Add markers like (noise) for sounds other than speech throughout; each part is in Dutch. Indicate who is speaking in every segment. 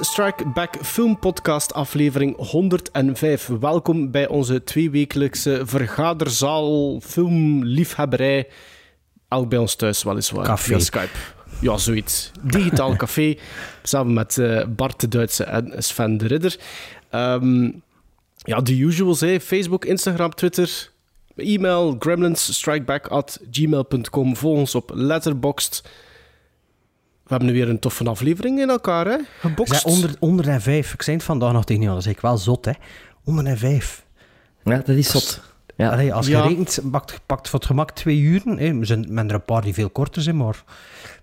Speaker 1: Strike Back Film Podcast aflevering 105. Welkom bij onze tweewekelijkse vergaderzaal filmliefhebberij. Elk bij ons thuis weliswaar.
Speaker 2: Café.
Speaker 1: Via Skype. Ja, zoiets. Digitaal (laughs) café. Samen met eh, Bart de Duitse en Sven de Ridder. Ehm, ja, de usuals, hè. Facebook, Instagram, Twitter, e-mail, gremlinsstrikeback at gmail.com. Volg ons op Letterboxd. We hebben nu weer een toffe aflevering in elkaar, hè? Geboxt.
Speaker 2: Zeg, onder, onder en vijf. Ik zei het vandaag nog tegen jou, dat is ik wel zot, hè. Onder en vijf.
Speaker 3: Ja, dat is zot. Ja.
Speaker 2: Allee, als je
Speaker 1: Ja.
Speaker 2: rekent, pakt, pakt voor het gemak twee uren. Hè. Er zijn men er een paar die veel korter zijn, maar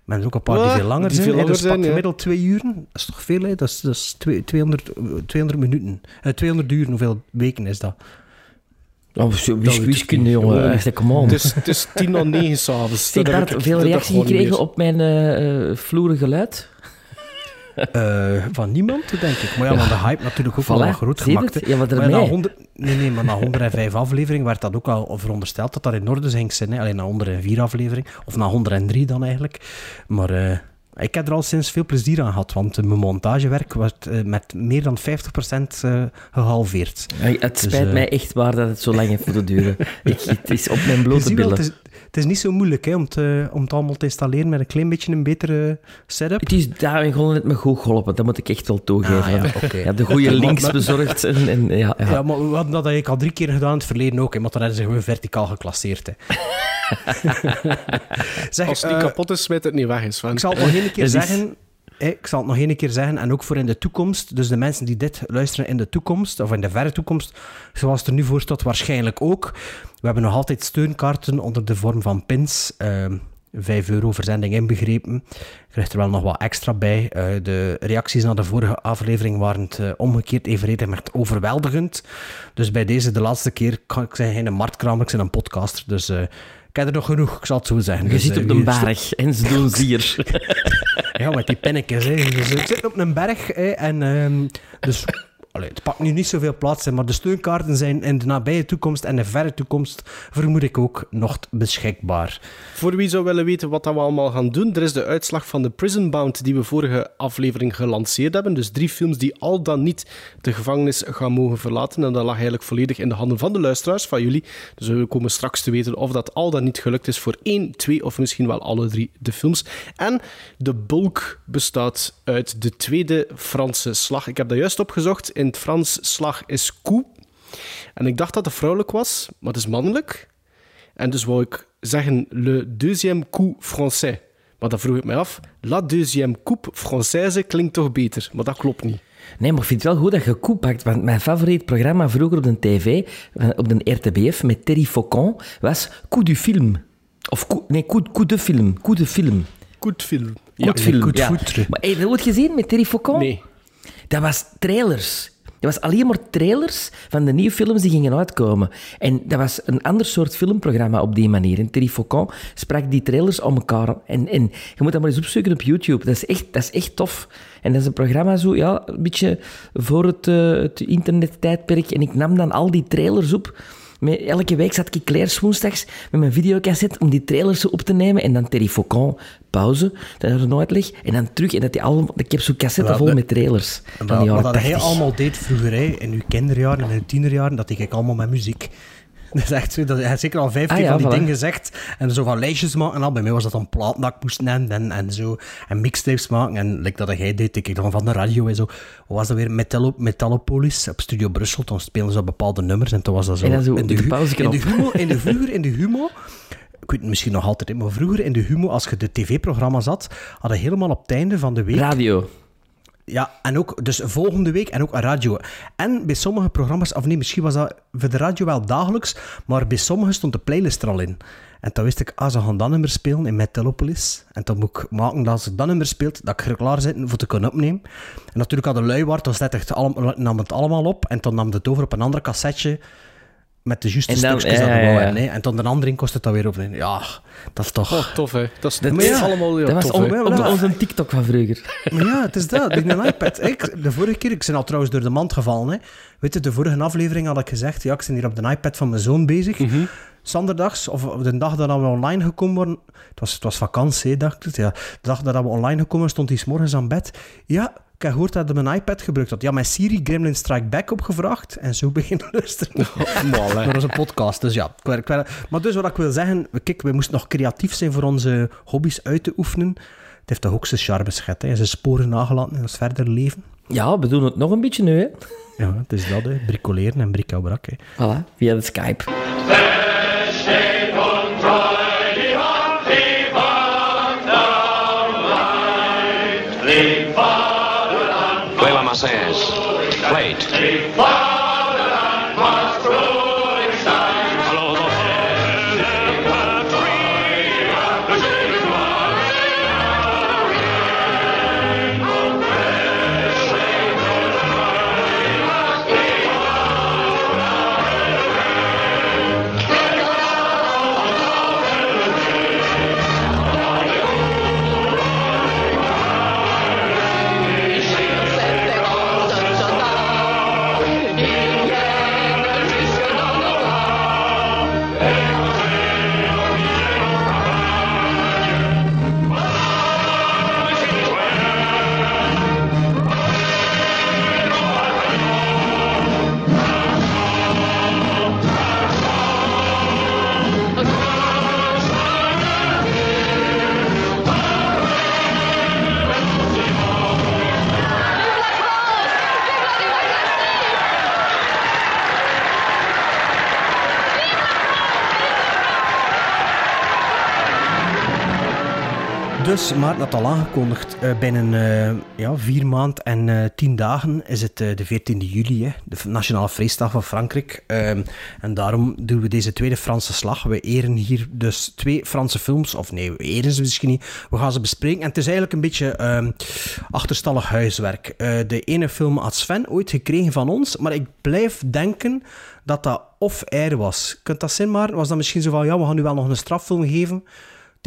Speaker 2: men er ook een paar die
Speaker 1: Ja,
Speaker 2: veel langer
Speaker 1: die
Speaker 2: zijn.
Speaker 1: veel
Speaker 2: hè.
Speaker 1: langer
Speaker 2: dus pak
Speaker 1: zijn, ja.
Speaker 2: gemiddeld twee uren. Dat is toch veel, hè? Dat is, dat is twee- 200, eh, 200 minuten. Eh, 200 uur, hoeveel weken is dat?
Speaker 3: Oh, zo wiskunde, jongen. Echt, come on.
Speaker 1: Het is, het is tien na negen (laughs) s'avonds. Heb ik-
Speaker 3: veel
Speaker 1: heb
Speaker 3: reactie
Speaker 1: ik gewoon
Speaker 3: gekregen op mijn eh eh, vloeren geluid?
Speaker 2: Eh, van niemand, denk ik. Maar ja, maar de hype natuurlijk ook wel wat groot gemaakt.
Speaker 3: Ja, maar
Speaker 2: na 100, nee, nee, maar na 105 (laughs) afleveringen werd dat ook al verondersteld dat dat in orde ging zijn. Alleen na 104 aflevering, of na 103 dan eigenlijk. Maar ik heb er al sinds veel plezier aan gehad, want mijn montagewerk werd eh, met meer dan 50% eh, gehalveerd.
Speaker 3: Ja, Het spijt
Speaker 2: eh,
Speaker 3: mij echt waar dat het zo lang heeft moeten duren. (laughs) ik, het is op mijn blote billen.
Speaker 2: het, is, het is niet zo moeilijk hè, om, te, om het allemaal te installeren met een klein beetje een betere setup.
Speaker 3: Het is daarin gewoon net me goed geholpen, dat moet ik echt wel toegeven.
Speaker 2: Ah, ja, (laughs)
Speaker 3: de goede (laughs) links bezorgd. En, en, ja, ja.
Speaker 2: Ja, maar we hadden dat eigenlijk al drie keer gedaan in het verleden ook, hè, maar dan hebben ze gewoon verticaal geclasseerd. Hè. (laughs) zeg,
Speaker 1: Als het niet
Speaker 2: eh,
Speaker 1: kapot is, smijt het niet weg. Is, van.
Speaker 2: Ik zal het nog één keer zeggen. Ik zal het nog één keer zeggen, en ook voor in de toekomst. Dus de mensen die dit luisteren in de toekomst, of in de verre toekomst, zoals het er nu voor staat, waarschijnlijk ook. We hebben nog altijd steunkaarten onder de vorm van pins. ehm 5 euro verzending inbegrepen. Je krijgt er wel nog wat extra bij. Eh, de reacties na de vorige aflevering waren het eh, omgekeerd evenredig met overweldigend. Dus bij deze, de laatste keer, kan ik zijn geen marktkramer, ik ben een podcaster. Dus eh, ik heb er nog genoeg, ik zal het zo zeggen.
Speaker 3: Je
Speaker 2: Dus,
Speaker 3: zit
Speaker 2: eh,
Speaker 3: op
Speaker 2: wie-
Speaker 3: berg (laughs) en ze doen zier. (laughs)
Speaker 2: ja, met die pennetjes. Hè. Dus ik zit op een berg. Hè, en, ehm, dus het pakt nu niet zoveel plaats. Hè, maar de steunkaarten zijn in de nabije toekomst en de verre toekomst, vermoed ik ook, nog beschikbaar.
Speaker 1: Voor wie zou willen weten wat we allemaal gaan doen, er is de uitslag van de Prison Bound die we vorige aflevering gelanceerd hebben. Dus drie films die al dan niet de gevangenis gaan mogen verlaten. En dat lag eigenlijk volledig in de handen van de luisteraars, van jullie. Dus we komen straks te weten of dat al dan niet gelukt is voor één, twee of misschien wel alle drie de films. En de bulk bestaat uit de tweede Franse slag. Ik heb dat juist opgezocht. In het Frans slag is coup. En ik dacht dat het vrouwelijk was, maar het is mannelijk. En dus wou ik zeggen le deuxième coup français. Maar dan vroeg ik mij af, la deuxième coupe française klinkt toch beter? Maar dat klopt niet.
Speaker 3: Nee, maar ik vind het wel goed dat je koe pakt. Want mijn favoriet programma vroeger op de tv, eh, op de RTBF, met Terry Faucon, was Coup du Film. Of coup, nee, coup, coup de Film. Coup de Film.
Speaker 1: Goed film.
Speaker 3: Goed film.
Speaker 2: De
Speaker 3: ja. Maar heb je dat ooit gezien met Terry Faucon?
Speaker 1: Nee.
Speaker 3: Dat was trailers. Dat was alleen maar trailers van de nieuwe films die gingen uitkomen. En dat was een ander soort filmprogramma op die manier. En Terry Faucon sprak die trailers om elkaar. En, en je moet dat maar eens opzoeken op YouTube. Dat is echt, dat is echt tof. En dat is een programma zo, ja, een beetje voor het, eh, het internettijdperk. En ik nam dan al die trailers op. Met, elke week zat ik Claire's woensdags met mijn videocassette om die trailers zo op te nemen. En dan Terry Faucon, pauze, dat er nooit ligt. En dan terug. En dat die allemaal, ik heb zo'n cassette vol met trailers. Van
Speaker 2: Wat,
Speaker 3: jaren
Speaker 2: wat dat hij
Speaker 3: 80.
Speaker 2: allemaal deed vroeger, hè, in uw kinderjaren en in uw tienerjaren, dat deed ik allemaal met muziek. (laughs) Dat is echt zo. Dat, hij heeft zeker al vijf
Speaker 3: Ah,
Speaker 2: keer
Speaker 3: ja,
Speaker 2: van die
Speaker 3: voilà.
Speaker 2: dingen gezegd. En zo van lijstjes maken en al. Bij mij was dat dan dat ik moest nemen en, en zo. En mixtapes maken. En like dat jij deed, ik dan van de radio en zo. Wat was dat weer? Metallo, Metallopolis op Studio Brussel. Toen spelen ze bepaalde nummers. En toen was dat zo...
Speaker 3: En zo
Speaker 2: in de, in de humo, in de, (laughs) vroeger in de humo... Ik weet het misschien nog altijd, maar vroeger in de humo, als je de tv-programma's had, hadden helemaal op het einde van de week...
Speaker 3: Radio.
Speaker 2: Ja, en ook, dus volgende week en ook een radio. En bij sommige programma's, of nee, misschien was dat voor de radio wel dagelijks, maar bij sommige stond de playlist er al in. En toen wist ik, ah, ze gaan dat nummer spelen in Metallopolis. En dan moet ik maken dat als ik dat nummer speelt, dat ik er klaar zit voor te kunnen opnemen. En natuurlijk had de lui waard, dan het allemaal, nam het allemaal op en dan nam het over op een ander cassetje met de juiste
Speaker 3: En dan-
Speaker 2: stukjes dat we hè. En tot een andere kost het dan weer over. Ja, dat is toch...
Speaker 1: Oh, tof, hè. Dat is,
Speaker 3: Dat-
Speaker 1: dat allemaal ja,
Speaker 3: dat was on- on- onze TikTok van vroeger. (laughs)
Speaker 2: Maar ja, het is dat. Een iPad. Ik, de vorige keer, ik ben al trouwens door de mand gevallen. Hè. Weet je, de vorige aflevering had ik gezegd, ja, ik ben hier op de iPad van mijn zoon bezig.
Speaker 1: Mhm.
Speaker 2: Zanderdags, of de dag dat we online gekomen waren, het was, het was vakantie, dacht ik. Ja. De dag dat we online gekomen stond hij 's morgens aan bed. Ja, ik heb gehoord dat hij mijn iPad gebruikt had. Ja, mijn Siri Gremlin Strike Back opgevraagd en zo beginnen (laughs) luisteren.
Speaker 1: Mal, hè.
Speaker 2: Maar dat is een podcast, dus ja. Maar dus wat ik wil zeggen, kijk, we moesten nog creatief zijn voor onze hobby's uit te oefenen. Het heeft toch ook zijn charme, schat. Hè? Zijn sporen nagelaten in ons verder leven.
Speaker 3: Ja, we doen het nog een beetje nu, hè.
Speaker 2: Ja, het is dat, hè. bricoleren en bric-à-brac. hè.
Speaker 3: Voilà, via de Skype.
Speaker 4: Play La Marseillaise.
Speaker 2: Dus, maar dat al aangekondigd, eh, binnen eh, ja, vier maanden en eh, tien dagen is het de 14e juli, hè, de Nationale Feestdag van Frankrijk. Ehm, en daarom doen we deze tweede Franse slag. We eren hier dus twee Franse films, of nee, we eren ze misschien niet. We gaan ze bespreken. En het is eigenlijk een beetje ehm, achterstallig huiswerk. De ene film had Sven ooit gekregen van ons, maar ik blijf denken dat dat off-air was. Kunt dat zijn, maar? Was dat misschien zo van, ja, we gaan nu wel nog een straffilm geven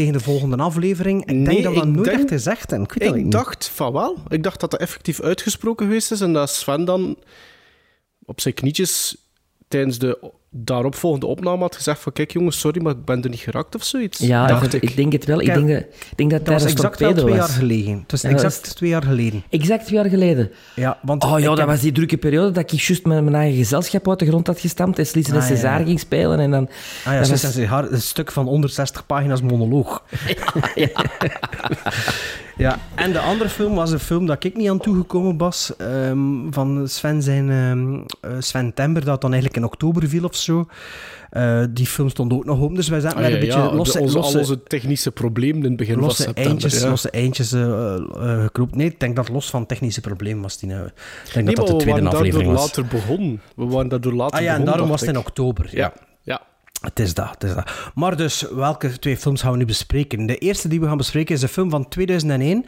Speaker 2: tegen de volgende aflevering. Ik denk
Speaker 1: Nee,
Speaker 2: dat we dat
Speaker 1: ik
Speaker 2: nooit
Speaker 1: denk-
Speaker 2: echt gezegd hebben. Ik weet dat
Speaker 1: Ik
Speaker 2: niet.
Speaker 1: dacht van wel. Ik dacht dat dat effectief uitgesproken geweest is en dat Sven dan op zijn knietjes tijdens de daaropvolgende opname had gezegd van kijk jongens, sorry, maar ik ben er niet geraakt of zoiets.
Speaker 3: Ja,
Speaker 1: dacht
Speaker 3: ik,
Speaker 1: ik.
Speaker 3: denk het wel. Ik denk dat, ik denk dat
Speaker 2: Dat was exact wel twee jaar geleden. Het was
Speaker 3: Ja,
Speaker 2: exact twee jaar geleden.
Speaker 3: Exact twee jaar geleden.
Speaker 2: Ja, want
Speaker 3: Oh ja, dat
Speaker 2: heb-
Speaker 3: was die drukke periode dat ik juist met mijn eigen gezelschap uit de grond had gestampt en Slitsen en
Speaker 2: Ah, ja, ja.
Speaker 3: César ging spelen. En dan,
Speaker 2: Ah ja,
Speaker 3: was-
Speaker 2: een stuk van 160 pagina's monoloog. (laughs) Ja, (laughs) en de andere film was een film dat ik niet aan toegekomen was. ehm, van Sven zijn eh, Sven Tember, dat dan eigenlijk in oktober viel of zo. Eh, die film stond ook nog open, dus wij zaten
Speaker 1: Ah,
Speaker 2: met
Speaker 1: ja,
Speaker 2: een beetje
Speaker 1: ja,
Speaker 2: losse,
Speaker 1: onze,
Speaker 2: losse,
Speaker 1: al onze technische problemen in het begin van
Speaker 2: losse
Speaker 1: september.
Speaker 2: eindjes,
Speaker 1: ja.
Speaker 2: losse eindjes eh, eh, gekropt. Nee, ik denk dat los van technische problemen was. Die, ik denk
Speaker 1: Nee,
Speaker 2: dat dat de
Speaker 1: we
Speaker 2: tweede
Speaker 1: waren
Speaker 2: aflevering
Speaker 1: daardoor
Speaker 2: was.
Speaker 1: later begonnen. We waren daardoor later
Speaker 2: Ah ja, en
Speaker 1: begonnen,
Speaker 2: daarom was het in oktober.
Speaker 1: Ja, ja.
Speaker 2: Het is dat, het is dat. Maar dus, welke twee films gaan we nu bespreken? De eerste die we gaan bespreken is een film van 2001,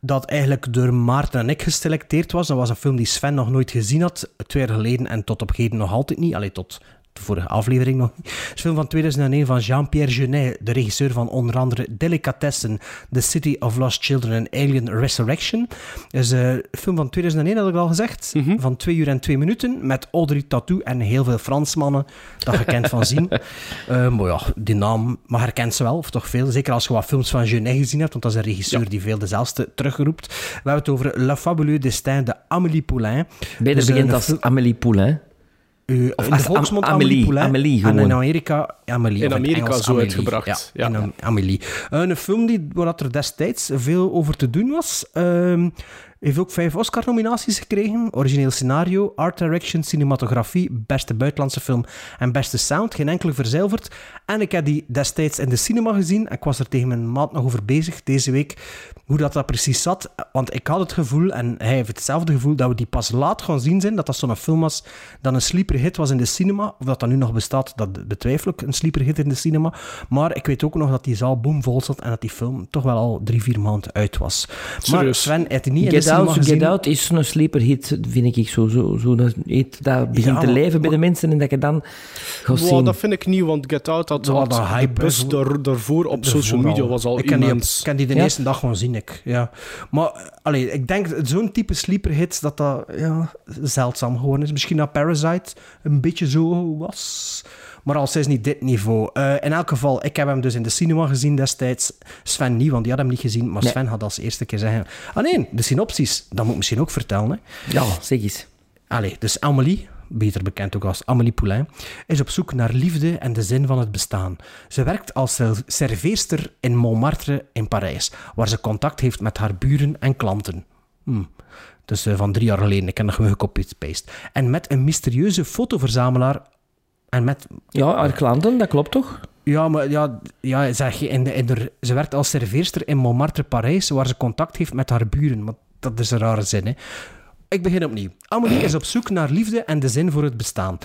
Speaker 2: dat eigenlijk door Maarten en ik geselecteerd was. Dat was een film die Sven nog nooit gezien had, twee jaar geleden en tot op heden nog altijd niet. Allee, tot de vorige aflevering nog niet. Het is een film van 2001 van Jean-Pierre Jeunet, de regisseur van onder andere Delicatessen, The City of Lost Children en Alien Resurrection. Het is een film van 2001, had ik al gezegd, van twee uur en twee minuten, met Audrey Tattoo en heel veel Fransmannen dat je kent van zien. (laughs) Eh, maar ja, die naam, maar herkent ze wel, of toch veel. Zeker als je wat films van Jeunet gezien hebt, want dat is een regisseur die veel dezelfde terugroept. We hebben het over La Fabuleux Destin de Amélie Poulain.
Speaker 3: beter
Speaker 2: Dus, eh, een
Speaker 3: als Amélie Poulain.
Speaker 2: Uh,
Speaker 3: Of
Speaker 2: in
Speaker 3: als
Speaker 2: de volksmond
Speaker 3: Am-
Speaker 2: Amélie,
Speaker 3: Amélie,
Speaker 2: Poulain.
Speaker 3: Amélie
Speaker 2: en in
Speaker 3: gewoon.
Speaker 2: Amerika Amélie.
Speaker 1: In Amerika
Speaker 2: Engels
Speaker 1: zo
Speaker 2: Amélie.
Speaker 1: uitgebracht,
Speaker 2: Ja,
Speaker 1: ja.
Speaker 2: in um, Amélie. Uh, een film die, waar er destijds veel over te doen was. Ehm heeft ook vijf Oscar-nominaties gekregen. Origineel scenario, art direction, cinematografie, beste buitenlandse film en beste sound. Geen enkele verzilverd. En ik heb die destijds in de cinema gezien. En ik was er tegen mijn maat nog over bezig deze week. Hoe dat, dat precies zat. Want ik had het gevoel, en hij heeft hetzelfde gevoel, dat we die pas laat gaan zien zijn. Dat dat zo'n film was dat een sleeper hit was in de cinema. Of dat dat nu nog bestaat, dat betwijfel ik. Een sleeper hit in de cinema. Maar ik weet ook nog dat die zaal boomvol zat en dat die film toch wel al drie, vier maanden uit was. Maar
Speaker 1: Serieus?
Speaker 2: Sven heeft die niet
Speaker 3: Ik
Speaker 2: in de cinema
Speaker 3: Out,
Speaker 2: gezien.
Speaker 3: Get Out is een sleeper hit, vind ik zo. zo, zo dat, dat begint
Speaker 2: Ja,
Speaker 3: te
Speaker 2: maar-
Speaker 3: leven bij de mensen en dat je dan gaat
Speaker 1: Wow,
Speaker 3: zien.
Speaker 1: dat vind ik niet, want Get Out had,
Speaker 2: Zo
Speaker 1: had
Speaker 2: wat
Speaker 1: de
Speaker 2: hype,
Speaker 1: bus
Speaker 2: hè,
Speaker 1: daar, daarvoor op social
Speaker 2: Daarvoor
Speaker 1: media was al
Speaker 2: ik ken die,
Speaker 1: immens.
Speaker 2: ik ken die de
Speaker 3: Ja.
Speaker 2: eerste dag gewoon zien, ik. Ja. Maar allee, ik denk zo'n type sleeper hits dat dat ja, zeldzaam geworden is. Misschien dat Parasite een beetje zo was. Maar al is niet dit niveau. Eh, in elk geval, ik heb hem dus in de cinema gezien destijds. Sven niet, want die had hem niet gezien. Maar
Speaker 3: Nee.
Speaker 2: Sven had als eerste keer zeggen... Ah nee, de synopsis. Dat moet ik misschien ook vertellen. Hè.
Speaker 3: Ja, zeg eens.
Speaker 2: Allee, dus Amélie, beter bekend ook als Amélie Poulain, is op zoek naar liefde en de zin van het bestaan. Ze werkt als ser- serveerster in Montmartre in Parijs, waar ze contact heeft met haar buren en klanten. Dus van drie jaar geleden, ik heb nog gewoon gekopieerd-paste. En met een mysterieuze fotoverzamelaar en met
Speaker 3: Ja, haar klanten, dat klopt toch?
Speaker 2: ja, maar ja, ja zeg je, in de, in de, ze werkt als serveerster in Montmartre, Parijs, waar ze contact heeft met haar buren. Maar dat is een rare zin, hè. Ik begin opnieuw. Amelie is op zoek naar liefde en de zin voor het bestaan,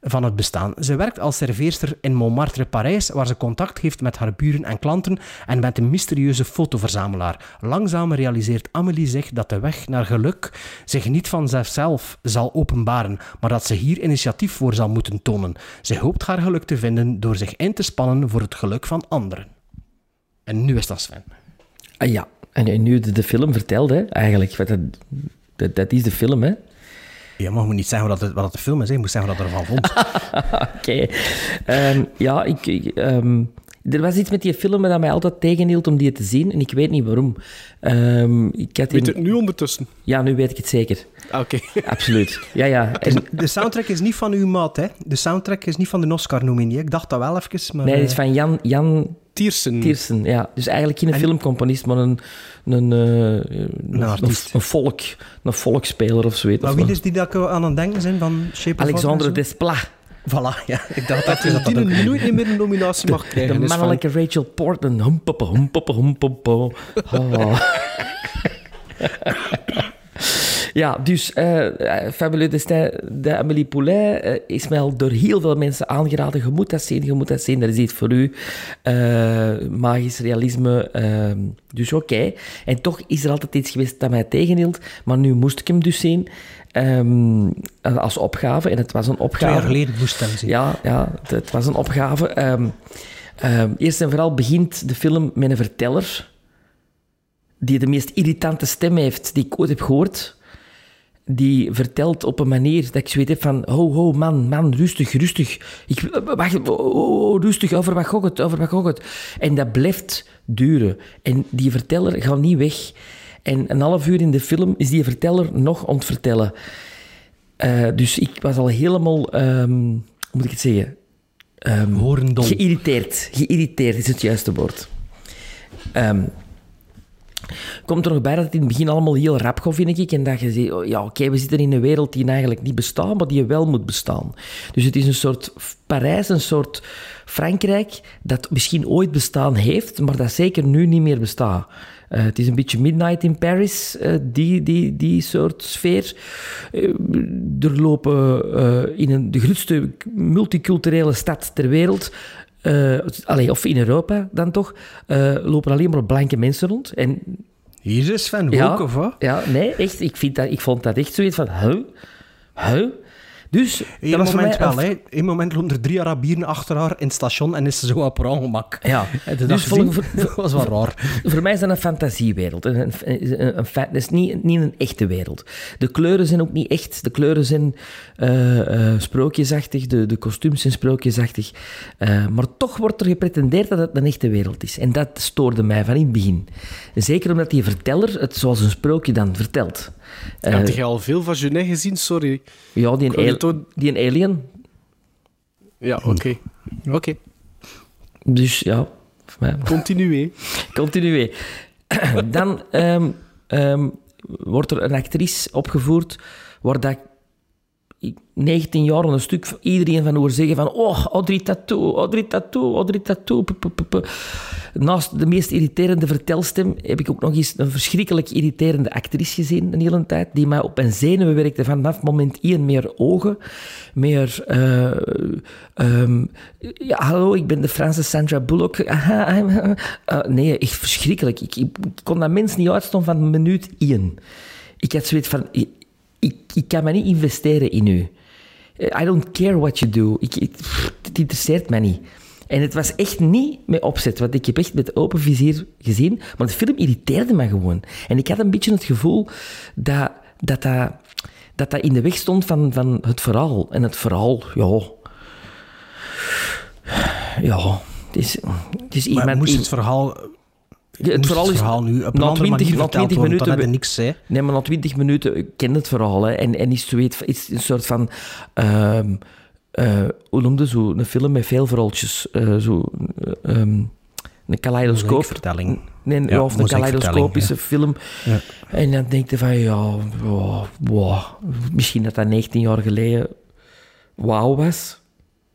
Speaker 2: van het bestaan. Ze werkt als serveerster in Montmartre, Parijs, waar ze contact heeft met haar buren en klanten en met een mysterieuze fotoverzamelaar. Langzaam realiseert Amelie zich dat de weg naar geluk zich niet van zichzelf zal openbaren, maar dat ze hier initiatief voor zal moeten tonen. Ze hoopt haar geluk te vinden door zich in te spannen voor het geluk van anderen. En nu is dat Sven.
Speaker 3: Ah, ja, en, nu de, de film vertelt, hè, eigenlijk. Dat, dat, dat is de film, hè.
Speaker 2: Ja, maar je moet niet zeggen wat het, wat het de film is, hè. je moet zeggen wat je ervan vond. (laughs)
Speaker 3: Oké. Ehm, ja, ik... ik, ehm, er was iets met die film dat mij altijd tegenhield om die te zien, en ik weet niet waarom. Ehm, ik had
Speaker 1: Weet
Speaker 3: in-
Speaker 1: het nu ondertussen?
Speaker 3: Ja, nu weet ik het zeker.
Speaker 1: Ah, Oké. (laughs)
Speaker 3: Absoluut. Ja, ja. En,
Speaker 2: De soundtrack is niet van uw maat, hè. De soundtrack is niet van de Oscar-nominie. Ik dacht dat wel even, maar...
Speaker 3: nee, het is
Speaker 2: eh,
Speaker 3: van Jan, Jan
Speaker 1: Tiersen.
Speaker 3: Tiersen. Ja. Dus eigenlijk geen filmcomponist, maar een, een, eh, een,
Speaker 2: artiest.
Speaker 3: een volk, een volksspeler of zoiets.
Speaker 2: Maar wie is die dat ik aan het denken zijn van Shape of
Speaker 3: Alexandre
Speaker 2: en
Speaker 3: Desplat.
Speaker 2: zo? Voilà, ja. Ik dacht
Speaker 1: Dat (laughs)
Speaker 2: dat
Speaker 1: die nooit meer een nominatie mag krijgen.
Speaker 3: De
Speaker 1: van-
Speaker 3: mannelijke Rachel Portman. Humpopo, humpopo, humpopo. (laughs) Oh. Ja, dus eh Fabuleux Destin de Amélie Poulain eh, is mij al door heel veel mensen aangeraden. Je moet dat zien, je moet dat zien. Dat is iets voor u. Eh, magisch realisme. ehm, dus oké. En toch is er altijd iets geweest dat mij tegenhield. Maar nu moest ik hem dus zien. ehm, als opgave. En het was een opgave.
Speaker 2: Twee jaar geleden moest ik hem zien.
Speaker 3: Ja, ja het, het was een opgave. Ehm, ehm, eerst en vooral begint de film met een verteller die de meest irritante stem heeft die ik ooit heb gehoord. Die vertelt op een manier dat ik zoiets heb van... Ho, ho, man, man, rustig, rustig. Ik, wacht, oh, rustig, over wat gaat het, over wat gaat het. En dat blijft duren. En die verteller gaat niet weg. En een half uur in de film is die verteller nog aan het vertellen. Eh, dus ik was al helemaal... ehm, hoe moet ik het zeggen? Ehm. Geïrriteerd. Geïrriteerd is het juiste woord. Ehm, komt er nog bij dat het in het begin allemaal heel rap vind ik. En dat je zegt, oh, ja, oké, we zitten in een wereld die eigenlijk niet bestaat, maar die wel moet bestaan. Dus het is een soort Parijs, een soort Frankrijk, dat misschien ooit bestaan heeft, maar dat zeker nu niet meer bestaat. Eh, het is een beetje Midnight in Paris, eh, die, die, die soort sfeer. Eh, er lopen in een, de grootste multiculturele stad ter wereld allee, of in Europa dan toch, eh, lopen alleen maar blanke mensen rond. En
Speaker 2: Hier is Sven,
Speaker 3: ja,
Speaker 2: ook, of wat?
Speaker 3: Ja, nee, echt. Ik, vind dat, ik vond dat echt zoiets van, huh? Huh? Dus,
Speaker 2: Eén
Speaker 3: dat was
Speaker 2: moment wel,
Speaker 3: een-
Speaker 2: hè. Moment lopen er drie Arabieren achter haar in het station en is ze zo op haar ongemak.
Speaker 3: Ja, (laughs) dus (laughs)
Speaker 2: dat was wel raar.
Speaker 3: Voor mij is dat een fantasiewereld. Een, een, een, dat is niet, niet een echte wereld. De kleuren zijn ook niet echt. De kleuren zijn eh, sprookjesachtig, de, de kostuums zijn sprookjesachtig. Eh, maar toch wordt er gepretendeerd dat het een echte wereld is. En dat stoorde mij van in het begin. Zeker omdat die verteller het zoals een sprookje dan vertelt. Eh,
Speaker 1: Heb je al veel van Genet gezien? Sorry.
Speaker 3: ja, die een, die een alien.
Speaker 1: Ja, oké. Oké.
Speaker 3: Dus ja,
Speaker 1: Continuez.
Speaker 3: Continuez. (laughs) (clears throat) Dan ehm, ehm, wordt er een actrice opgevoerd waar dat ik 19 jaar een stuk iedereen van hoor zeggen van oh, Audrey Tattoo, Audrey Tattoo, Audrey Tattoo. Naast de meest irriterende vertelstem heb ik ook nog eens een verschrikkelijk irriterende actrice gezien een hele tijd, die mij op mijn zenuwen werkte vanaf moment één meer ogen, meer eh, ehm, hallo, ik ben de Franse Sandra Bullock. (laughs) Eh, nee, echt verschrikkelijk. Ik, kon dat mens niet uitstaan van minuut één. ik had zoiets van, ik, ik kan me niet investeren in u. I don't care what you do. Ik, ik, pff, het interesseert mij niet. En het was echt niet met opzet, want ik heb echt met open vizier gezien, maar de film irriteerde me gewoon. En ik had een beetje het gevoel dat dat, dat, dat, dat in de weg stond van, van het verhaal. En het verhaal, ja... Ja, het is, het is
Speaker 2: Maar
Speaker 3: iemand...
Speaker 2: moest het verhaal,
Speaker 3: het verhaal
Speaker 2: het
Speaker 3: is...
Speaker 2: verhaal nu op een
Speaker 3: na
Speaker 2: andere
Speaker 3: 20
Speaker 2: manier
Speaker 3: na
Speaker 2: verteld
Speaker 3: 20
Speaker 2: worden, dan
Speaker 3: minuten
Speaker 2: je niks, hè?
Speaker 3: Nee, maar na twintig minuten ken het verhaal. Hè, en, en is zoiets, is een soort van... eh, hoe noemde zo een film met veel verhaaltjes? eh, zo, eh, ehm, een kaleidoscoop.
Speaker 2: vertelling.
Speaker 3: Nee,
Speaker 2: Ja,
Speaker 3: of een kaleidoscopische film.
Speaker 2: Ja.
Speaker 3: En dan denk je van, ja, wow, wow, misschien dat dat 19 jaar geleden wauw was.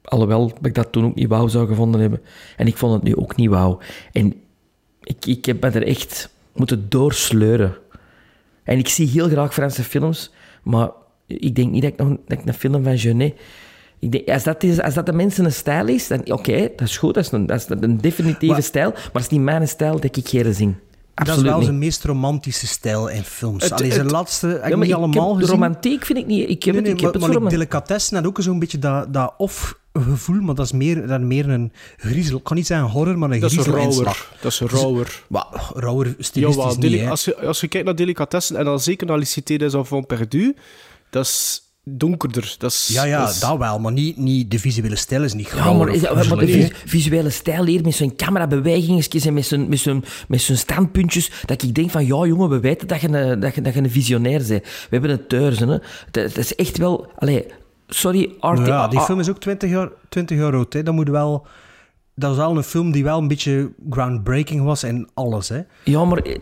Speaker 3: Alhoewel ik dat toen ook niet wauw zou gevonden hebben. En ik vond het nu ook niet wauw. En ik, ik heb me er echt moeten doorsleuren. En ik zie heel graag Franse films, maar ik denk niet dat ik, nog, dat ik een film van Genet... Ik denk, als, dat is, als dat de mensen een stijl is, dan oké, dat is goed, dat is een, dat is een definitieve
Speaker 2: Maar-
Speaker 3: stijl, maar het is niet mijn stijl dat ik geen zing.
Speaker 2: Dat is
Speaker 3: Absoluut
Speaker 2: wel zijn meest romantische stijl in films.
Speaker 1: Het-
Speaker 2: Allee, zijn
Speaker 1: het-
Speaker 2: laatste heb ik
Speaker 3: Ja,
Speaker 2: niet
Speaker 3: ik
Speaker 2: allemaal
Speaker 3: heb,
Speaker 2: gezien.
Speaker 3: romantiek vind ik niet... Ik heb
Speaker 2: Nee, nee,
Speaker 3: het, ik heb
Speaker 2: maar,
Speaker 3: het
Speaker 2: maar. Delicatessen had ook zo'n beetje dat, dat off-gevoel, maar dat is meer, is meer een griezel. Ik kan niet zeggen horror, maar een
Speaker 1: Dat is een
Speaker 2: griezelinslag.
Speaker 1: rauwer. Dat is een rauwer.
Speaker 2: Maar rauwer stilistisch niet,
Speaker 1: als, je, als je kijkt naar delicatessen en dan zeker naar Les Cités des Enfants Perdus, dat is donkerder. Dat is,
Speaker 2: Ja, ja,
Speaker 1: dat is-
Speaker 2: dat wel, maar niet, niet de visuele stijl is niet
Speaker 3: Ja,
Speaker 2: grauwer
Speaker 3: maar,
Speaker 2: of
Speaker 3: ja, maar de vis- visuele stijl hier, met zijn camerabewegingjes en met zijn, met, zijn, met zijn standpuntjes, dat ik denk van, ja jongen, we weten dat je een, dat je, dat je een visionair bent. We hebben het thuis, hè. Dat, dat is echt wel... Allee, sorry. Art...
Speaker 2: Ja, die
Speaker 3: ah,
Speaker 2: film is ook 20 jaar, 20 jaar oud. Hè. Dat, moet wel, dat is wel een film die wel een beetje groundbreaking was en alles. Hè.
Speaker 3: Ja, maar eh,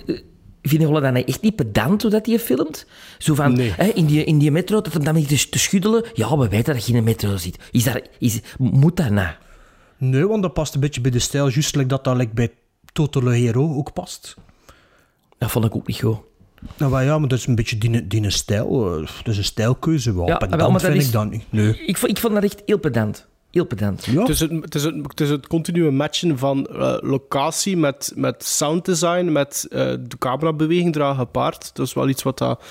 Speaker 3: vind je wel dat hij echt niet pedant hoe dat hij filmt? Zo van,
Speaker 1: Nee.
Speaker 3: hè, in, die, in die metro, dat hem dan niet te, te schuddelen. Ja, we weten dat je in een metro zit. Is daar, is, moet dat nou?
Speaker 2: Nee, want dat past een beetje bij de stijl, juist like dat dat like bij Totale Hero ook past.
Speaker 3: Dat vond ik ook niet goed.
Speaker 2: Nou, maar ja, maar dat is een beetje die, die stijl. eh, Dat is een stijlkeuze. Wel,
Speaker 3: Ja,
Speaker 2: pedant
Speaker 3: wel, maar dat
Speaker 2: vind
Speaker 3: is-
Speaker 2: ik dan niet. Nee.
Speaker 3: Ik, vond- ik vond dat echt heel pedant. Heel pedant.
Speaker 2: Ja.
Speaker 1: Het is, het, het, is het, het is het continue matchen van eh, locatie met, met sounddesign, met eh, de camerabeweging eraan gepaard. Dat is wel iets wat dat.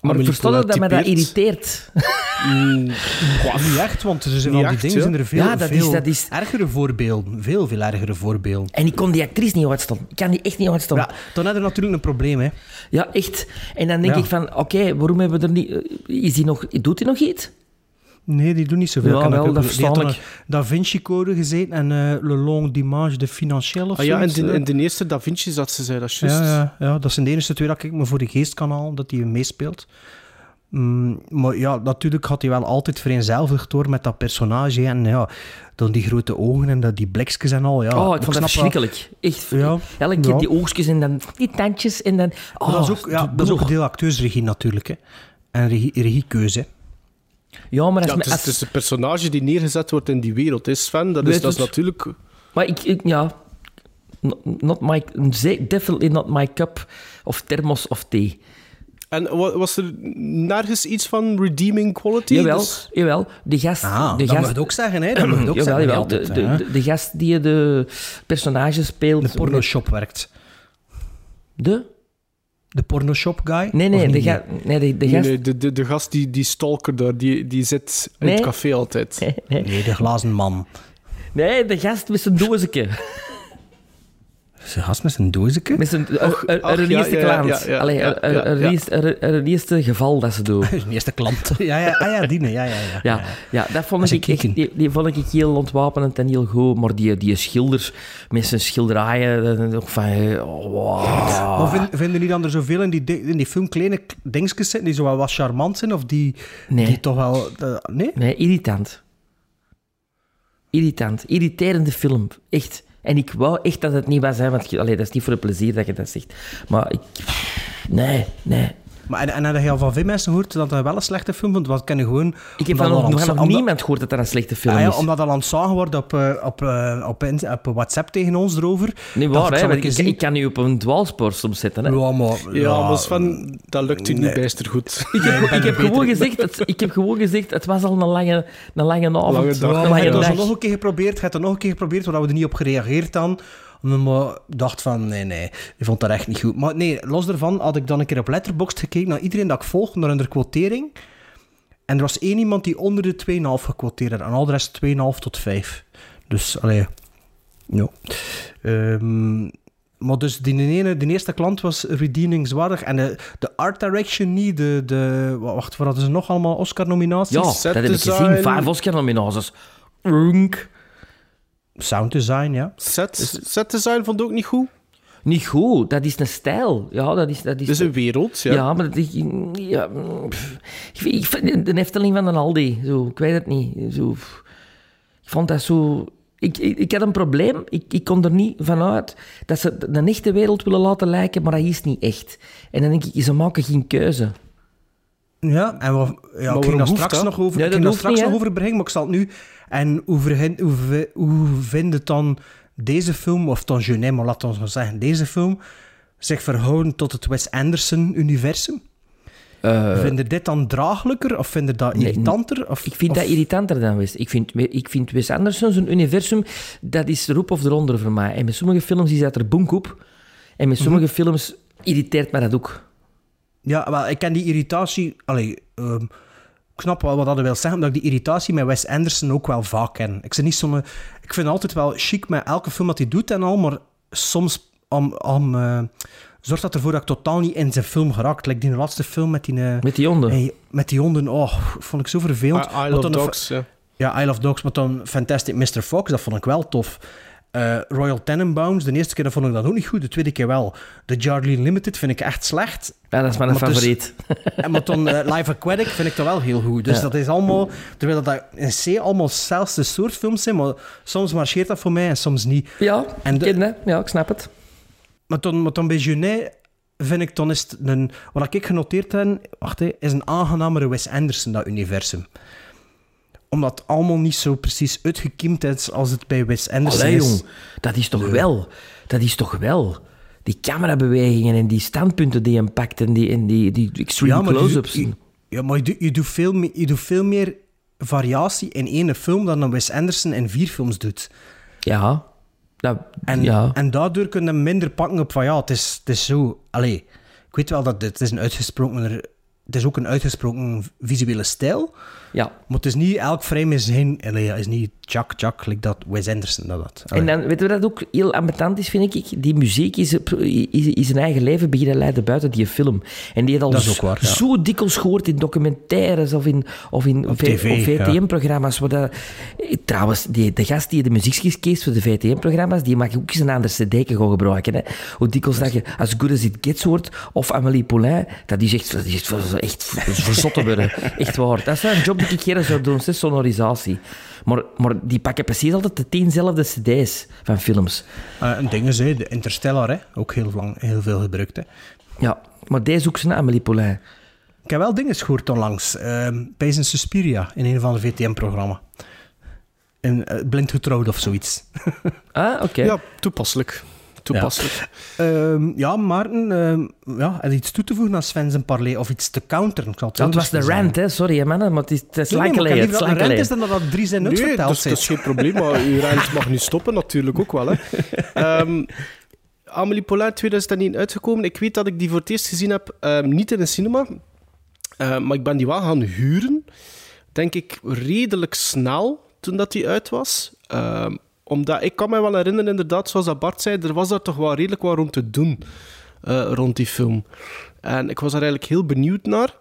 Speaker 3: Maar
Speaker 1: Amélie
Speaker 3: versta je dat mij dat irriteert?
Speaker 2: Goh, niet echt, want er zijn van die
Speaker 1: echt,
Speaker 2: dingen
Speaker 1: ja.
Speaker 2: zijn er veel,
Speaker 3: Ja, dat is-
Speaker 2: veel
Speaker 3: dat is-
Speaker 2: ergere voorbeelden. Veel, veel ergere voorbeelden.
Speaker 3: En ik kon die actrice niet uitstaan. Ik kan die echt niet uitstaan.
Speaker 2: Ja, dan heb je natuurlijk een probleem, hè.
Speaker 3: Ja, echt. En dan denk
Speaker 2: Ja.
Speaker 3: ik van, oké, waarom hebben we er niet... Is die nog, doet hij nog iets?
Speaker 2: Nee, die doen niet zoveel.
Speaker 3: Ja,
Speaker 2: Kan
Speaker 3: wel, dat ik.
Speaker 2: Da Vinci Code gezeten en eh, Le Long Dimanche de Financiële of
Speaker 1: Ah ja,
Speaker 2: zoiets,
Speaker 1: de,
Speaker 2: eh.
Speaker 1: in de eerste Da Vinci zat ze, zei dat juist.
Speaker 2: Ja, ja, ja, dat zijn de enige twee dat ik me voor de geest kan halen, dat hij meespeelt. Mm, maar ja, natuurlijk had hij wel altijd vereenzelvigd door met dat personage. En ja, dan die grote ogen en dat, die blikjes en al. Ja,
Speaker 3: oh, ik vond dat
Speaker 2: wel-
Speaker 3: verschrikkelijk. Echt.
Speaker 2: Ja,
Speaker 3: Elke keer
Speaker 2: ja.
Speaker 3: die oogstjes en dan die tandjes en dan... Oh,
Speaker 2: dat is ook, ja, dat is ook deel acteursregie natuurlijk. Hè. En regie, regiekeuze.
Speaker 3: Ja, maar als,
Speaker 1: Ja, het, is,
Speaker 3: als-
Speaker 1: het is de personage die neergezet wordt in die wereld, is Sven. Dat is, dat is natuurlijk...
Speaker 3: Maar ik, ik- ja... Not, my, definitely not my cup of thermos of thee.
Speaker 1: En wa- was er nergens iets van redeeming quality?
Speaker 3: Jawel,
Speaker 1: Dus-
Speaker 3: jawel. De gast...
Speaker 2: Ah,
Speaker 3: de
Speaker 2: dat
Speaker 3: gast
Speaker 2: mag je ook zeggen. Hè. Dat mag je ook (clears throat)
Speaker 3: jawel,
Speaker 2: zeggen.
Speaker 3: jawel.
Speaker 2: altijd,
Speaker 3: de, de gast die de personage speelt...
Speaker 2: de pornoshop werkt.
Speaker 3: De?
Speaker 2: De pornoshop guy?
Speaker 3: Nee, nee, de, ga, nee, de, de gast...
Speaker 1: nee, de, de, de gast, die, die stalker daar, die, die zit in het café altijd. (laughs)
Speaker 3: Nee, nee.
Speaker 2: Nee, de glazen man.
Speaker 3: Nee, de gast met zijn doosje.
Speaker 2: Ze gast met zijn doosje.
Speaker 3: Met zijn er- er- er eerste klant. Allee,
Speaker 1: ja.
Speaker 3: eerste- er- er geval dat ze doen. (laughs)
Speaker 2: Zijn eerste klant. (laughs) Ja, ja, ah, ja die, nee, ja, ja, ja.
Speaker 3: Ja, ja dat vond ik
Speaker 2: een
Speaker 3: echt, die, die vond ik heel ontwapenend en heel goed. Maar die, die schilder met zijn schilderijen, dat is ook van... eh, Oh, wow.
Speaker 2: Maar vind, vinden die dan er zoveel in die, di- in die film kleine dingetjes zitten die zo wel wat charmant zijn? Of die,
Speaker 3: Nee.
Speaker 2: die toch wel... eh, nee?
Speaker 3: Nee, irritant. Irritant. Irriterende film. Echt. En ik wou echt dat het niet was, hè, want allee, dat is niet voor het plezier dat je dat zegt. Maar ik... Nee, nee.
Speaker 2: Maar en, en heb je al van veel mensen gehoord dat dat wel een slechte film vond? Want ken je gewoon...
Speaker 3: Ik heb van nog,
Speaker 2: het-
Speaker 3: nog
Speaker 2: omdat-
Speaker 3: niemand gehoord dat dat een slechte film
Speaker 2: Ah ja,
Speaker 3: is.
Speaker 2: omdat dat aan het zagen wordt op, eh, op, eh, op, op WhatsApp tegen ons erover.
Speaker 3: Niet
Speaker 2: Dat
Speaker 3: waar,
Speaker 2: ik
Speaker 3: hè? Ik, kan nu op een dwaalspoor soms zetten. Hè?
Speaker 2: Ja, maar...
Speaker 1: Ja, maar Sven, dat lukt u niet
Speaker 2: nee.
Speaker 1: bijster goed.
Speaker 3: Ik heb,
Speaker 2: ik
Speaker 3: heb gewoon gezegd, het, ik heb gewoon gezegd, het was al een lange, een lange avond.
Speaker 1: Lange dag.
Speaker 2: Ja, maar je hebt nog een keer geprobeerd. Je hebt dat nog een keer geprobeerd, waar we er niet op gereageerd dan. Maar dacht van, nee, nee, ik vond dat echt niet goed. Maar nee, los daarvan had ik dan een keer op Letterboxd gekeken naar iedereen dat ik volg, naar hun quotering. En er was één iemand die onder de 2,5 gequoteerd had. En al de rest 2,5 tot 5. Dus, allee, ja. Ehm, maar dus die, ene, die eerste klant was redeemingswaardig. En de, de art direction niet. De, de, wacht, wat hadden ze nog allemaal? Oscar-nominaties?
Speaker 3: Ja,
Speaker 1: set
Speaker 3: dat heb ik
Speaker 1: design.
Speaker 3: gezien. Vijf Oscar-nominaties. Runk.
Speaker 2: Sound design, ja.
Speaker 1: Set, set design vond ik ook niet goed.
Speaker 3: Niet goed, dat is een stijl. Ja, dat is... Dat is
Speaker 1: is een wereld, ja.
Speaker 3: ja. maar dat is... Ja, pff. ik, vind- ik vind de Efteling van de Aldi. Zo, ik weet het niet. Zo, pff. ik vond dat zo... Ik, ik, ik had een probleem. Ik, ik kon er niet vanuit dat ze een echte wereld willen laten lijken, maar dat is niet echt. En dan denk ik, ze maken geen keuze.
Speaker 2: Ja, en wat, ja, ik ging daar straks
Speaker 1: dat?
Speaker 2: nog over, ik
Speaker 3: dat
Speaker 2: straks
Speaker 3: niet,
Speaker 2: nog over brengen, maar ik zal het nu. En hoe, hoe, vi- hoe vindt het dan deze film, of dan Genet, maar laten we zo zeggen, deze film, zich verhouden tot het Wes Anderson-universum?
Speaker 3: Eh,
Speaker 2: Vind je dit dan draaglijker, of vind je dat
Speaker 3: nee,
Speaker 2: irritanter? Of,
Speaker 3: ik vind
Speaker 2: of-
Speaker 3: dat irritanter dan Wes. Ik vind, ik vind Wes Anderson, zijn universum, dat is erop of eronder voor mij. En met sommige films is dat er bonk op. En met sommige films irriteert mij dat ook.
Speaker 2: Ja, wel, ik ken die irritatie... Allee, ehm, ik snap wel wat dat wil zeggen, omdat ik die irritatie met Wes Anderson ook wel vaak ken. Ik, ben niet zo'n, ik vind altijd wel chic met elke film dat hij doet en al, maar soms om, om, eh, zorgt dat ervoor dat ik totaal niet in zijn film geraakt. Like die laatste film met die, eh,
Speaker 3: Met die honden.
Speaker 2: hey, met die honden, oh, vond ik zo vervelend.
Speaker 1: I, I Love Dogs, ja.
Speaker 2: ja, I Love Dogs, maar dan Fantastic Mr. Fox, dat vond ik wel tof. Eh, Royal Tenenbaums, de eerste keer dat vond ik dat ook niet goed, de tweede keer wel. The Jardine Limited vind ik echt slecht.
Speaker 3: Ja, dat is mijn
Speaker 2: Maar dus-
Speaker 3: favoriet. (laughs)
Speaker 2: En maar dan eh, Live Aquatic vind ik dat wel heel goed. Dus
Speaker 3: Ja.
Speaker 2: dat is allemaal... Terwijl dat in C allemaal zelfde soort films zijn, maar soms marcheert dat voor mij en soms niet.
Speaker 3: Ja,
Speaker 2: En de-.
Speaker 3: Ja, ik snap het.
Speaker 2: Maar dan, maar dan bij Genet vind ik, dan is het een... Wat ik genoteerd heb, wacht, is een aangenamere Wes Anderson, dat universum. Omdat het allemaal niet zo precies uitgekiemd is als het bij Wes Anderson
Speaker 3: Allee,
Speaker 2: is.
Speaker 3: jong. Dat is toch wel... Dat is toch wel... Die camerabewegingen en die standpunten die je pakt en die, en die, die extreme close-ups.
Speaker 2: Ja, maar je, doet- je, doet veel meer, je doet veel meer variatie in één film dan dat Wes Anderson in vier films doet.
Speaker 3: Ja. Dat,
Speaker 2: En,
Speaker 3: ja.
Speaker 2: en daardoor kun je minder pakken op van ja, het is, het is zo. Allee, ik weet wel dat het is een uitgesproken. Het is ook een uitgesproken visuele stijl.
Speaker 3: Ja.
Speaker 2: Maar het is niet elk frame is. Allee, is niet Chuck Chuck, like dat Wes Anderson dat had.
Speaker 3: En dan, weet je wat ook heel ambetant is, vind ik? Die muziek is, is, is zijn eigen leven beginnen leiden buiten die film. En die had al
Speaker 2: Dat ook waar, ja.
Speaker 3: zo dikwijls gehoord in documentaires of in, of in VTM-programma's. dat- eh, Trouwens, die, de gast die de muziekjes kiest voor de VTM-programma's, die mag ook eens een ander cd gaan gebruiken. Hè. Hoe dikwijls dat je As Good As It Gets hoort, of Amélie Poulain, dat is echt, dat is echt, echt (laughs) verzotten worden. Echt waar. Dat is een job die ik hier zou doen, sonorisatie. Maar, maar die pakken precies altijd de tienzelfde cd's van films.
Speaker 2: Eh, een ding is, hè, de Interstellar, hè, ook heel, lang, heel veel gebruikt. Hè.
Speaker 3: Ja, maar deze ook zijn Amélie Poulain.
Speaker 2: Ik heb wel dingen gehoord onlangs. Ehm bij een Suspiria in een van de VTM-programma. In eh, Blind Getrouwd of zoiets.
Speaker 3: Ah, oké.
Speaker 1: Ja, toepasselijk. Toepasselijk.
Speaker 2: Ehm, ja, Maarten, ehm, ja, iets toe te voegen aan Sven zijn parley of iets te counteren.
Speaker 3: Dat was de rant, hè. Sorry, mannen, maar het is, het is
Speaker 2: Nee,
Speaker 3: Het is
Speaker 2: rant is dan dat dat drie zijn
Speaker 1: Nee,
Speaker 2: uitverteld
Speaker 1: dat is, dat is geen probleem, maar (laughs) uw rent mag nu stoppen natuurlijk ook wel. Hè. Ehm, Amélie Poulain 2009 uitgekomen. Ik weet dat ik die voor het eerst gezien heb, ehm, niet in een cinema, eh, maar ik ben die wel gaan huren. Denk ik redelijk snel toen dat die uit was. Ehm, omdat ik kan me wel herinneren, inderdaad, zoals dat Bart zei, er was daar toch wel redelijk wat rond te doen eh, rond die film. En ik was daar eigenlijk heel benieuwd naar.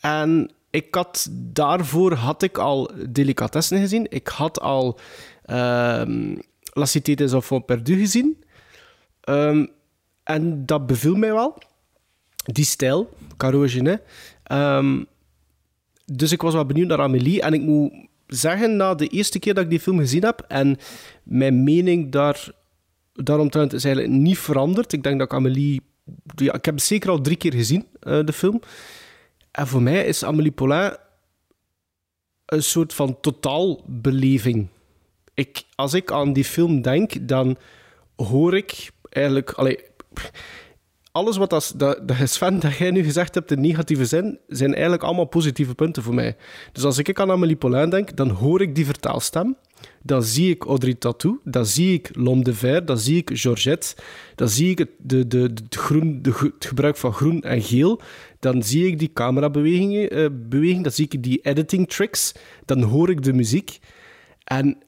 Speaker 1: En ik had, daarvoor had ik al Delicatessen gezien. Ik had al ehm La Cité des Enfants Perdus gezien. Ehm, en dat beviel mij wel. Die stijl, Caro. Ehm, dus ik was wel benieuwd naar Amélie. En ik moet zeggen, na de eerste keer dat ik die film gezien heb... en mijn mening daar, daaromtrent is eigenlijk niet veranderd. Ik denk dat ik Amélie... Ja, ik heb zeker al drie keer gezien, eh, de film. En voor mij is Amélie Poulain een soort van totaalbeleving. Ik, als ik aan die film denk, dan hoor ik eigenlijk... Allee, alles wat dat, dat, dat Sven, dat jij nu gezegd hebt in negatieve zin, zijn eigenlijk allemaal positieve punten voor mij. Dus als ik aan Amélie Poulain denk, dan hoor ik die vertaalstem. Dan zie ik Audrey Tatou, dan zie ik L'Homme de Ver, dan zie ik Georgette, dan zie ik het, de, de, groen, het gebruik van groen en geel, dan zie ik die camerabewegingen, eh, beweging, dan zie ik die editing tricks, dan hoor ik de muziek. En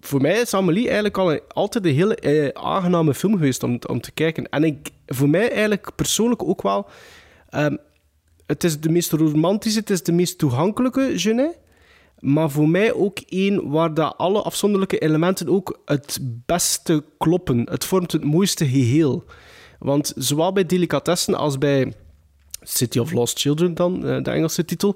Speaker 1: voor mij is Amelie eigenlijk al altijd een hele eh, aangename film geweest om, om te kijken. En ik, voor mij eigenlijk persoonlijk ook wel... ehm, het is de meest romantische, het is de meest toegankelijke Genet. Maar voor mij ook één waar dat alle afzonderlijke elementen ook het beste kloppen. Het vormt het mooiste geheel. Want zowel bij Delicatessen als bij City of Lost Children dan, eh, de Engelse titel,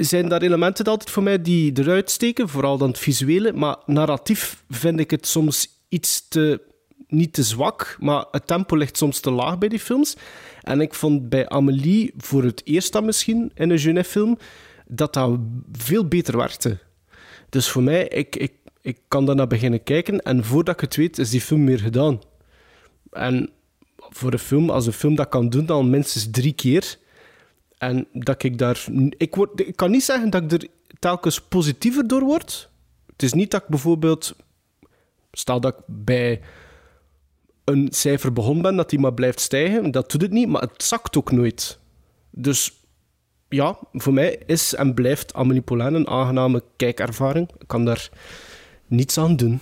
Speaker 1: zijn daar elementen altijd voor mij die eruit steken, vooral dan het visuele. Maar narratief vind ik het soms iets te, niet te zwak, maar het tempo ligt soms te laag bij die films. En ik vond bij Amélie, voor het eerst dan misschien in een Genet-film, dat dat veel beter werkte. Dus voor mij, ik, ik, ik kan daarna beginnen kijken en voordat ik het weet, is die film meer gedaan. En voor een film, als een film dat kan doen, dan minstens drie keer. En dat ik daar... Ik, word, ik kan niet zeggen dat ik er telkens positiever door word. Het is niet dat ik bijvoorbeeld... Stel dat ik bij een cijfer begonnen ben, dat die maar blijft stijgen. Dat doet het niet, maar het zakt ook nooit. Dus ja, voor mij is en blijft Poulain een aangename kijkervaring. Ik kan daar niets aan doen.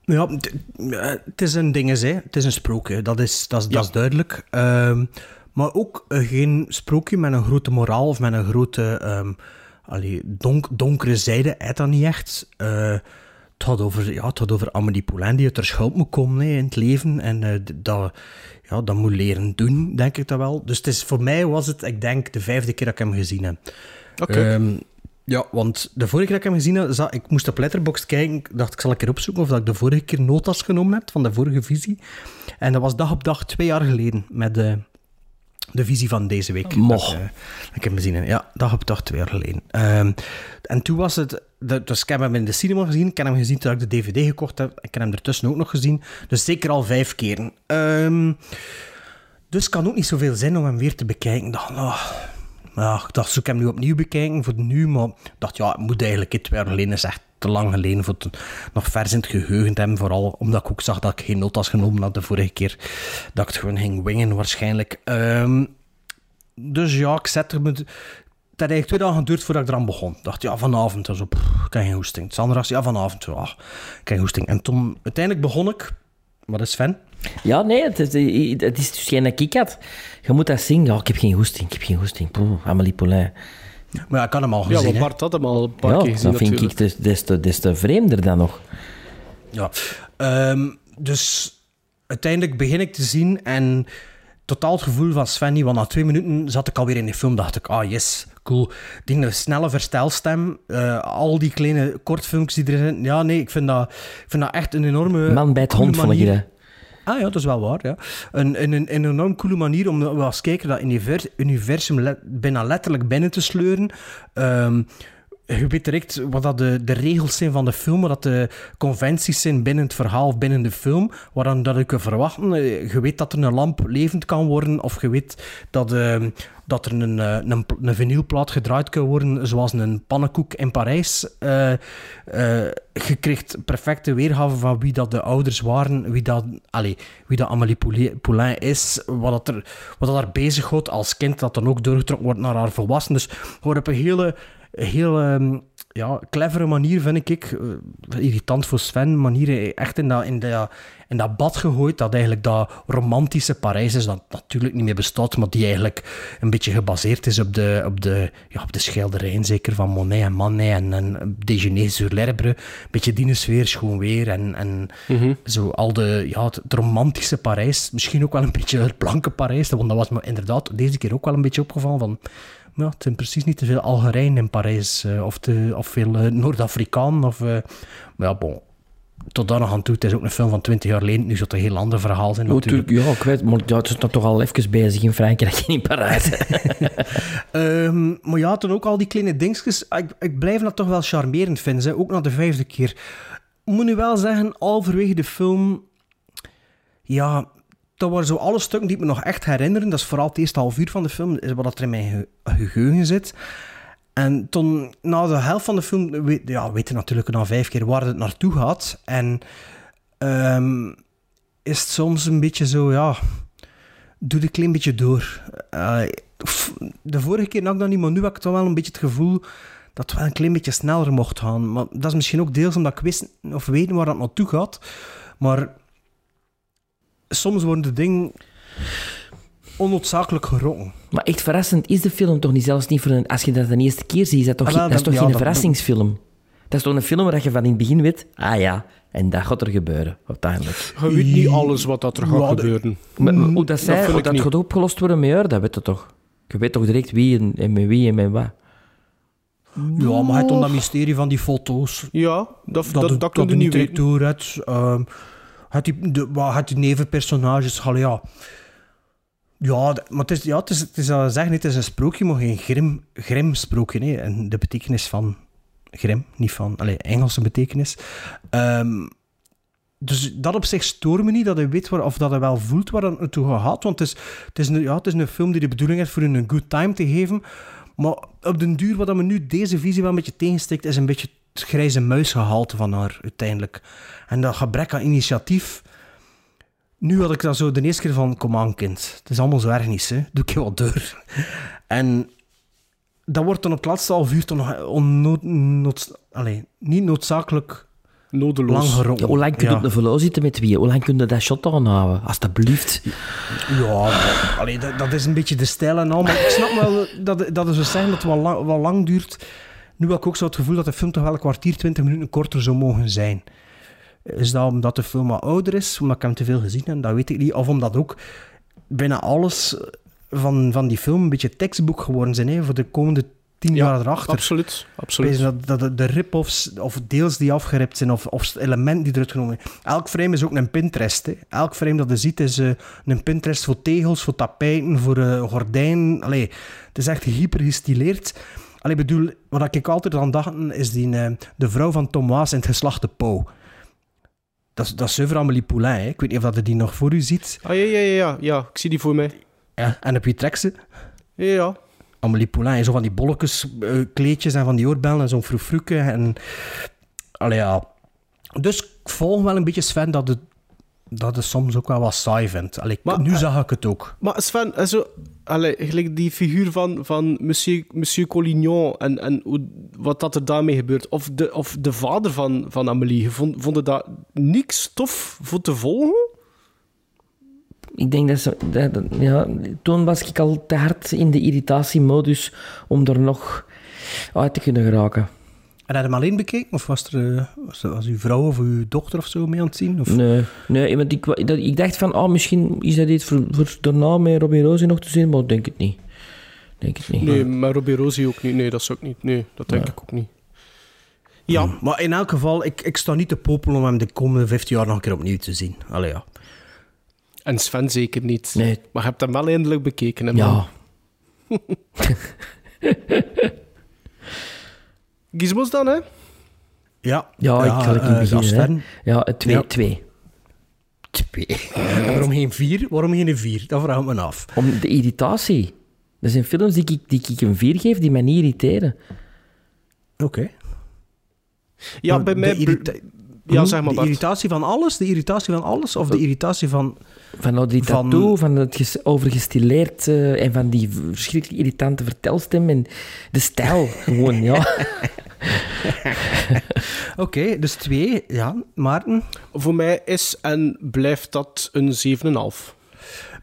Speaker 2: Ja, het- eh, het is een ding, hè. het is een sprookje, dat is, dat is, dat is duidelijk. Ehm, maar ook eh, geen sprookje met een grote moraal of met een grote ehm, allee, donk, donkere zijde, uit dat niet echt. Eh, het gaat over, ja, het gaat over Amélie Poulain die uit haar schuld moet komen hè, in het leven en eh, dat, ja, dat moet leren doen, denk ik dat wel. Dus het is, voor mij was het, ik denk, de vijfde keer dat ik hem gezien heb.
Speaker 1: Oké.
Speaker 2: Ehm, ja, want de vorige keer dat ik hem gezien heb, zat, ik moest op Letterboxd kijken. Ik dacht, ik zal een keer opzoeken of dat ik de vorige keer notas genomen heb van de vorige visie. En dat was dag op dag twee jaar geleden met de, de visie van deze week.
Speaker 3: Moch.
Speaker 2: Dat, ik, eh, ik hem gezien heb. Ja, dag op dag twee jaar geleden. Ehm, en toen was het... de- dus ik heb hem in de cinema gezien. Ik heb hem gezien toen ik de DVD gekocht heb. Ik heb hem ertussen ook nog gezien. Dus zeker al vijf keren. Ehm, dus het kan ook niet zoveel zin om hem weer te bekijken. Ik dacht, ah, ja, ik dacht, ik hem nu opnieuw bekijken voor nu? Maar ik dacht, ja, het moet eigenlijk het twee jaar geleden is echt te lang geleden voor nog vers in het geheugen te hebben. Vooral omdat ik ook zag dat ik geen notas genomen had de vorige keer. Dat ik het gewoon ging wingen waarschijnlijk. Ehm, dus ja, ik zette me... Het had eigenlijk twee dagen geduurd voordat ik eraan begon. Ik dacht, ja, vanavond. Zo, pff, ik heb geen hoesting. Sandra zei, ja, vanavond. Ah, ik heb geen hoesting. En toen, uiteindelijk begon ik... Wat is Sven?
Speaker 3: Ja, nee, het is, het is dus geen dat. Je moet dat zien. Ja, ik heb geen goesting, ik heb geen goesting. Poeh, Poulain.
Speaker 2: Maar ja, ik had hem al
Speaker 1: Ja,
Speaker 2: gezien. hè.
Speaker 1: Bart had hem al een paar
Speaker 3: Ja,
Speaker 1: keer gezien
Speaker 3: dat vind
Speaker 1: natuurlijk.
Speaker 3: ik des, des, te, des te vreemder dan nog.
Speaker 2: Ja, ehm, dus uiteindelijk begin ik te zien en totaal het gevoel van Sven, niet, want na twee minuten zat ik alweer in de film, dacht ik, ah yes, cool. Die snelle verstelstem, eh, al die kleine kortfilmpjes die erin zitten. Ja, nee, ik vind dat, ik vind dat echt een enorme...
Speaker 3: Man bij het hond, vond ik.
Speaker 2: Ah ja, dat is wel waar. Ja. Een, een, een, enorm coole manier om we als kijker dat univers- universum le- bijna letterlijk binnen te sleuren. Ehm, je weet direct wat dat de, de regels zijn van de film, wat dat de conventies zijn binnen het verhaal binnen de film, waaraan dat ik kan verwachten. Eh, Je weet dat er een lamp levend kan worden, of je weet dat, ehm, dat er een, eh, een, een vinylplaat gedraaid kan worden, zoals een pannenkoek in Parijs. Eh, je krijgt perfecte weergave van wie dat de ouders waren, wie dat, allez, wie dat Amélie Poulain- is, wat, dat er, wat dat haar bezighoudt als kind, dat dan ook doorgetrokken wordt naar haar volwassen. Dus gewoon op een hele, heel ehm, ja, clevere manier, vind ik. eh, irritant voor Sven, manier echt in dat, in, dat, in dat bad gegooid, dat eigenlijk dat romantische Parijs is, dat natuurlijk niet meer bestaat, maar die eigenlijk een beetje gebaseerd is op de, op de, ja, op de schilderijen, zeker van Monet en Manet en, en Déjeuner sur l'herbe. Een beetje die sfeer, schoon weer en, en zo al de, ja, het, het romantische Parijs. Misschien ook wel een beetje het blanke Parijs, want dat was me inderdaad deze keer ook wel een beetje opgevallen van... Ja, het zijn precies niet te veel Algerijnen in Parijs, eh, of, te, of veel eh, Noord-Afrikaan. Of, eh, maar ja, bon. Tot daar nog aan toe. Het is ook een film van 20 jaar geleden. Nu zou het een heel ander verhaal zijn.
Speaker 3: Ja,
Speaker 2: natuurlijk.
Speaker 3: ja, ik weet, maar ja, het is toch al even bezig in Frankrijk en in Parijs.
Speaker 2: Ehm, maar ja, toen ook al die kleine dingetjes. Ik, ik blijf dat toch wel charmerend vinden. Hè. Ook na de vijfde keer. Ik moet nu wel zeggen, halverwege de film... ja, dat waren zo alle stukken die ik me nog echt herinneren. Dat is vooral het eerste half uur van de film, is wat er in mijn ge- geheugen zit. En toen, na de helft van de film, weet, ja, weet natuurlijk na vijf keer waar het naartoe gaat. En ehm, is het soms een beetje zo, ja, doe een klein beetje door. Eh, de vorige keer had ik dat niet, maar nu heb ik toch wel een beetje het gevoel dat het wel een klein beetje sneller mocht gaan. Maar dat is misschien ook deels omdat ik wist of weten waar dat naartoe gaat. Maar soms worden de dingen onnoodzakelijk gerokken.
Speaker 3: Maar echt verrassend is de film toch niet, zelfs niet voor een... Als je dat de eerste keer ziet, is dat toch,
Speaker 2: Ah, wel,
Speaker 3: dat is
Speaker 2: dat-
Speaker 3: toch
Speaker 2: ja,
Speaker 3: geen
Speaker 2: dat-
Speaker 3: verrassingsfilm? Dat is toch een film waar je van in het begin weet... Ah ja, en dat gaat er gebeuren, uiteindelijk.
Speaker 1: Je weet niet alles wat dat er gaat gebeuren.
Speaker 3: Maar, maar hoe dat, zij, hoe dat gaat opgelost worden met haar, dat weet je toch? Je weet toch direct wie en, en met wie en met wat?
Speaker 2: Ja, maar het om dat mysterie van die foto's.
Speaker 1: Ja, dat, dat, dat,
Speaker 2: dat
Speaker 1: kun je niet
Speaker 2: direct
Speaker 1: weten.
Speaker 2: door het. ehm, het die, het die nevenpersonages, allee, ja. Ja, maar het is, ja, het is, het is zeggen, het is een sprookje, maar geen grim, grim sprookje. Nee. En de betekenis van grim, niet van allee, Engelse betekenis. Ehm, dus dat op zich stoort me niet, dat hij weet waar, of dat hij wel voelt waar het naartoe gaat. Want het is, het, is een, ja, het is een film die de bedoeling heeft voor een good time te geven. Maar op den duur, wat me nu deze visie wel een beetje tegensteekt, is een beetje het grijze muisgehalte van haar uiteindelijk. En dat gebrek aan initiatief. Nu had ik dat zo de eerste keer van, kom aan kind, het is allemaal zo erg niet, hè. doe ik je wat door. (laughs) En dat wordt dan op het laatste half uur toch nog onnood, nood- allee, niet noodzakelijk
Speaker 1: Nodeloos.
Speaker 2: lang gerokken.
Speaker 3: Ja, hoe lang kun je
Speaker 2: Ja.
Speaker 3: op de velo zitten met wie? Hoe lang kun je dat shot aanhouden? Alsjeblieft.
Speaker 2: Ja, maar, allee, dat, dat is een beetje de stijl en al. Maar ik snap wel dat, dat is zo zeggen dat het wel lang, wel lang duurt. Nu heb ik ook zo het gevoel dat de film toch wel een kwartier, twintig minuten korter zou mogen zijn. Is dat omdat de film wat ouder is, omdat ik hem te veel gezien heb? Dat weet ik niet. Of omdat ook bijna alles van, van die film een beetje tekstboek geworden zijn hè, voor de komende tien
Speaker 1: Ja,
Speaker 2: jaar erachter.
Speaker 1: Absoluut. Absoluut.
Speaker 2: Dat, dat de, rip-offs, of deels die afgerept zijn, of, of elementen die eruit genomen zijn. Elk frame is ook een Pinterest. Hè. Elk frame dat je ziet is eh, een Pinterest voor tegels, voor tapijten, voor eh, gordijnen. Allee, het is echt hyper gestileerd. Allee, bedoel, wat ik altijd aan dacht, is die, eh, de vrouw van Tom Waas in het geslachte Pauw. Dat dat is zuiver Amélie Poulain. Hè. Ik weet niet of dat je die nog voor u ziet.
Speaker 1: Ah, ja, ja, ja, ja, ja. Ik zie die voor mij.
Speaker 2: Ja. En op wie trekt ze?
Speaker 1: Ja, ja.
Speaker 2: Amélie Poulain, zo van die bolletjes, eh, kleedjes en van die oorbellen en zo'n froefroeke. En... Allee, ja. Dus ik volg wel een beetje Sven dat het, dat het soms ook wel wat saai vindt. Allee,
Speaker 1: Maar,
Speaker 2: nu
Speaker 1: eh,
Speaker 2: zag ik het ook.
Speaker 1: Maar Sven, eh, zo, allee, gelijk die figuur van, van Monsieur, Monsieur Collignon en, en hoe, wat dat er daarmee gebeurt. Of de, of de vader van, van Amélie. Vond, vonden dat niks tof voor te volgen?
Speaker 3: Ik denk dat ze... Dat, dat- ja, toen was ik al te hard in de irritatiemodus om er nog uit te kunnen geraken.
Speaker 2: En had je hem alleen bekeken? Of was er eh, was, was uw vrouw of uw dochter of zo mee aan het zien? Of?
Speaker 3: Nee, nee want ik, dat, ik dacht van, oh, misschien is dat iets voor, voor daarna met Robbie Rosie nog te zien, maar ik denk het niet. Denk het niet.
Speaker 1: Nee, maar Robbie Rosie ook niet. Nee, dat zou ik niet. Nee, dat denk ik ook niet. Ja,
Speaker 2: Maar in elk geval, ik, ik sta niet te popelen om hem de komende 15 jaar nog een keer opnieuw te zien. Allee, ja.
Speaker 1: en Sven zeker niet.
Speaker 3: Nee.
Speaker 1: Maar je hebt hem wel eindelijk bekeken. Hè, man.
Speaker 3: Ja, (laughs) (laughs)
Speaker 1: Gizmos dan, hè?
Speaker 2: Ja,
Speaker 3: Ja, ik ga het niet
Speaker 2: eh,
Speaker 3: beginnen.
Speaker 2: Sven.
Speaker 3: ja twee,
Speaker 2: Ja.
Speaker 3: twee. Twee.
Speaker 2: En waarom geen vier? Waarom geen vier? Dat vraag ik me af.
Speaker 3: Om de irritatie. Er zijn films die ik, die ik een vier geef die mij niet irriteren.
Speaker 2: Oké.
Speaker 1: Ja,
Speaker 2: Maar
Speaker 1: bij
Speaker 2: de
Speaker 1: mij... Ja, zeg maar,
Speaker 2: De
Speaker 1: Bart.
Speaker 2: irritatie van alles? De irritatie van alles? Of de irritatie van...
Speaker 3: Van nou, die tattoo, van het ges- overgestileerd eh, en van die verschrikkelijk irritante vertelstem en de stijl (laughs) gewoon, ja. (laughs)
Speaker 2: Oké, dus twee. Ja, Maarten.
Speaker 1: Voor mij is en blijft dat een 7,5.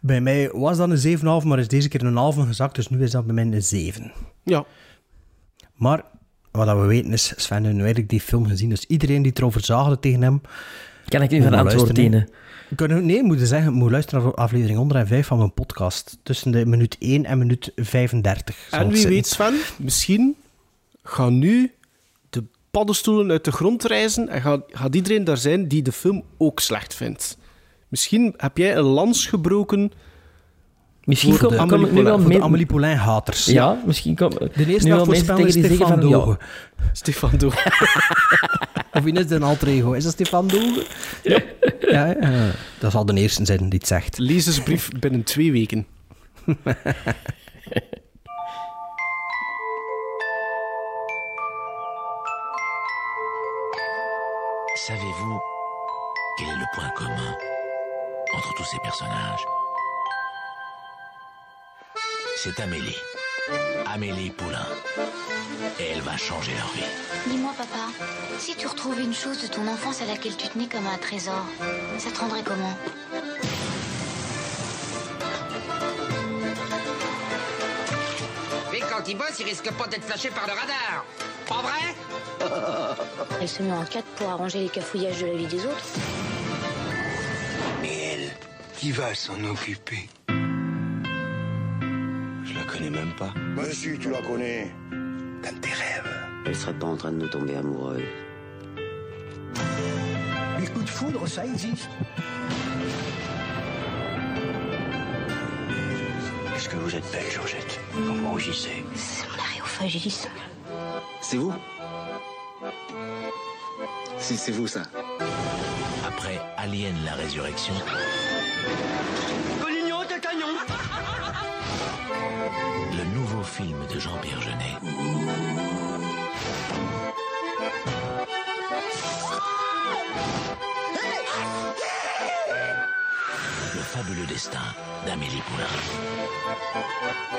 Speaker 2: Bij mij was dat een 7,5, maar is deze keer een halve gezakt. Dus nu is dat bij mij een 7.
Speaker 1: Ja.
Speaker 2: Maar wat dat we weten is, Sven heeft nu eigenlijk die film gezien. Dus iedereen die erover zagen tegen hem...
Speaker 3: Kan ik van
Speaker 2: maar
Speaker 3: antwoord dienen?
Speaker 2: Kunnen, nee, moet je zeggen, moet luisteren naar aflevering 105 van mijn podcast. Tussen de minuut 1 en minuut 35. zal
Speaker 1: En wie
Speaker 2: zitten.
Speaker 1: weet, Sven, misschien gaan nu de paddenstoelen uit de grond reizen en gaat, gaat iedereen daar zijn die de film ook slecht vindt. Misschien heb jij een lans gebroken
Speaker 3: Misschien
Speaker 2: Voor
Speaker 3: kom-
Speaker 2: de
Speaker 3: nu
Speaker 2: Amélie
Speaker 3: wel
Speaker 2: Poulain- voor de
Speaker 3: mee-
Speaker 2: Amélie Poulain-haters.
Speaker 3: Ja, misschien kom,
Speaker 2: De
Speaker 3: nu
Speaker 2: eerste
Speaker 3: wel
Speaker 2: dat
Speaker 3: mensen
Speaker 2: voorspellen is
Speaker 3: tegen die zeggen (laughs)
Speaker 2: Stefan
Speaker 3: van, ja,
Speaker 2: Doge.
Speaker 1: Stefan (laughs) Doe.
Speaker 2: Of wie is de alter ego? Is dat Stefan Doge? Ja. (laughs) ja, ja. Dat zal de eerste zijn die het zegt.
Speaker 1: Lezersbrief binnen twee weken.
Speaker 5: Savez-vous quel est le point commun entre tous ces personnages C'est Amélie. Amélie Poulain. Et elle va changer leur vie.
Speaker 6: Dis-moi, papa, si tu retrouves une chose de ton enfance à laquelle tu tenais comme un trésor, ça te rendrait comment?
Speaker 7: Mais quand il bosse, il risque pas d'être flashé par le radar. Pas vrai? (laughs)
Speaker 6: Elle se met en quatre pour arranger les cafouillages de la vie des autres.
Speaker 8: Mais elle, qui va s'en occuper? Je la connais même pas.
Speaker 9: Mais si, tu la connais.
Speaker 8: Dans tes rêves.
Speaker 10: Elle serait pas en train de nous tomber amoureux.
Speaker 9: Les coups de foudre, ça existe.
Speaker 8: Est-ce que vous êtes belle, Georgette? Quand vous rougissez.
Speaker 6: C'est mon aréophagie, ça.
Speaker 10: C'est vous? Si, c'est vous ça.
Speaker 5: Après Alien la résurrection, film de Jean-Pierre Jeunet. Le fabuleux destin d'Amélie Poulain.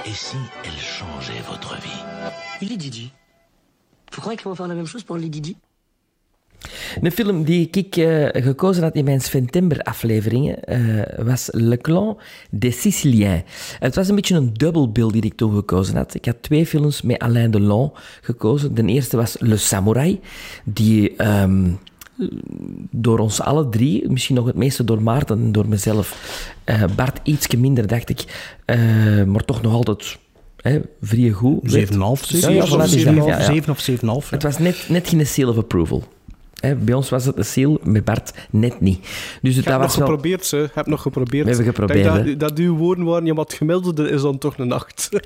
Speaker 5: Et si elle changeait votre vie?
Speaker 10: Il Didi. Vous croyez qu'ils vont faire la même chose pour les Didi?
Speaker 3: Een film die ik eh, gekozen had in mijn Sven-Timber-afleveringen eh, was Le Clan des Siciliens. Het was een beetje een bill die ik toen gekozen had. Ik had twee films met Alain Delon gekozen. De eerste was Le Samurai, die ehm, door ons alle drie, misschien nog het meeste door Maarten en door mezelf, eh, Bart ietsje minder, dacht ik, maar toch nog altijd hè, vrij goed. werd.
Speaker 2: 7,5.
Speaker 3: Ja, ja, voilà, dus
Speaker 2: 7
Speaker 3: ja, ja.
Speaker 2: 7 of 7,5.
Speaker 3: Het was net, net geen seal of approval. Hè, bij ons was het een seal, met Bart net niet. Dus
Speaker 1: Ik
Speaker 3: dat
Speaker 1: heb nog
Speaker 3: was wel...
Speaker 1: geprobeerd, ze. heb nog geprobeerd.
Speaker 3: We hebben geprobeerd,
Speaker 1: denk dat, dat uw woorden waren, ja, maar het gemiddelde is dan toch een acht. (laughs)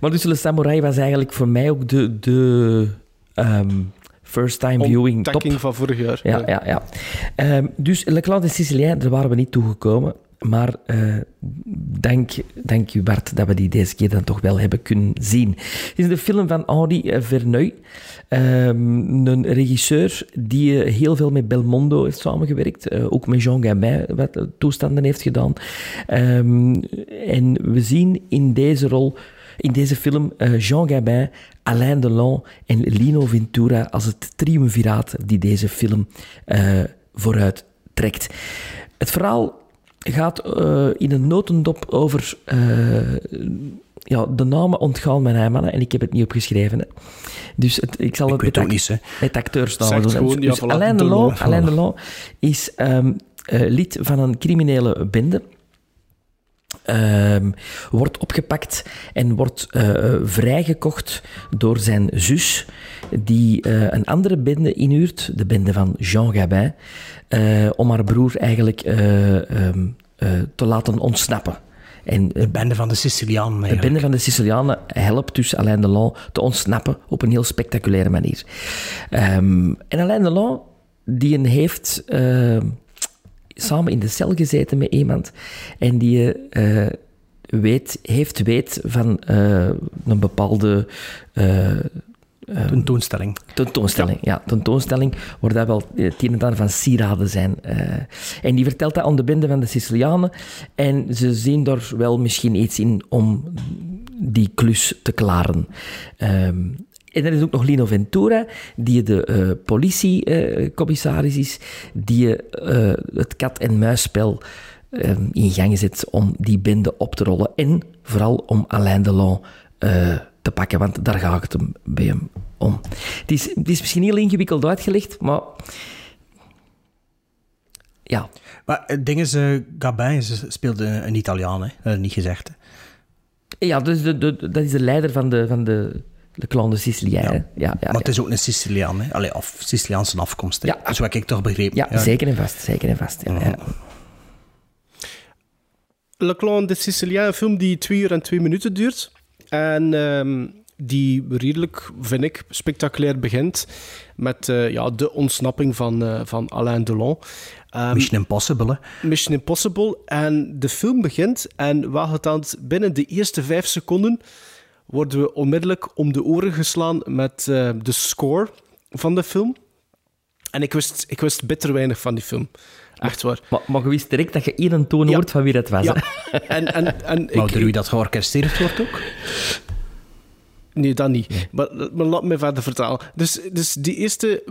Speaker 3: Maar dus Le Samurai was eigenlijk voor mij ook de, de ehm, first time viewing top.
Speaker 1: Van vorig jaar.
Speaker 3: Ja, ja, ja. Ehm, dus Le Clan des Siciliens, daar waren we niet toegekomen. Maar eh, dank, dank u Bart dat we die deze keer dan toch wel hebben kunnen zien. Het is de film van Henri Verneuil. Ehm, een regisseur die eh, heel veel met Belmondo heeft samengewerkt. eh, ook met Jean Gabin wat toestanden heeft gedaan. Ehm, en we zien in deze rol, in deze film, Jean Gabin, Alain Delon en Lino Ventura als het triumviraat die deze film eh, vooruit trekt. Het verhaal gaat eh, in een notendop over... eh, ja, de namen ontgaan mijn heimannen en ik heb het niet opgeschreven. Hè. Dus het, ik zal
Speaker 2: Ik
Speaker 3: het
Speaker 2: weet
Speaker 3: met,
Speaker 2: ook niet,
Speaker 3: met acteursnamen doen.
Speaker 1: gewoon, ja,
Speaker 3: dus
Speaker 1: voilà,
Speaker 3: Alain
Speaker 1: Delon.
Speaker 3: Alain Delon is ehm, eh, lid van een criminele bende. Ehm, wordt opgepakt en wordt eh, vrijgekocht door zijn zus, die eh, een andere bende inhuurt, de bende van Jean Gabin, eh, om haar broer eigenlijk eh, ehm, eh, te laten ontsnappen. En
Speaker 2: De bende van de Sicilianen.
Speaker 3: de bende van de Sicilianen helpt dus Alain Delon te ontsnappen op een heel spectaculaire manier. Ehm, en Alain Delon, die een heeft samen in de cel gezeten met iemand en die weet, heeft weet van een bepaalde eh,
Speaker 2: Tentoonstelling.
Speaker 3: tentoonstelling. Ja, tentoonstelling waar dat wel het een en ander van sieraden zijn. eh. en die vertelt dat aan de bende van de Sicilianen. En ze zien daar wel misschien iets in om die klus te klaren. Ehm, en dan is ook nog Lino Ventura, die de eh politiecommissaris is, die eh, het kat-en-muisspel eh, in gang zet om die bende op te rollen. En vooral om Alain Delon eh, te pakken, want daar gaat het hem bij hem om. Het is, het is misschien heel ingewikkeld uitgelegd, maar ja,
Speaker 2: Maar het ding is, eh, Gabin is- speelde een Italiaan, hè. Dat ik niet gezegd. hè.
Speaker 3: ja dus de, de, dat is de leider van de, van de, de Clan de Sicilien. hè. Ja, ja,
Speaker 2: maar het is ook een Siciliaan, hè. Allee, of Siciliaanse afkomst, hè.
Speaker 3: Ja.
Speaker 2: Zo heb ik toch begrepen.
Speaker 3: ja, zeker en vast. Zeker en vast ja, ja.
Speaker 1: Le Clan de Sicilien, een film die twee uur en twee minuten duurt. En ehm, die redelijk, vind ik, spectaculair begint met eh, ja, de ontsnapping van, eh, van Alain Delon. Ehm,
Speaker 2: Mission Impossible, hè.
Speaker 1: Mission Impossible. En de film begint en geteld binnen de eerste vijf seconden worden we onmiddellijk om de oren geslaan met eh, de score van de film. En ik wist, ik wist bitter weinig van die film. Echt waar.
Speaker 3: Maar, maar je wist direct dat je één toon
Speaker 1: Ja.
Speaker 3: hoort van wie dat was.
Speaker 1: Ja. (laughs) En, en, en
Speaker 2: Maar
Speaker 1: ik,
Speaker 2: door wie dat georchestreerd wordt ook?
Speaker 1: Nee, dat niet. Maar, maar laat me verder vertalen. Dus, dus die eerste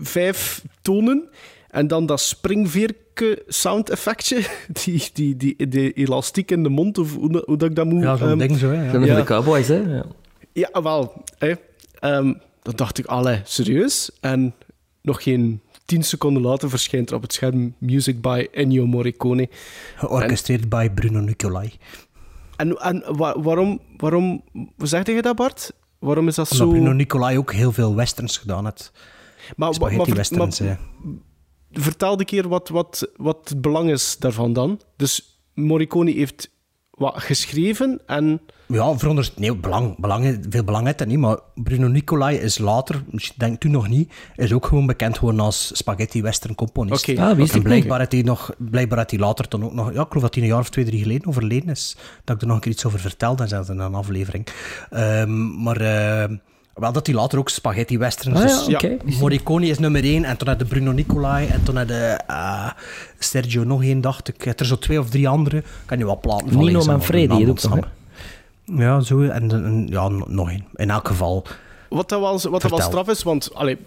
Speaker 1: vijf tonen en dan dat springveerke sound effectje, (laughs) die, die, die, die elastiek in de mond, of hoe, hoe dat ik dat moet...
Speaker 2: Ja, zo'n
Speaker 1: ehm,
Speaker 2: ding zo, hè.
Speaker 3: Dat
Speaker 2: Ja.
Speaker 3: zijn
Speaker 1: Ja.
Speaker 3: van de cowboys, hè? Ja.
Speaker 1: Ja, wel. Hè. Ehm, dan dacht ik, allee, serieus? En nog geen tien seconden later verschijnt er op het scherm Music by Ennio Morricone.
Speaker 2: Georchestreerd bij Bruno Nicolai.
Speaker 1: En, en wa- waarom, waarom... Zeg je dat, Bart? Waarom is dat
Speaker 2: Omdat
Speaker 1: zo...
Speaker 2: Bruno Nicolai ook heel veel westerns gedaan heeft.
Speaker 1: Maar, maar, ver-
Speaker 2: westerns,
Speaker 1: maar- vertel een keer wat, wat, wat het belang is daarvan dan. Dus Morricone heeft wat geschreven en...
Speaker 2: Ja, veronderst... Nee, belang, belang, veel belang heeft dat niet, maar Bruno Nicolai is later, misschien denk toen nog niet, is ook gewoon bekend gewoon als spaghetti western componist.
Speaker 1: Oké.
Speaker 3: Ah, wist
Speaker 2: en
Speaker 3: ik
Speaker 2: blijkbaar had hij nog, blijkbaar had hij later dan ook nog, ja, ik geloof dat hij een jaar of twee, drie geleden overleden is, dat ik er nog een keer iets over vertelde en zelfs in een aflevering. Ehm, maar eh, wel dat hij later ook spaghetti westerns,
Speaker 3: Ah,
Speaker 2: dus
Speaker 3: ja, oké.
Speaker 2: Morricone is nummer één en toen had de Bruno Nicolai en toen had de eh, Sergio nog één, dacht ik. Er zo twee of drie andere, kan je wel platen van
Speaker 3: Nino Manfredi ook hè?
Speaker 2: Ja, zo. En, en ja, nog één. In elk geval.
Speaker 1: Wat dat wel, wat dat wel straf is, want... Allee,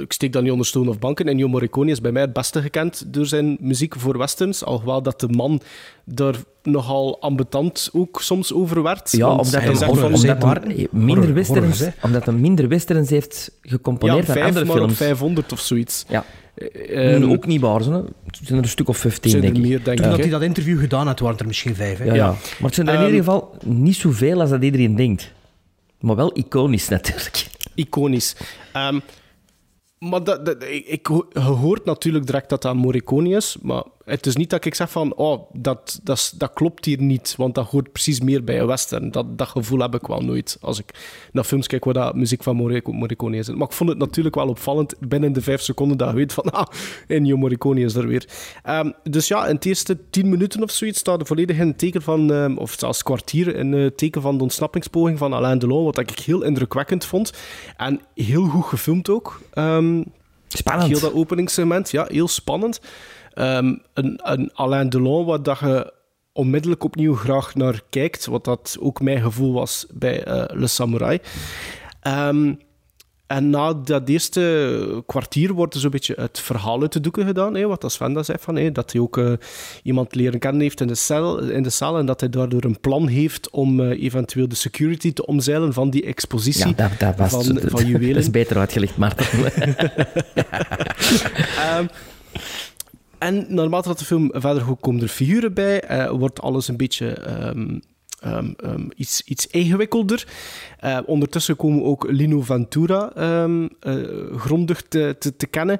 Speaker 1: ik steek dat niet onder stoel of banken. Ennio Morricone is bij mij het beste gekend door zijn muziek voor westerns. Alhoewel dat de man daar nogal ambetant ook soms over werd.
Speaker 3: Ja, omdat
Speaker 1: hij
Speaker 3: hij
Speaker 2: horror,
Speaker 1: van...
Speaker 3: omdat minder
Speaker 2: horror-
Speaker 3: westerns, omdat hij minder westerns heeft
Speaker 1: Ja,
Speaker 3: gecomponeerd dan
Speaker 1: vijf,
Speaker 3: andere
Speaker 1: maar op
Speaker 3: films.
Speaker 1: 500 of zoiets.
Speaker 3: Ja.
Speaker 1: Eh, ehm,
Speaker 3: ook niet waar, hè. het zijn er een stuk of 15,
Speaker 1: zijn er
Speaker 3: denk ik.
Speaker 1: meer, denk
Speaker 2: Toen
Speaker 1: ik.
Speaker 2: dat
Speaker 1: hè.
Speaker 2: hij dat interview gedaan had, waren er misschien vijf. Hè?
Speaker 3: Ja, ja.
Speaker 1: Ja.
Speaker 3: Maar het zijn er in
Speaker 1: Ehm,
Speaker 3: ieder geval niet zoveel als dat iedereen denkt. Maar wel iconisch natuurlijk.
Speaker 1: iconisch. Ehm, maar dat, ik, ik hoort natuurlijk direct dat dat Morricone is, maar het is niet dat ik zeg van, oh, dat, dat, klopt hier niet, want dat hoort precies meer bij een western. Dat, dat gevoel heb ik wel nooit als ik naar films kijk waar dat muziek van Morrico- Morricone is. Maar ik vond het natuurlijk wel opvallend binnen de vijf seconden dat je weet van, (laughs) ah, Ennio Morricone is er weer. Ehm, dus ja, in het eerste tien minuten of zoiets staat er volledig in het teken van, ehm, of zelfs kwartier in het teken van de ontsnappingspoging van Alain Delon, wat ik heel indrukwekkend vond. En heel goed gefilmd ook. Ehm,
Speaker 3: Spannend.
Speaker 1: Heel dat openingssegment, ja, heel spannend. Ehm, een, een Alain Delon, waar dat je onmiddellijk opnieuw graag naar kijkt, wat dat ook mijn gevoel was bij eh, Le Samurai. Ehm, en na dat eerste kwartier wordt er zo'n beetje het verhaal uit de doeken gedaan. Hè, wat Sven dat zei, van, hè, dat hij ook eh, iemand leren kennen heeft in de, cel, in de cel en dat hij daardoor een plan heeft om eh, eventueel de security te omzeilen van die expositie
Speaker 3: Ja, dat, dat was
Speaker 1: van,
Speaker 3: dat,
Speaker 1: van juwelen. (laughs)
Speaker 3: dat is beter uitgelegd, Maarten. (laughs) (laughs)
Speaker 1: Ehm, en naarmate dat de film verder goed komen er figuren bij, eh, wordt alles een beetje ehm, ehm, ehm, iets, iets ingewikkelder. Eh, ondertussen komen ook Lino Ventura eh, grondig te, te, kennen,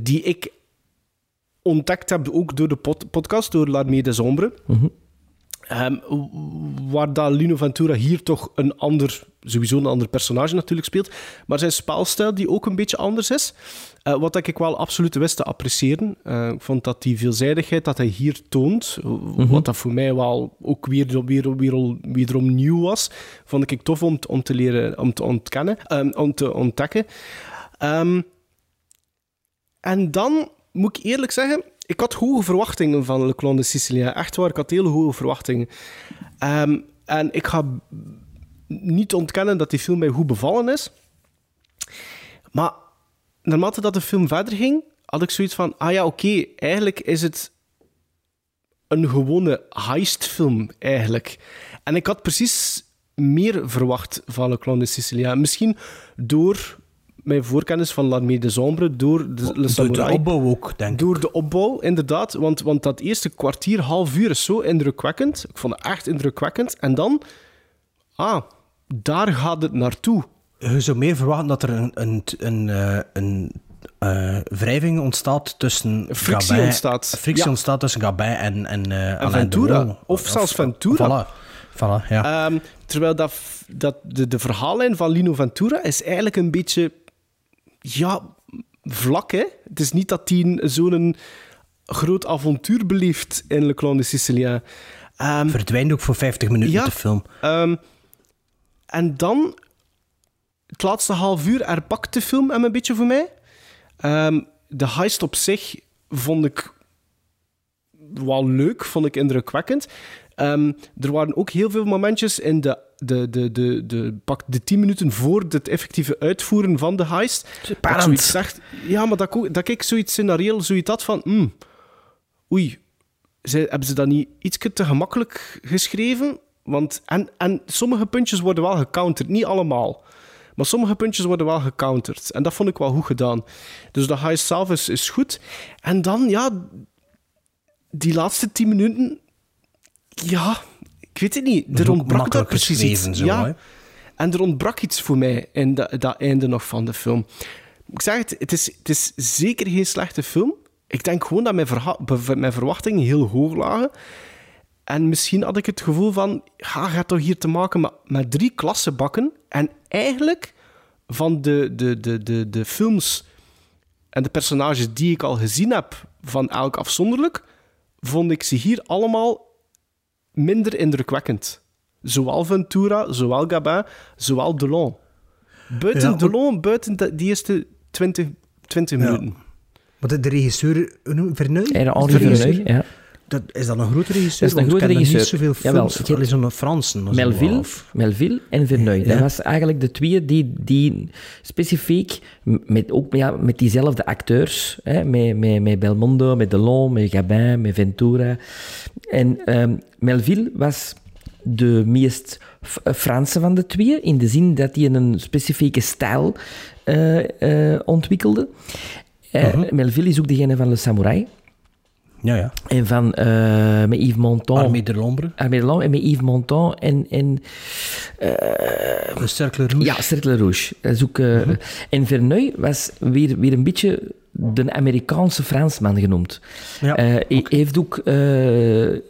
Speaker 1: die ik ontdekt heb ook door de pod- podcast, door L'Armée des Ombres.
Speaker 3: Mhm.
Speaker 1: Ehm, waar dat Lino Ventura hier toch een ander, sowieso een ander personage natuurlijk speelt, maar zijn spelstijl die ook een beetje anders is. Eh, wat ik wel absoluut wist te appreciëren. Eh, ik vond dat die veelzijdigheid dat hij hier toont, wat dat voor mij wel ook weer, weer, weer, wederom nieuw was, vond ik tof om, te- om te leren, om te ontkennen, ehm, om te ontdekken. Ehm, en dan moet ik eerlijk zeggen, ik had hoge verwachtingen van Le Clan de Sicilien. Echt waar, ik had hele hoge verwachtingen. Ehm, en ik ga niet ontkennen dat die film mij goed bevallen is. Maar naarmate dat de film verder ging, had ik zoiets van: ah ja, oké, eigenlijk is het een gewone heistfilm, eigenlijk. En ik had precies meer verwacht van Le Clan de Sicilien. Misschien door mijn voorkennis van L'Armée des Ombres, door de Le
Speaker 2: Door de
Speaker 1: Samurai.
Speaker 2: opbouw ook, denk ik.
Speaker 1: Door de opbouw, inderdaad. Want, want dat eerste kwartier, half uur is zo indrukwekkend. Ik vond het echt indrukwekkend. En dan, ah, daar gaat het naartoe.
Speaker 2: Je zou meer verwachten dat er een, een, een, eh, een eh, wrijving ontstaat tussen
Speaker 1: Frictie
Speaker 2: Gabin-
Speaker 1: ontstaat.
Speaker 2: Frictie
Speaker 1: Ja.
Speaker 2: ontstaat tussen Gabin en, en, eh,
Speaker 1: En Ventura. Of zelfs Ventura.
Speaker 2: Voilà, voilà ja.
Speaker 1: Ehm, terwijl dat, dat de, de verhaallijn van Lino Ventura is eigenlijk een beetje... Ja, vlak, hè? Het is niet dat hij een- zo'n groot avontuur beleeft in Le Clan de Sicilien. Ehm,
Speaker 2: Verdwijnt ook voor 50 minuten
Speaker 1: Ja.
Speaker 2: de film.
Speaker 1: Ehm, en dan, het laatste half uur herpakt de film hem een beetje voor mij. Ehm, de heist op zich vond ik wel leuk, vond ik indrukwekkend. Er waren ook heel veel momentjes in de, de, de, de, de, pak de tien minuten voor het effectieve uitvoeren van de heist. Dat zoiets zegt, ja, maar dat, dat ik zoiets scenario, zoiets had van, hmm, oei, ze, hebben ze dat niet iets te gemakkelijk geschreven? Want, en, en sommige puntjes worden wel gecounterd, niet allemaal. Maar sommige puntjes worden wel gecounterd. En dat vond ik wel goed gedaan. Dus de heist zelf is, is goed. En dan, ja, die laatste tien minuten... Ja, ik weet het niet. Er ontbrak daar precies iets.
Speaker 2: zo,
Speaker 1: ja. En er ontbrak iets voor mij in dat, dat einde nog van de film. Ik zeg het, het is, het is zeker geen slechte film. Ik denk gewoon dat mijn, verwachtingen heel hoog lagen. En misschien had ik het gevoel van... Je hebt toch hier te maken met, met drie klassenbakken. En eigenlijk, van de, de, de, de, de films en de personages die ik al gezien heb, van elk afzonderlijk, vond ik ze hier allemaal minder indrukwekkend. Zowel Ventura, zowel Gabin, zowel Delon. Buiten
Speaker 2: Ja,
Speaker 1: Delon, buiten de, die eerste 20, 20
Speaker 2: Ja.
Speaker 1: minuten.
Speaker 2: Wat de, de regisseur, Verneuil?
Speaker 3: Henri
Speaker 2: de regisseur?
Speaker 3: Verneuil, ja.
Speaker 2: Dat, is dat een grote regisseur?
Speaker 3: Dat is een grote regisseur.
Speaker 2: niet zoveel
Speaker 3: Jawel,
Speaker 2: films.
Speaker 3: ik heb-
Speaker 2: Alleen zo'n Fransen.
Speaker 3: Melville,
Speaker 2: of-
Speaker 3: Melville en Verneuil.
Speaker 2: Ja.
Speaker 3: Dat was eigenlijk de twee die, die specifiek, met, ook ja, met diezelfde acteurs, hè, met, met, met Belmondo, met Delon, met Gabin, met Ventura. En ehm, Melville was de meest F- Franse van de twee, in de zin dat hij een specifieke stijl eh, eh, ontwikkelde. Eh, Melville is ook degene van Le Samouraï.
Speaker 2: Ja, ja.
Speaker 3: En van uh, met Yves Montand.
Speaker 2: Armée de l'Ombre.
Speaker 3: Armée de l'Ombre en met Yves Montand en... en
Speaker 2: Le Cercle Rouge.
Speaker 3: Ja, Cercle Rouge. Dat is ook, uh, En Verneuil was weer, weer een beetje de Amerikaanse Fransman genoemd.
Speaker 2: Ja,
Speaker 3: uh, Hij heeft ook... Uh,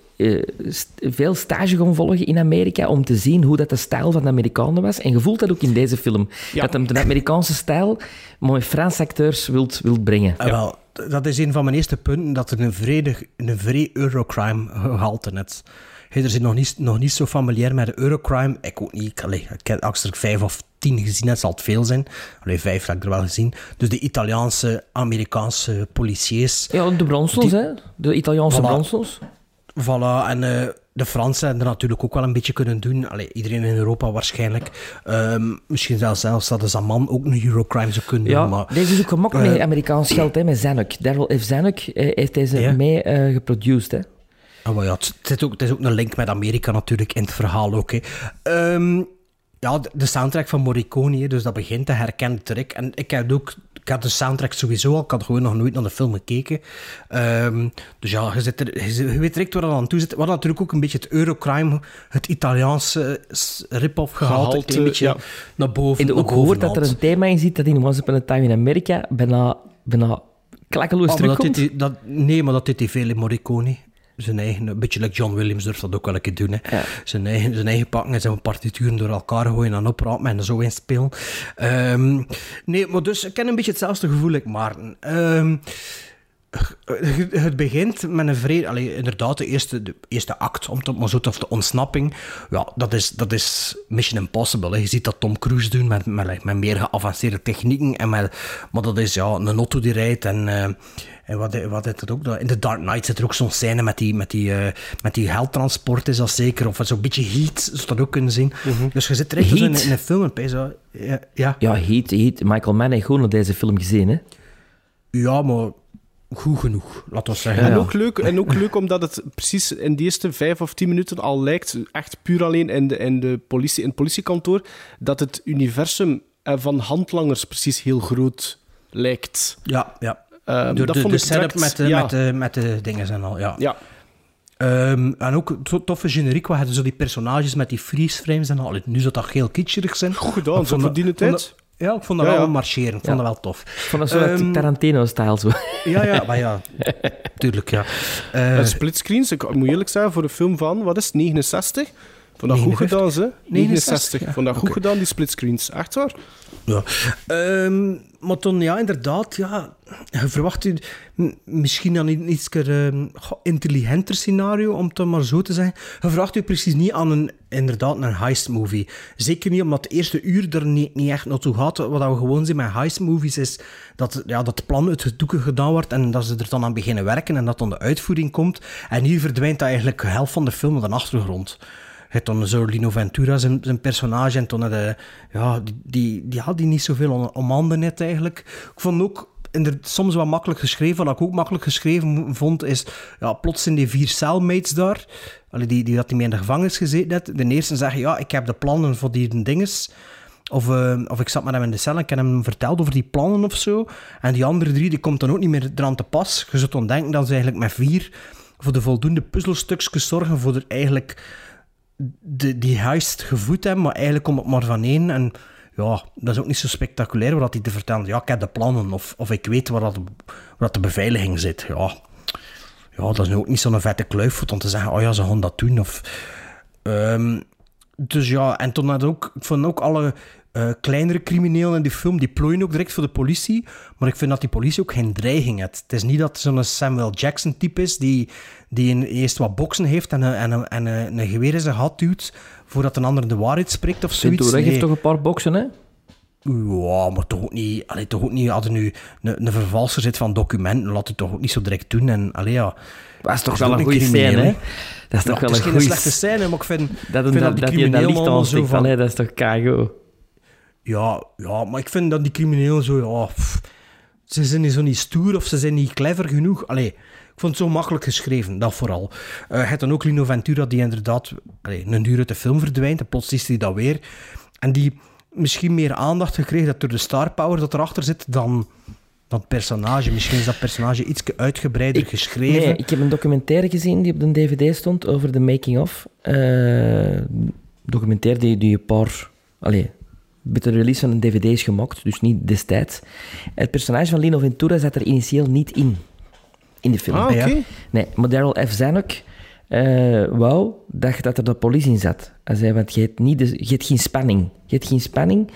Speaker 3: st veel stage gaan volgen in Amerika om te zien hoe dat de stijl van de Amerikanen was. En je voelt dat ook in deze film. Ja. Dat hem de Amerikaanse stijl maar met Franse acteurs wilt, wilt brengen.
Speaker 2: Ja. Wel, dat is een van mijn eerste punten, dat er een vredig, een vrij Eurocrime gehalte net. Hij is nog niet, nog niet zo familiair met de Eurocrime. Ik ook niet. Allee, ik heb, als er vijf of tien gezien heb, zal het veel zijn. Allee, vijf heb ik er wel gezien. Dus de Italiaanse, Amerikaanse policiers.
Speaker 3: Ja, de Bronsels, hè? De Italiaanse
Speaker 2: voilà.
Speaker 3: Bronsels.
Speaker 2: Voilà, en uh, de Fransen hebben er natuurlijk ook wel een beetje kunnen doen. Allee, iedereen in Europa waarschijnlijk. Um, misschien zelfs, zelfs dat de Zaman ook een Eurocrime zou kunnen
Speaker 3: ja,
Speaker 2: doen. Maar,
Speaker 3: deze is ook gemakkelijk uh, met Amerikaans geld, hè, met Zanuck. Daryl F. Zanuck uh, heeft deze mee uh, geproduceerd, hè.
Speaker 2: Oh, maar ja, het, het, ook, het, is ook een link met Amerika natuurlijk in het verhaal ook. Um, ja, de soundtrack van Morricone, dus dat begint te herkennen terug. En ik heb ook ik had de soundtrack sowieso al, ik had gewoon nog nooit naar de film gekeken. Um, dus ja, je, zit er, je weet direct waar dat aan toe zit. Wat natuurlijk ook een beetje het Eurocrime, het Italiaanse rip-off gehaald, een beetje ja. naar boven.
Speaker 3: En ook gehoord dat er een thema in zit dat in Once Upon a Time in Amerika bijna, bijna klakkeloos
Speaker 2: oh,
Speaker 3: terugkomt?
Speaker 2: Dat dat, nee, maar dat hij veel in Morricone zijn eigen, een beetje like John Williams durft dat ook wel een keer doen. Hè.
Speaker 3: Ja.
Speaker 2: Zijn, eigen, zijn eigen pakken en zijn partituren door elkaar gooien en oprapen en zo inspelen. Um, nee, maar dus ik ken een beetje hetzelfde gevoel, ik Maarten. Um, het begint met een vrede... Allee, inderdaad, de eerste, de eerste act, om het maar zo te... Of de ontsnapping, ja, dat is, dat is Mission Impossible. Hè. Je ziet dat Tom Cruise doen met, met, met meer geavanceerde technieken. En met, maar dat is ja, een auto die rijdt en... Uh, en wat, wat dat ook? In The Dark Knight zit er ook zo'n scène met die, met die, uh, met die heldtransport, is dat zeker. Of zo'n beetje heat, zou dat ook kunnen zien. Mm -hmm. Dus je zit dus in, in, een film en zo, ja, ja.
Speaker 3: Ja, heat, heat. Michael Mann heeft gewoon deze film gezien, hè?
Speaker 2: Ja, maar goed genoeg, laten we zeggen.
Speaker 1: Ja, en, ook leuk, en ook (laughs) leuk omdat het precies in de eerste vijf of tien minuten al lijkt, echt puur alleen in, de, in, de politie, in het politiekantoor, dat het universum van handlangers precies heel groot lijkt.
Speaker 2: Ja, ja.
Speaker 1: Um,
Speaker 2: Door
Speaker 1: dat
Speaker 2: de,
Speaker 1: vond
Speaker 2: de
Speaker 1: ik
Speaker 2: setup
Speaker 1: direct,
Speaker 2: met, de,
Speaker 1: ja.
Speaker 2: met, de, met de dingen en al, ja.
Speaker 1: Ja.
Speaker 2: Um, en ook zo toffe generiek, we hadden zo die personages met die freeze frames en al. Nu zou dat heel kitscherig zijn.
Speaker 1: Goed gedaan, zo voor die tijd.
Speaker 2: Ja, ik vond dat
Speaker 1: Ja,
Speaker 2: wel
Speaker 1: ja.
Speaker 2: marcheren. Ik vond dat wel tof.
Speaker 3: Ik vond dat zo
Speaker 2: Ehm,
Speaker 3: Tarantino-stijl zo.
Speaker 2: Ja, ja, (laughs) maar ja. Tuurlijk, ja. Eh,
Speaker 1: En splitscreens, ik moet eerlijk zeggen, voor een film van, wat is het, 69? Vond dat goed
Speaker 2: 59?
Speaker 1: gedaan, ze? 69.
Speaker 2: ja.
Speaker 1: Vond dat goed gedaan, die splitscreens. Echt waar?
Speaker 2: Ja. Ehm, maar toen, ja, inderdaad, ja, je verwacht u misschien dan een iets ehm, intelligenter scenario, om het maar zo te zeggen. Je verwacht u precies niet aan een, inderdaad, een heist-movie. Zeker niet omdat het eerste uur er niet, niet echt naartoe gaat. Wat we gewoon zien met heist-movies is dat, ja, dat het plan uit het doeken gedaan wordt en dat ze er dan aan beginnen werken en dat dan de uitvoering komt. En hier verdwijnt dat eigenlijk de helft van de film op de achtergrond. Hebt dan zo Lino Ventura, zijn, zijn personage, en toen ja, die, die, had die niet zoveel om, handen net eigenlijk. Ik vond ook soms wat makkelijk geschreven. Wat ik ook makkelijk geschreven vond, is ja, plots zijn die vier cellmates daar, die, die dat die mee in de gevangenis gezeten. De eerste zeggen, ja, ik heb de plannen voor die dinges. Of, eh, of ik zat met hem in de cel en ik heb hem verteld over die plannen of zo. En die andere drie, die komt dan ook niet meer eraan te pas. Je zou dan denken dat ze eigenlijk met vier voor de voldoende puzzelstukjes zorgen voor er eigenlijk de, die heist gevoed hebben, maar eigenlijk komt het maar van één. En ja, dat is ook niet zo spectaculair wat hij te vertellen. Ja, ik heb de plannen, of, of ik weet waar, dat, waar dat de beveiliging zit. Ja. ja, dat is nu ook niet zo'n vette kluifvoet om te zeggen, oh ja, ze gaan dat doen. Of, Ehm, dus ja, en toen had ook, ik vond ook alle eh, kleinere criminelen in die film, die plooien ook direct voor de politie. Maar ik vind dat die politie ook geen dreiging heeft. Het is niet dat zo'n Samuel Jackson type is, die, die een, eerst wat boksen heeft en, een, en, een, en een, een geweer in zijn gat duwt, voordat een ander de waarheid spreekt of zoiets.
Speaker 3: Heeft
Speaker 2: Nee.
Speaker 3: toch een paar boksen, hè?
Speaker 2: Ja, maar toch ook niet... Allee, toch ook niet... Als er nu een, een vervalser zit van documenten, laat het toch ook niet zo direct doen. En, allee, ja...
Speaker 3: Dat is toch wel een goede
Speaker 2: crimineel,
Speaker 3: scène, hè?
Speaker 2: hè?
Speaker 3: Dat is toch wel
Speaker 2: het is
Speaker 3: een
Speaker 2: geen
Speaker 3: goede
Speaker 2: slechte scène, maar ik vind...
Speaker 3: Dat,
Speaker 2: vind
Speaker 3: dat, dat
Speaker 2: die
Speaker 3: dat
Speaker 2: allemaal zo van-
Speaker 3: allee, dat is toch kago.
Speaker 2: Ja, ja, maar ik vind dat die criminelen zo... Ja, pff, ze zijn niet zo niet stoer of ze zijn niet clever genoeg. Allee, vond het zo makkelijk geschreven, dat vooral. Je hebt dan ook Lino Ventura, die inderdaad allee, een duur uit de film verdwijnt. En plots is hij dat weer. En die misschien meer aandacht gekregen dat door de star power dat erachter zit dan, het personage. Misschien is dat personage iets uitgebreider geschreven.
Speaker 3: Nee, ik heb een documentaire gezien die op de DVD stond over de making-of. Eh documentaire die, die een paar... Allee, met de release van een DVD is gemaakt, dus niet destijds. Het personage van Lino Ventura zat er initieel niet in. In de film.
Speaker 1: Ah.
Speaker 2: Ja.
Speaker 3: Nee, maar Daryl F. Zanuck eh wou dat, dat er de politie in zat. Hij zei, want je hebt, niet de, je hebt geen spanning. Je hebt geen spanning.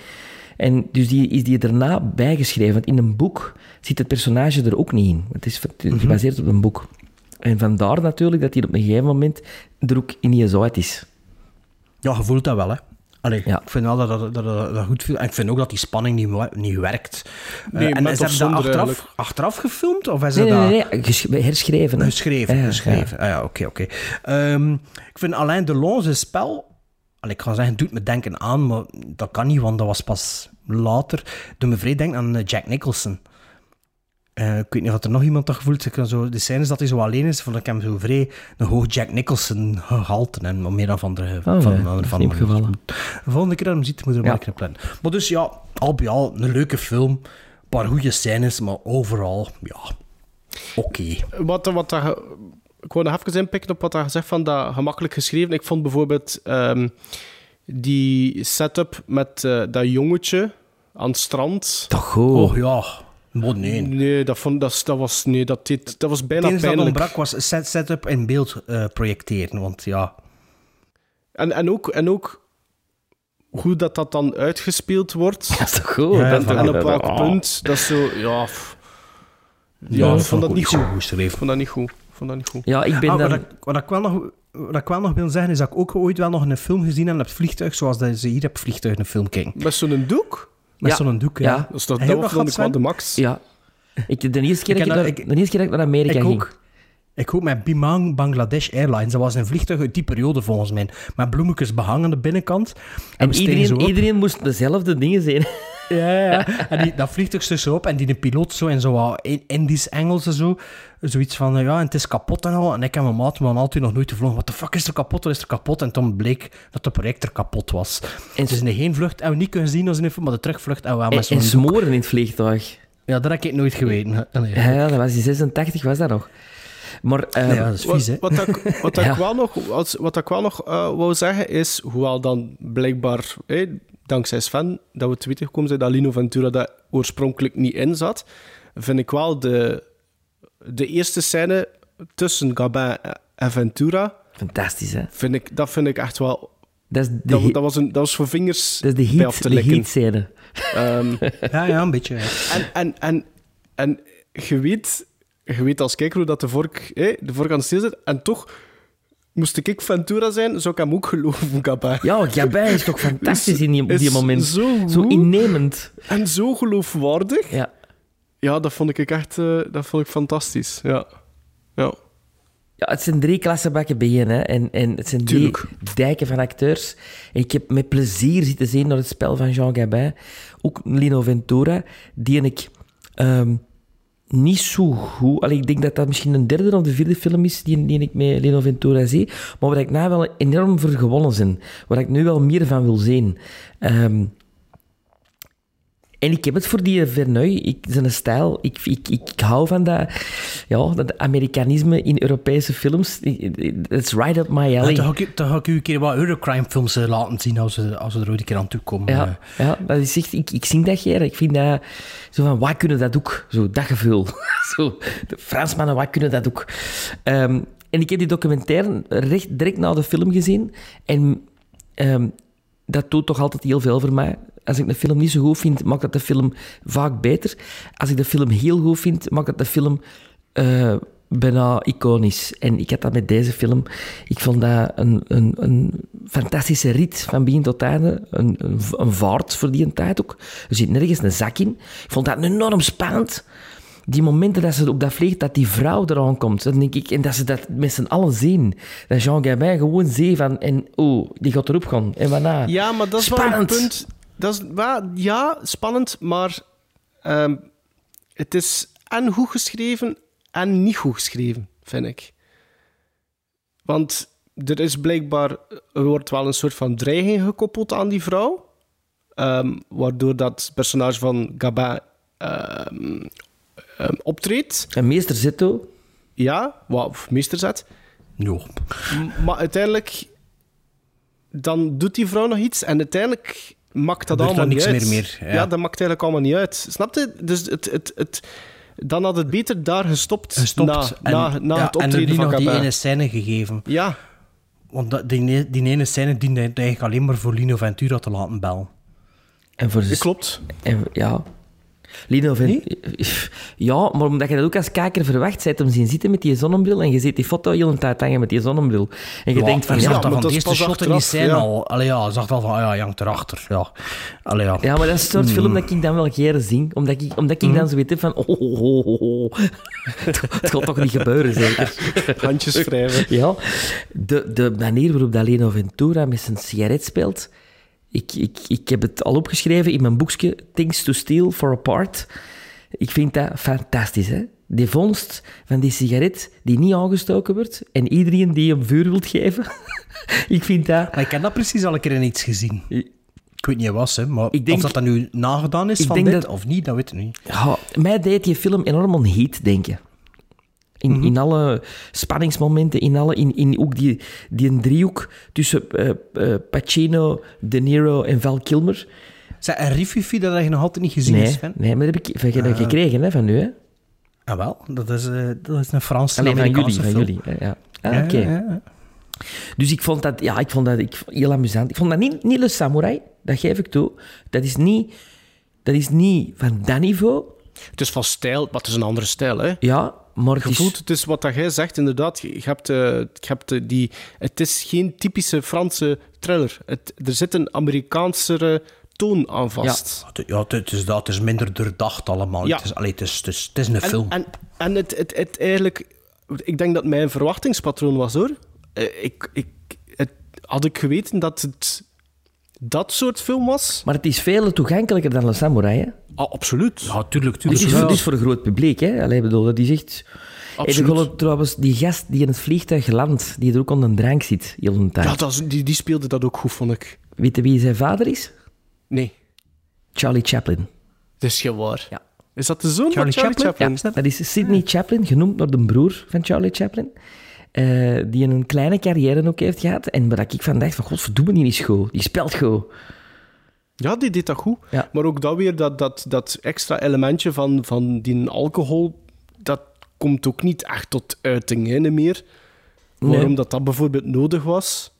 Speaker 3: En dus die is die daarna bijgeschreven. Want in een boek zit het personage er ook niet in. Het is gebaseerd op een boek. En vandaar natuurlijk dat hij op een gegeven moment er ook in zo uit is.
Speaker 2: Ja, je voelt dat wel, hè. Allee,
Speaker 3: Ja.
Speaker 2: ik vind wel dat dat, dat, dat, dat goed voelt. En ik vind ook dat die spanning niet, niet werkt.
Speaker 1: Nee,
Speaker 2: en
Speaker 1: met
Speaker 2: is dat achteraf,
Speaker 1: eigenlijk.
Speaker 2: achteraf gefilmd? Of is
Speaker 3: Nee,
Speaker 2: dat
Speaker 3: nee, nee, nee, ges- herschreven. hè.
Speaker 2: geschreven?
Speaker 3: Ja, ja.
Speaker 2: geschreven. Ah, ja, oké, oké. Ehm, ik vind Alain Delon zijn spel... Allee, ik ga zeggen, het doet me denken aan, maar dat kan niet, want dat was pas later. Doe me vrij denken aan eh, Jack Nicholson. Eh, ik weet niet of er nog iemand dat gevoeld heeft. Zo, de scènes dat hij zo alleen is, vond ik hem zo vrij een hoog Jack Nicholson gehalte. En wat meer dan van de...
Speaker 3: Oh,
Speaker 2: van,
Speaker 3: nee,
Speaker 2: van, van,
Speaker 3: niet
Speaker 2: de volgende keer dat hem ziet, moet je er
Speaker 3: Ja.
Speaker 2: maar een keer plannen. Maar dus ja, al bij al, een leuke film. Een paar goede scènes, maar overal, ja, oké.
Speaker 1: Wat, wat ge- ik wou nog even inpikken op wat je gezegd van dat gemakkelijk geschreven. Ik vond bijvoorbeeld ehm, die setup met eh, dat jongetje aan het strand.
Speaker 3: Toch goed.
Speaker 2: Oh ja, maar nee.
Speaker 1: Nee, dat, vond, dat, dat was, nee dat, dit, dat was
Speaker 2: Het
Speaker 1: bijna
Speaker 2: enige dat
Speaker 1: pijnlijk.
Speaker 2: ontbrak was set, setup en beeld eh, projecteren, want ja...
Speaker 1: En, en, ook, en ook hoe dat, dat dan uitgespeeld wordt. (laughs)
Speaker 3: Dat is toch goed?
Speaker 2: Ja,
Speaker 3: dat is
Speaker 2: ja,
Speaker 3: toch
Speaker 1: en op welk
Speaker 3: oh.
Speaker 1: punt. Dat is zo, ja... pff. Ja, ik vond dat niet goed. Ik vond dat niet goed. Vond dat niet goed.
Speaker 3: Ja, ik ben
Speaker 2: Ah,
Speaker 3: dan...
Speaker 2: wat, ik, wat, ik wel nog, wat ik wel nog wil zeggen, is dat ik ook ooit wel nog een film gezien heb op het vliegtuig, zoals dat ze hier op het vliegtuig een film kijken.
Speaker 1: Met zo'n doek?
Speaker 2: Met
Speaker 3: Ja.
Speaker 2: zo'n doek, ja.
Speaker 3: Ja.
Speaker 1: Dat, is dat, vond
Speaker 2: nog
Speaker 1: ik wel de max.
Speaker 3: Ja. Ik, de, eerste keer
Speaker 2: Ik
Speaker 3: dat ik, naar, de eerste keer dat ik naar Amerika
Speaker 2: Ik
Speaker 3: ging.
Speaker 2: ook. Ik ook met Bimang Bangladesh Airlines. Dat was een vliegtuig uit die periode volgens mij. Met bloemetjes behangen aan de binnenkant.
Speaker 3: En iedereen, iedereen moest dezelfde dingen zien.
Speaker 2: Ja, ja. En die, dat vliegtuig op en die de piloot zo in zo wat in- Indisch Engels en zo. Zoiets van, ja, en het is kapot en al. En ik en mijn maat, we hadden altijd nog nooit gevlogen. Wat de fuck is er kapot? Wat is er kapot? En toen bleek dat de projector kapot was.
Speaker 3: En,
Speaker 2: Dus in de heenvlucht hebben we niet kunnen zien als in maar de terugvlucht hebben we wel
Speaker 3: en,
Speaker 2: met zo'n
Speaker 3: en
Speaker 2: doek.
Speaker 3: smoren in het vliegtuig.
Speaker 2: Ja, dat heb ik nooit geweten. Allee.
Speaker 3: Ja, ja, dat was in 86 was dat nog. Maar eh,
Speaker 2: Nee, ja, dat is vies, hè.
Speaker 1: Wat, wat, ik, wat, ik (laughs)
Speaker 3: Ja.
Speaker 1: wel nog, als, wat ik wel nog eh, wou zeggen is, hoewel dan blijkbaar dankzij Sven, dat we te weten gekomen zijn dat Lino Ventura daar oorspronkelijk niet in zat, vind ik wel de, de eerste scène tussen Gabin en Ventura,
Speaker 3: Fantastisch, hè?
Speaker 1: vind ik, dat vind ik echt wel...
Speaker 3: Dat is de,
Speaker 1: Dat,
Speaker 3: he-
Speaker 1: dat, was, een, dat was voor vingers
Speaker 3: dat is de heat, de heat scène.
Speaker 1: Ehm, (laughs)
Speaker 2: Ja, ja, een beetje.
Speaker 1: en, en, en, en je, weet, je weet als kijker hoe dat de vork, hè, de vork aan de steel zit. En toch, moest ik Ventura zijn, zou ik hem ook geloven, Gabin.
Speaker 3: Ja, Gabin is toch fantastisch in die,
Speaker 1: Is
Speaker 3: moment.
Speaker 1: zo
Speaker 3: Zo innemend.
Speaker 1: En zo geloofwaardig.
Speaker 3: Ja.
Speaker 1: Ja, dat vond ik echt eh, dat vond ik fantastisch. Ja. ja.
Speaker 3: Ja, het zijn drie klassenbakken bijeen, hè. En, en het zijn drie dijken van acteurs. En ik heb met plezier zitten zien naar het spel van Jean Gabin. Ook Lino Ventura, die ik ehm, niet zo goed... Allee, ik denk dat dat misschien een derde of de vierde film is die, die ik met Lino Ventura zie. Maar waar ik nou wel enorm voor gewonnen ben. Waar ik nu wel meer van wil zien. Ehm, en ik heb het voor die Verneuil, ik, zijn stijl. Ik, ik, ik, hou van dat, ja, dat Amerikanisme in Europese films. It's right up my
Speaker 2: Ja,
Speaker 3: alley.
Speaker 2: dan, ga ik, dan ga ik u een keer wat Eurocrime-films eh, laten zien als we, als we er ooit een keer aan toe komen.
Speaker 3: Ja, ja, dat is echt, ik, ik zing dat geer. Ik vind dat zo van, wat kunnen dat ook? Zo, dat gevoel. (laughs) zo, de Fransmannen, wat kunnen dat ook? Ehm, en ik heb die documentaire recht, direct na de film gezien. En ehm, dat doet toch altijd heel veel voor mij. Als ik een film niet zo goed vind, maakt dat de film vaak beter. Als ik de film heel goed vind, maakt dat de film eh, bijna iconisch. En ik had dat met deze film. Ik vond dat een, een, een fantastische rit van begin tot einde. Een, een, een vaart voor die tijd ook. Er zit nergens een zak in. Ik vond dat enorm spannend. Die momenten dat ze op dat vliegt, dat die vrouw eraan komt, dan denk ik, en dat ze dat met z'n allen zien. Dat Jean Gabin gewoon zie van, en oh, die gaat erop gaan. En waarna?
Speaker 1: Ja, maar dat is wel een punt. Dat is, ja, spannend, maar ehm, het is en goed geschreven en niet goed geschreven, vind ik. Want er is blijkbaar, er wordt wel een soort van dreiging gekoppeld aan die vrouw, ehm, waardoor dat personage van Gabin ehm, optreedt.
Speaker 3: En meester Zito,
Speaker 1: Ja, wat, of meesterzet.
Speaker 2: Ja.
Speaker 1: M- Maar uiteindelijk, dan doet die vrouw nog iets en uiteindelijk maakt dat allemaal niet uit.
Speaker 2: meer meer,
Speaker 1: ja.
Speaker 2: ja.
Speaker 1: dat maakt eigenlijk allemaal niet uit. Snap je? Dus het, het, het, dan had het beter daar gestopt,
Speaker 2: Gestopt.
Speaker 1: na,
Speaker 2: en,
Speaker 1: na, na
Speaker 2: ja,
Speaker 1: het
Speaker 2: en er
Speaker 1: optreden
Speaker 2: die
Speaker 1: van
Speaker 2: nog die ene scène gegeven.
Speaker 1: Ja,
Speaker 2: Want die, die ene scène diende eigenlijk alleen maar voor Lino Ventura te laten bellen.
Speaker 3: En voor
Speaker 1: dat klopt.
Speaker 3: En, ja. Lino van... Ja, maar omdat je dat ook als kijker verwacht, zet hem zien zitten met die zonnebril en je ziet die foto heel een tijd hangen met die zonnebril. En je
Speaker 2: Ja,
Speaker 3: denkt van, ja,
Speaker 2: dat van
Speaker 1: is
Speaker 2: eerste shot in die scène
Speaker 1: ja.
Speaker 2: al. Allee, ja, je zag wel van, ah ja, je hangt erachter. Ja. Allee, ja.
Speaker 3: ja, maar dat is het soort film dat ik dan wel keer zing, omdat ik, omdat ik dan zo weet van, oh, oh, oh, oh, oh. (laughs) het, gaat toch niet gebeuren, zeker? (laughs)
Speaker 1: handjes wrijven.
Speaker 3: Ja, de, de manier waarop dat Leno Ventura met zijn sigaret speelt, ik, ik, ik heb het al opgeschreven in mijn boekje Things to Steal for a Part. Ik vind dat fantastisch, hè? Die vondst van die sigaret die niet aangestoken wordt en iedereen die hem vuur wilt geven. (laughs) ik vind dat...
Speaker 2: Maar ik heb dat precies al een keer in iets gezien. Ik weet niet wat was, hè, maar
Speaker 3: Ik denk-
Speaker 2: of dat, dat nu nagedaan is van dit
Speaker 3: dat-
Speaker 2: of niet, dat weet ik niet.
Speaker 3: Ja, mij deed die film enorm aan Heat denken. In, in alle spanningsmomenten, in, alle, in, in ook die, die een driehoek tussen eh, eh, Pacino, De Niro en Val Kilmer.
Speaker 2: Zeg, en Rififi, dat heb je nog altijd niet gezien,
Speaker 3: Nee,
Speaker 2: Sven?
Speaker 3: nee, maar dat heb ik van, dat gekregen hè, van nu. Hè?
Speaker 2: Ah, wel. Dat is, eh, dat is een Franse
Speaker 3: Alleen van jullie. Van jullie ja. Ah,
Speaker 2: Ja,
Speaker 3: oké.
Speaker 2: ja, ja.
Speaker 3: Dus ik vond dat, ja, ik vond dat ik, heel amusant. Ik vond dat niet, niet Le Samurai, dat geef ik toe. Dat is niet, dat is niet van dat niveau.
Speaker 1: Het is van stijl, maar het is een andere stijl. Hè?
Speaker 3: Ja, maar het is
Speaker 1: wat dat jij zegt, inderdaad. Je hebt, eh, je hebt eh, die... Het is geen typische Franse thriller. Het, er zit een Amerikaanse toon aan vast.
Speaker 2: Ja, het- ja, het is dat. Het is minder doordacht allemaal.
Speaker 1: Ja.
Speaker 2: Het, is, allee, het, is, het, is, het is een
Speaker 1: En,
Speaker 2: film.
Speaker 1: en, en het, het, het eigenlijk... Ik denk dat mijn verwachtingspatroon was, hoor. Eh, ik, ik, het, had ik geweten dat het dat soort film was...
Speaker 3: Maar het is veel toegankelijker dan Le Samurai, hè?
Speaker 1: Ah, absoluut.
Speaker 2: Ja, tuurlijk,
Speaker 3: Dit
Speaker 2: tuurlijk.
Speaker 3: is,
Speaker 2: wel.
Speaker 3: voor, dit is voor een groot publiek, hè? Allee, bedoel, dat is echt...
Speaker 1: Absoluut.
Speaker 3: Trouwens, die gast die in het vliegtuig landt, die er ook onder een drank zit, heel een tijd.
Speaker 1: Ja, dat is- die, die speelde dat ook goed, vond ik.
Speaker 3: Weet je wie zijn vader is?
Speaker 1: Nee,
Speaker 3: Charlie Chaplin.
Speaker 1: dat is geen waar.
Speaker 3: Ja.
Speaker 1: Is dat de zoon
Speaker 2: Charlie
Speaker 1: van Charlie
Speaker 2: Chaplin?
Speaker 1: Chaplin?
Speaker 3: Dat is Sidney Chaplin, genoemd naar de broer van Charlie Chaplin. eh, die een kleine carrière ook heeft gehad. En waar ik van dacht, van godverdomme, die is goed. Die speelt goed.
Speaker 1: Ja, die deed dat goed.
Speaker 3: Ja.
Speaker 1: Maar ook dat weer, dat, dat, dat extra elementje van, van die alcohol, dat komt ook niet echt tot uiting hè, meer.
Speaker 3: Nee.
Speaker 1: Waarom dat, dat bijvoorbeeld nodig was.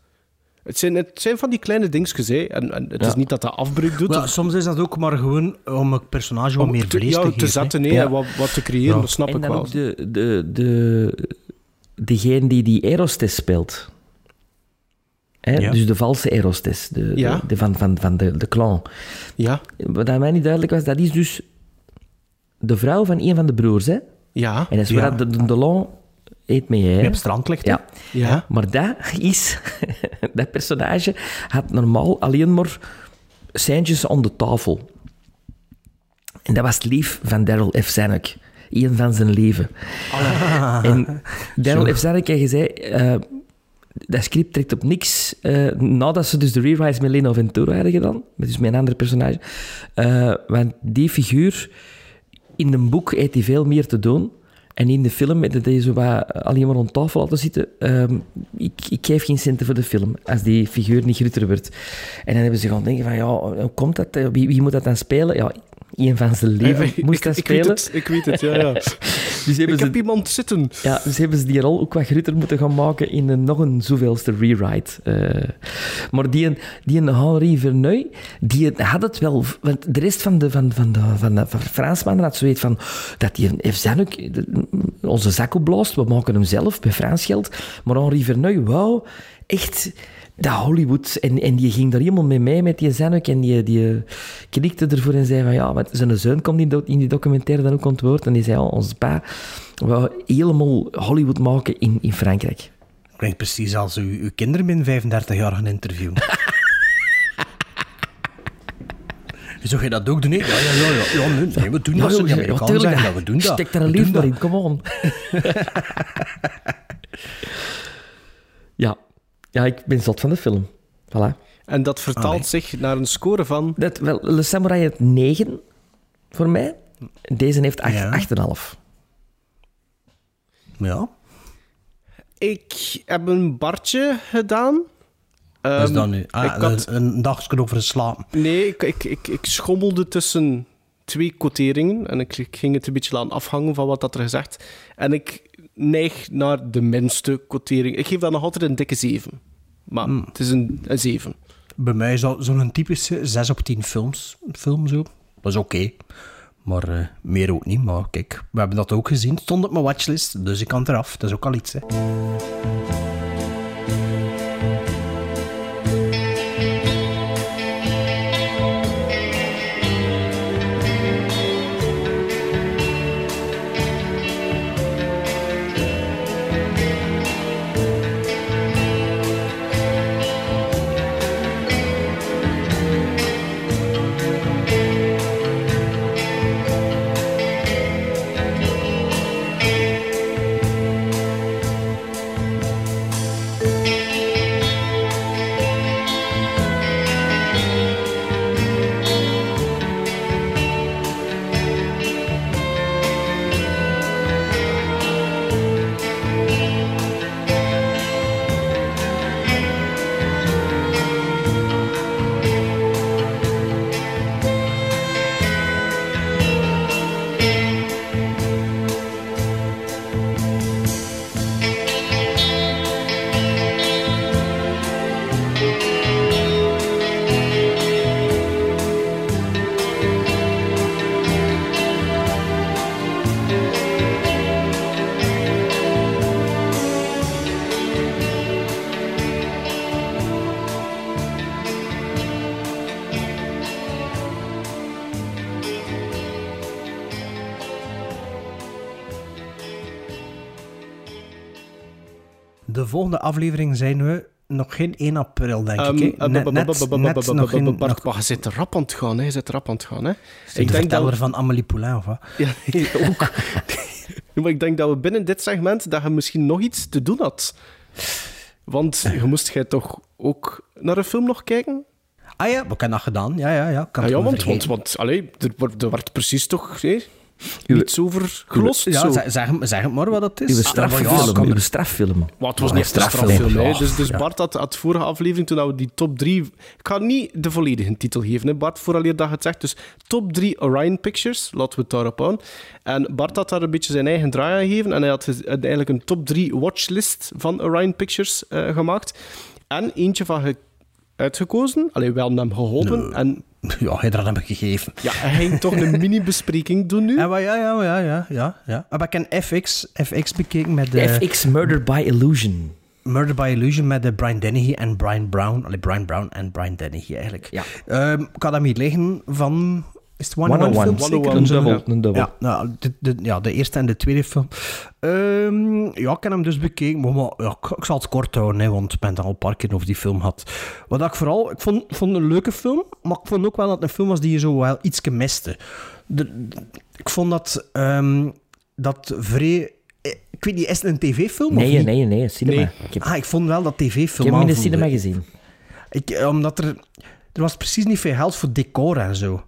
Speaker 1: Het zijn, het zijn van die kleine dingetjes, hè. En, en het
Speaker 3: Ja.
Speaker 1: is niet dat dat afbreuk doet.
Speaker 2: Ja, soms is dat ook maar gewoon om een personage wat
Speaker 1: om
Speaker 2: meer
Speaker 1: te,
Speaker 2: vlees
Speaker 1: ja,
Speaker 2: te
Speaker 1: te, zetten, hè,
Speaker 3: Ja.
Speaker 1: en wat, wat te creëren,
Speaker 2: Ja.
Speaker 1: dat snap
Speaker 3: en
Speaker 1: ik
Speaker 3: dan
Speaker 1: wel.
Speaker 3: ook de, de, de, degene die die Erostes speelt. Hè?
Speaker 2: Ja.
Speaker 3: Dus de valse Erostes, de, de-
Speaker 1: Ja.
Speaker 3: de, van, van, van de, de clan.
Speaker 1: Ja,
Speaker 3: Wat aan mij niet duidelijk was, dat is dus de vrouw van een van de broers. Hè?
Speaker 1: ja,
Speaker 3: En dat is waar dat de Delon eet mee.
Speaker 2: Die
Speaker 3: Hè?
Speaker 2: op het strand ligt.
Speaker 3: Ja.
Speaker 1: ja.
Speaker 3: Maar dat is... (laughs) dat personage had normaal alleen maar seintjes aan de tafel. En dat was het lief van Daryl F. Zanuck. Een van zijn leven. En Daryl F. Zanuck had gezegd... eh, dat script trekt op niks. eh, nadat ze dus de rewrites met Leno Ventura hadden gedaan. Met dus mijn andere personage. Eh, want die figuur... In een boek heeft hij veel meer te doen. En in de film hij zo wat alleen maar aan tafel laten zitten. Ehm, ik, ik geef geen centen voor de film als die figuur niet groter wordt. En dan hebben ze gaan denken van, ja, hoe komt dat? Eh, Wie, wie moet dat dan spelen? Ja, een van zijn leven (laughs)
Speaker 1: Eh,
Speaker 3: moest
Speaker 1: ik,
Speaker 3: dat
Speaker 1: ik
Speaker 3: spelen.
Speaker 1: weet het, ik weet het, ja, ja. (laughs)
Speaker 3: Dus hebben
Speaker 1: ik
Speaker 3: ze,
Speaker 1: heb iemand zitten.
Speaker 3: ja, dus hebben ze die rol ook wat groter moeten gaan maken in een, nog een zoveelste rewrite. Eh, maar die, die Henri Verneuil, die had het wel... Want de rest van de, van, van de, van de van Fransmannen had zoiets van... Dat die een F. Zanuck de- onze zak opblaast, we maken hem zelf, bij Frans geld. Maar Henri Verneuil, wauw, echt... Dat Hollywood, en, en die ging daar helemaal mee mee met die Zanuck en die, die knikte ervoor en zei van ja, want zijn zoon komt in, die documentaire dan ook aan het woord en die zei, ja, onze pa wou helemaal Hollywood maken in, in Frankrijk.
Speaker 2: Klinkt precies als uw, uw kinderen binnen 35 jaar gaan interviewen. (laughs) Zou je dat ook doen? Ja, ja, ja. ja. ja nee, nee, we doen dat.
Speaker 3: Ja,
Speaker 2: kan
Speaker 3: dat-
Speaker 2: we doen dat.
Speaker 3: Stek daar een
Speaker 2: We
Speaker 3: liefde in, come on. (laughs) ja. Ja, ik ben zot van de film. Voilà.
Speaker 1: En dat vertaalt
Speaker 2: Allee.
Speaker 1: zich naar een score van...
Speaker 3: Dat, wel, Le Samurai heeft 9 voor mij. Deze heeft 8,5.
Speaker 2: Ja. Ja.
Speaker 1: Ik heb een bartje gedaan.
Speaker 2: Wat is
Speaker 1: Ehm,
Speaker 2: dat nu? Ah,
Speaker 1: ik had-
Speaker 2: een, een dagje over slapen.
Speaker 1: Nee, ik, ik, ik, ik schommelde tussen twee quoteringen en ik, ik ging het een beetje laten afhangen van wat dat er gezegd. En ik neig naar de minste quotering. Ik geef dat nog altijd een dikke 7. Maar
Speaker 2: Hmm.
Speaker 1: het is een, een 7.
Speaker 2: Bij mij is dat zo'n typische 6 op 10 films, film zo. Dat is oké. Maar eh, meer ook niet. Maar kijk, we hebben dat ook gezien. Het stond op mijn watchlist, dus ik kan eraf. Dat is ook al iets, hè. Volgende aflevering zijn we nog geen 1 april, denk ik.
Speaker 1: je zit rap aan het gaan, hè. Je zit rap aan het gaan, hè.
Speaker 2: de verteller van Amélie Poulain, of wat?
Speaker 1: Ja, (laughs) ook. (laughs) maar ik denk dat we binnen dit segment dat je misschien nog iets te doen had. Want je moest jij toch ook naar een film nog kijken?
Speaker 2: Ah ja, we hebben dat gedaan. Ja, ja, ja. Kan
Speaker 1: Ah, ja, want, want, want allee, er, wordt- er werd precies toch... hè, niets over gelost.
Speaker 2: Ja,
Speaker 1: zo.
Speaker 2: zeg, zeg, het maar wat het is.
Speaker 3: Uw
Speaker 2: Ja,
Speaker 3: straffilm.
Speaker 2: kan-
Speaker 3: uw straffilm.
Speaker 1: Maar het was
Speaker 3: Ja,
Speaker 1: niet een
Speaker 3: straffilm.
Speaker 2: Ja,
Speaker 1: Dus, dus
Speaker 2: ja.
Speaker 1: Bart had, had vorige aflevering, toen we die top 3... Ik ga niet de volledige titel geven, hè, Bart, vooraleer dat je het zegt. Dus top 3 Orion Pictures, laten we het daarop houden. En Bart had daar een beetje zijn eigen draai aan gegeven. En hij had eigenlijk een top 3 watchlist van Orion Pictures eh, gemaakt. En eentje van ge- uitgekozen. Alleen wel hem geholpen. En (laughs)
Speaker 2: Ja, hij dat heb ik gegeven.
Speaker 1: ja, hij ging toch een (laughs) mini-bespreking doen nu.
Speaker 2: Ja, maar ja, ja, ja, ja, ja, ja. Maar ik heb FX, FX bekeken met de
Speaker 3: FX Murder by Illusion.
Speaker 2: Murder by Illusion met de Brian Dennehy en Brian Brown. Allee, Brian Brown en Brian Dennehy eigenlijk.
Speaker 3: Ja.
Speaker 2: Ehm, ik had hem hier liggen van... Is het One
Speaker 3: 101,
Speaker 2: film?
Speaker 1: 101,
Speaker 3: Een dubbel,
Speaker 2: ja.
Speaker 3: een dubbel.
Speaker 2: Ja, nou, de, de, ja, de eerste en de tweede film. Ehm, ja, ik heb hem dus bekeken. Maar, maar, ja, ik, ik zal het kort houden, hè, want ik ben het al een paar keer over die film gehad. Wat ik vooral... Ik vond, vond het een leuke film, maar ik vond ook wel dat het een film was die je zo wel iets miste. De, de- ik vond dat... ehm, dat vrij... eh, Ik weet niet, is het een tv-film? of
Speaker 3: Nee,
Speaker 2: niet?
Speaker 3: nee, nee, cinema.
Speaker 1: Nee.
Speaker 3: Ik heb,
Speaker 2: Ah, ik vond wel dat
Speaker 3: ik
Speaker 2: tv-film
Speaker 3: heb hem in de cinema gezien.
Speaker 2: Ik, eh, omdat er... Er was precies niet veel geld voor decor en zo.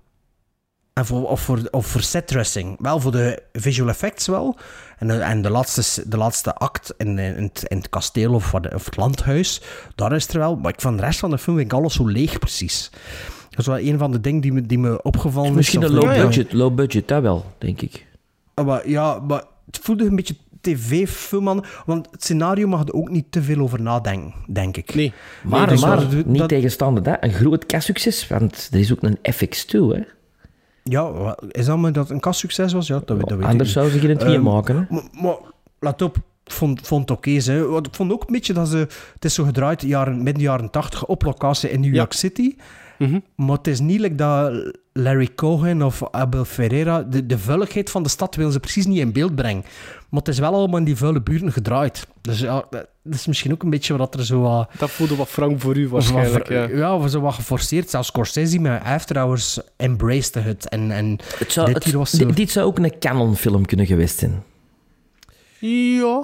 Speaker 2: En voor, of, voor, of voor setdressing. Wel voor de visual effects wel. En, de- en de, laatste, de laatste act in, in, het, in het kasteel of, wat- of het landhuis, daar is er wel. Maar ik van de rest van de film vind ik alles zo leeg precies. Dat is wel een van de dingen die me, die me opgevallen is.
Speaker 3: Misschien een low
Speaker 1: Ja, ja.
Speaker 3: budget, low budget, dat wel, denk ik.
Speaker 2: Ah, Maar ja, maar het voelde een beetje tv-film aan. Want het scenario mag er ook niet te veel over nadenken, denk ik.
Speaker 1: Nee.
Speaker 3: Maar,
Speaker 2: dus
Speaker 3: maar
Speaker 2: dat-
Speaker 3: niet
Speaker 2: dat-
Speaker 3: tegenstaande dat, een groot kassucces, want er is ook een FX2, hè.
Speaker 2: Ja, is dat maar dat een kastsucces was? Ja, dat, weet- dat weet
Speaker 3: Anders zou ze geen twee
Speaker 2: Ehm,
Speaker 3: maken, hè.
Speaker 2: Maar, maar let op, vond, vond het oké. Want ik vond ook een beetje dat ze... Het is zo gedraaid, jaren, midden jaren tachtig, op locatie in New
Speaker 1: Ja.
Speaker 2: York City.
Speaker 1: Mhm.
Speaker 2: Maar het is niet like dat Larry Cohen of Abel Ferreira... De, de vuiligheid van de stad willen ze precies niet in beeld brengen. Maar het is wel allemaal in die vuile buurten gedraaid. Dus ja, dat is misschien ook een beetje wat er zo... wat
Speaker 1: Dat voelde wat frank voor u waarschijnlijk.
Speaker 2: wat,
Speaker 1: Ja.
Speaker 2: ja, of zo wat geforceerd. Zelfs Scorsese met After Hours embraced het. En, en
Speaker 3: Het zou,
Speaker 2: dit
Speaker 3: het-
Speaker 2: hier was zo...
Speaker 3: di- dit zou ook een Canon-film kunnen geweest zijn.
Speaker 1: ja.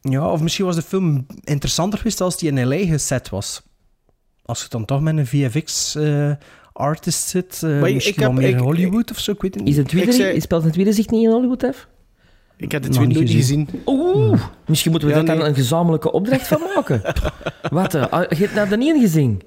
Speaker 2: Ja, of misschien was de film interessanter geweest als die in LA geset was. Als je dan toch met een VFX-artist zit, eh,
Speaker 1: Maar ik-
Speaker 2: misschien
Speaker 1: ik heb-
Speaker 2: wel meer in
Speaker 1: ik-
Speaker 2: Hollywood of zo, ik weet het
Speaker 3: Is
Speaker 2: niet.
Speaker 3: een tweede,
Speaker 1: Ik zei-
Speaker 3: speelt tweede zich niet in Hollywood af?
Speaker 1: Ik heb de
Speaker 2: Nog
Speaker 1: tweede
Speaker 2: niet
Speaker 1: nooit gezien.
Speaker 3: Oeh, misschien moeten we
Speaker 1: Ja,
Speaker 3: daar dan
Speaker 1: nee.
Speaker 3: een gezamenlijke opdracht van maken. (laughs) Wat, eh, ah, je hebt nou de niet gezien?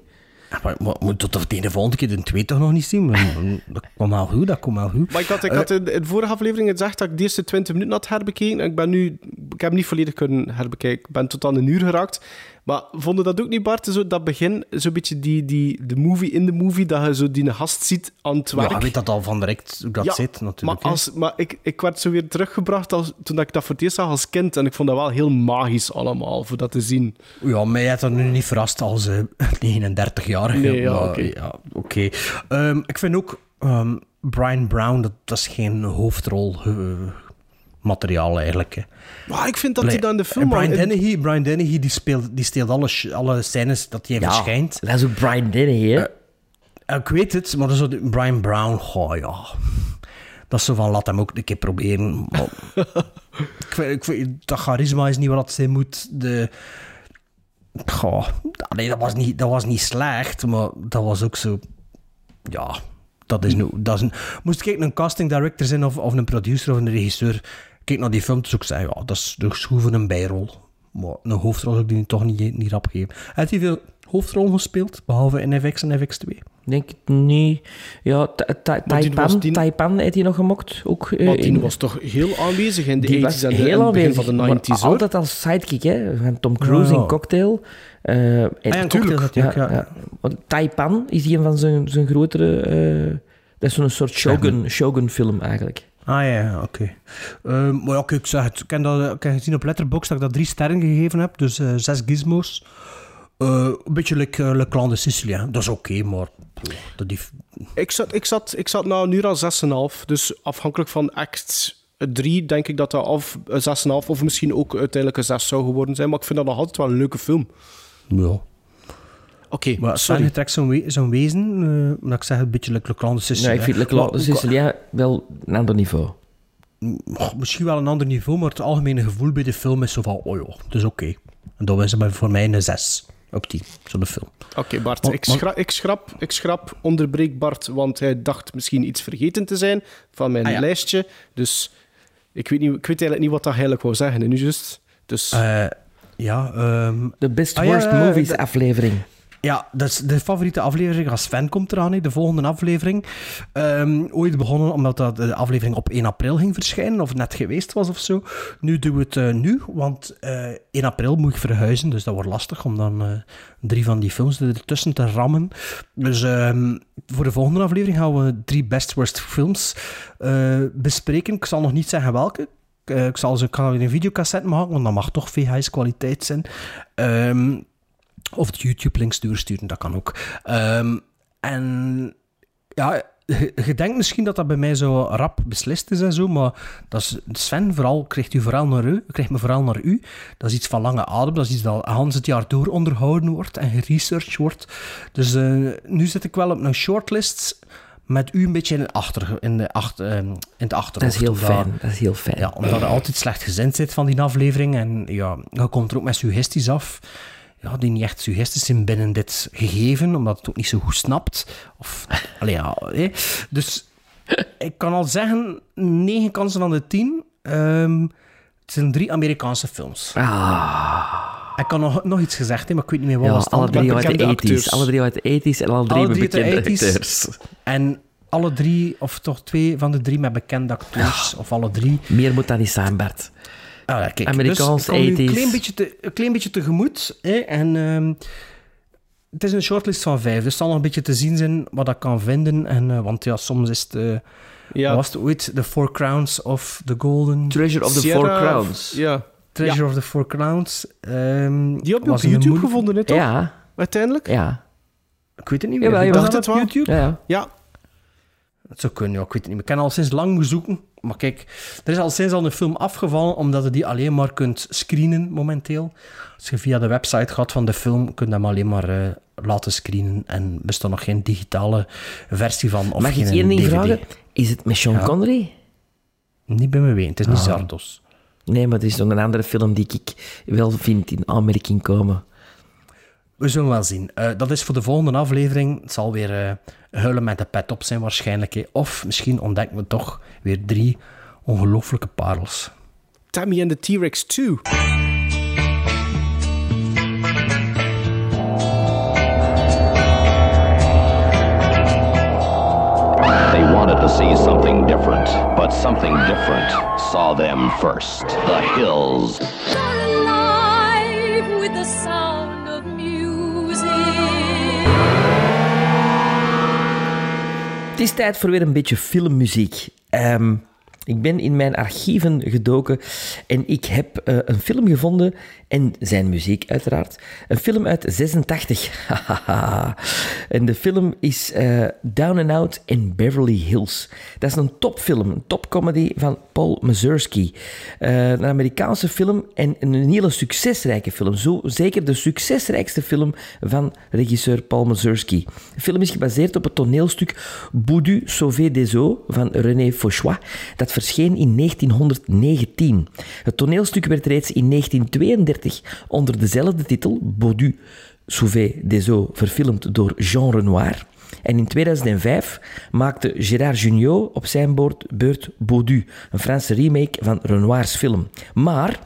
Speaker 2: Ja, maar, maar moet tot de volgende keer de twee toch nog niet zien? Maar, dat komt wel goed, dat komt wel goed.
Speaker 1: Maar ik had, ik had in, in de vorige aflevering gezegd dat ik de eerste 20 minuten had herbekeken. En ik ben nu... Ik heb hem niet volledig kunnen herbekijken. Ik ben tot aan een uur geraakt. Maar vonden dat ook niet, Bart? Zo, dat begin, zo'n beetje die, die, de movie in de movie, dat je zo die gast ziet aan het werk.
Speaker 2: Ja, je weet dat al van direct hoe dat
Speaker 1: Ja,
Speaker 2: zit, natuurlijk.
Speaker 1: Maar, als, maar ik, ik werd zo weer teruggebracht als, toen ik dat voor het eerst zag als kind. En ik vond dat wel heel magisch allemaal, voor dat te zien.
Speaker 2: Ja, mij heeft dat nu niet verrast als eh (laughs) 39-jarige.
Speaker 1: Nee, ja,
Speaker 2: maar,
Speaker 1: oké.
Speaker 2: ja, oké. Ehm, ik vind ook ehm, Brian Brown, dat, dat is geen hoofdrol eh, materiaal eigenlijk. Hè.
Speaker 1: Maar ik vind dat
Speaker 2: Allee,
Speaker 1: hij dan de
Speaker 2: en
Speaker 1: film...
Speaker 2: Brian Dennehy, Brian Dennehy die, speelt, die steelt alle, alle scènes dat hij
Speaker 3: Ja,
Speaker 2: verschijnt.
Speaker 3: dat is ook Brian Dennehy, hè?
Speaker 2: Eh, ik weet het, maar zo, Brian Brown, goh ja. Dat is zo van, laat hem ook een keer proberen. Maar, (laughs) ik weet, ik weet, dat charisma is niet wat zij moet. De, goh, nee, dat was, niet, dat was niet slecht, maar dat was ook zo... Ja, dat is nu... Dat is een, moest ik een casting director zijn of, of een producer of een regisseur... Kijk naar die film, dus ik zei, ja, dat is de schoen van een bijrol. Maar een hoofdrol zou ik die toch niet, niet rap geven. Heeft hij veel hoofdrollen gespeeld, behalve in FX en FX2?
Speaker 3: Denk ik niet. Ja,
Speaker 1: Maar
Speaker 3: Taipan,
Speaker 1: die-
Speaker 3: Taipan heeft hij nog gemokt. Ook, eh,
Speaker 1: Want die
Speaker 3: in-
Speaker 1: was toch heel aanwezig in de
Speaker 3: die
Speaker 1: 80s
Speaker 3: was
Speaker 1: en de,
Speaker 3: heel
Speaker 1: begin
Speaker 3: aanwezig,
Speaker 1: van de
Speaker 3: maar
Speaker 1: 90s. hoor.
Speaker 3: altijd als sidekick, hè. Van Tom Cruise
Speaker 2: Ja.
Speaker 3: in Cocktail. Eh, en-
Speaker 2: ja,
Speaker 3: tuurlijk,
Speaker 2: Cocktail natuurlijk, ja.
Speaker 3: Want Taipan is een van zijn, zijn grotere... eh, dat is zo'n soort Shogun, Shogun-film, eigenlijk.
Speaker 2: Ah ja, oké. Ehm, maar ja, kijk, ik zeg het. Ik heb, dat, ik heb gezien op Letterboxd dat ik dat drie sterren gegeven heb. Dus eh, zes gizmos. Eh, een beetje like, uh, Le Clan de. Dat is oké, maar... Dat die,
Speaker 1: Ik zat, ik zat, ik zat een uur al 6,5. Dus afhankelijk van act 3 denk ik dat dat een 6,5 of misschien ook uiteindelijk een 6 zou geworden zijn. Maar ik vind dat nog altijd wel een leuke film.
Speaker 2: ja.
Speaker 1: Oké,
Speaker 2: Maar
Speaker 1: sorry.
Speaker 2: Sven trekt zo'n we zo'n wezen. eh, maar ik zeg een beetje Le Clan de Sicile.
Speaker 3: Nee, ik vind Le Clan de Sicilien wel een ander niveau.
Speaker 2: oh, misschien wel een ander niveau, maar het algemene gevoel bij de film is zo van... Oh het is oké. En dat is bij- voor mij een zes. Ook die, zo'n film.
Speaker 1: Oké, Bart, ik, schra- ik, schrap, ik schrap, onderbreek Bart, want hij dacht misschien iets vergeten te zijn van mijn
Speaker 2: Ah, ja.
Speaker 1: lijstje. Dus ik weet, niet, ik weet eigenlijk niet wat dat eigenlijk wou zeggen, nu juist. Dus
Speaker 2: Eh, ja, ehm,
Speaker 3: De Best
Speaker 2: Ah,
Speaker 3: Worst
Speaker 2: ja,
Speaker 3: Movies
Speaker 2: de-
Speaker 3: aflevering.
Speaker 2: Ja, dat is de favoriete aflevering als fan komt eraan, hè, de volgende aflevering. Ehm, ooit begonnen omdat dat de aflevering op 1 april ging verschijnen, of net geweest was of zo. Nu doen we het eh, nu, want eh 1 april moet ik verhuizen, dus dat wordt lastig om dan eh, drie van die films ertussen te rammen. Dus ehm, voor de volgende aflevering gaan we drie best worst films eh, bespreken. Ik zal nog niet zeggen welke. Eh, ik zal ze een videocassette maken, want dat mag toch VHS kwaliteit zijn. Ehm, of de YouTube-links doorsturen, dat kan ook. Ehm, en ja, (laughs) je, denkt misschien dat dat bij mij zo rap beslist is en zo, maar dat is, Sven, vooral, krijgt u vooral naar u, krijgt me vooral naar u. Dat is iets van lange adem, dat is iets dat Hans het jaar door onderhouden wordt en geresearched wordt. Dus eh, nu zit ik wel op een shortlist met u een beetje in, het achter, in, de achter, eh, in het achterhoofd.
Speaker 3: Dat is heel fijn. Dat is heel fijn.
Speaker 2: ja, omdat je altijd slecht gezind zit van die aflevering. En ja, je komt er ook met suggesties af. Ja, die niet echt suggesties zijn binnen dit gegeven, omdat het ook niet zo goed snapt. Of, (laughs) allee, ja, hè. Dus ik kan al zeggen, negen kansen van de tien. ehm, het zijn drie Amerikaanse films.
Speaker 3: Ah.
Speaker 2: Ik kan nog, nog iets gezegd, hè, maar ik weet niet meer wat
Speaker 3: Ja,
Speaker 2: was
Speaker 3: alle drie uit de
Speaker 1: bekende
Speaker 3: 80s.
Speaker 1: acteurs.
Speaker 3: Alle drie uit de 80s en alle drie
Speaker 2: Alle drie uit de
Speaker 3: bekende
Speaker 2: 80s.
Speaker 3: acteurs.
Speaker 2: En alle drie, of toch twee van de drie met bekende acteurs, of alle drie.
Speaker 3: Meer moet dat niet zijn, Bert.
Speaker 2: Ah, ja, kijk,
Speaker 3: Amerikaans,
Speaker 2: dus ik kom nu
Speaker 3: 80s.
Speaker 2: Een klein beetje, te, een klein beetje tegemoet. Hè, en ehm, het is een shortlist van vijf, dus het zal nog een beetje te zien zijn wat ik kan vinden. En, eh, want ja, soms is het... eh,
Speaker 1: ja,
Speaker 2: was het ooit? The Four Crowns of the Golden...
Speaker 3: Treasure of the
Speaker 1: Sierra-
Speaker 3: Four Crowns.
Speaker 1: Ja,
Speaker 2: Treasure of the Four Crowns. ehm,
Speaker 1: die heb je op YouTube
Speaker 2: moeilijk-
Speaker 1: gevonden, hè, toch?
Speaker 3: Ja,
Speaker 1: uiteindelijk?
Speaker 3: ja.
Speaker 2: Ik weet het niet meer.
Speaker 3: Jawel.
Speaker 2: was
Speaker 1: Dacht
Speaker 2: dat
Speaker 1: het
Speaker 2: op
Speaker 1: wel?
Speaker 2: YouTube?
Speaker 3: ja, ja.
Speaker 1: Ja,
Speaker 2: Het zou kunnen, ja, ik weet het niet meer. Ik kan al sinds lang zoeken. Maar kijk, er is al sinds al een film afgevallen, omdat je die alleen maar kunt screenen momenteel. Als je via de website gaat van de film, kun je hem alleen maar eh, laten screenen. En bestaat nog geen digitale versie van. Of
Speaker 3: Mag ik
Speaker 2: geen
Speaker 3: één vragen? Is het met Sean
Speaker 2: Ja.
Speaker 3: Connery?
Speaker 2: Niet bij me weten, het is niet
Speaker 3: Ah.
Speaker 2: Zardos.
Speaker 3: Nee, maar het is nog een andere film die ik wel vind in aanmerking komen.
Speaker 2: We zullen wel zien. Eh, dat is voor de volgende aflevering. Het zal weer eh, huilen met de pet op zijn waarschijnlijk. hè. Of misschien ontdekken we toch weer drie ongelooflijke parels.
Speaker 1: Tammy and the T-Rex 2.
Speaker 11: They wanted to see something different, but something different saw them first. The hills.
Speaker 12: alive with the sound
Speaker 3: Het is tijd voor weer een beetje filmmuziek. Ehm, ik ben in mijn archieven gedoken en ik heb eh, een film gevonden en zijn muziek uiteraard. Een film uit 86. Hahaha. (laughs) en de film is eh, Down and Out in Beverly Hills. Dat is een topfilm, een topcomedy van Paul Mazursky. Eh, een Amerikaanse film en een hele succesrijke film. Zo, zeker de succesrijkste film van regisseur Paul Mazursky. De film is gebaseerd op het toneelstuk Boudu Sauvé des Eaux van René Fauchois. Dat verscheen in 1919. Het toneelstuk werd reeds in 1932 onder dezelfde titel, Baudu Sauvé des Eaux, verfilmd door Jean Renoir. En in 2005 maakte Gérard Jugnot op zijn beurt, beurt Baudu, een Franse remake van Renoirs film. Maar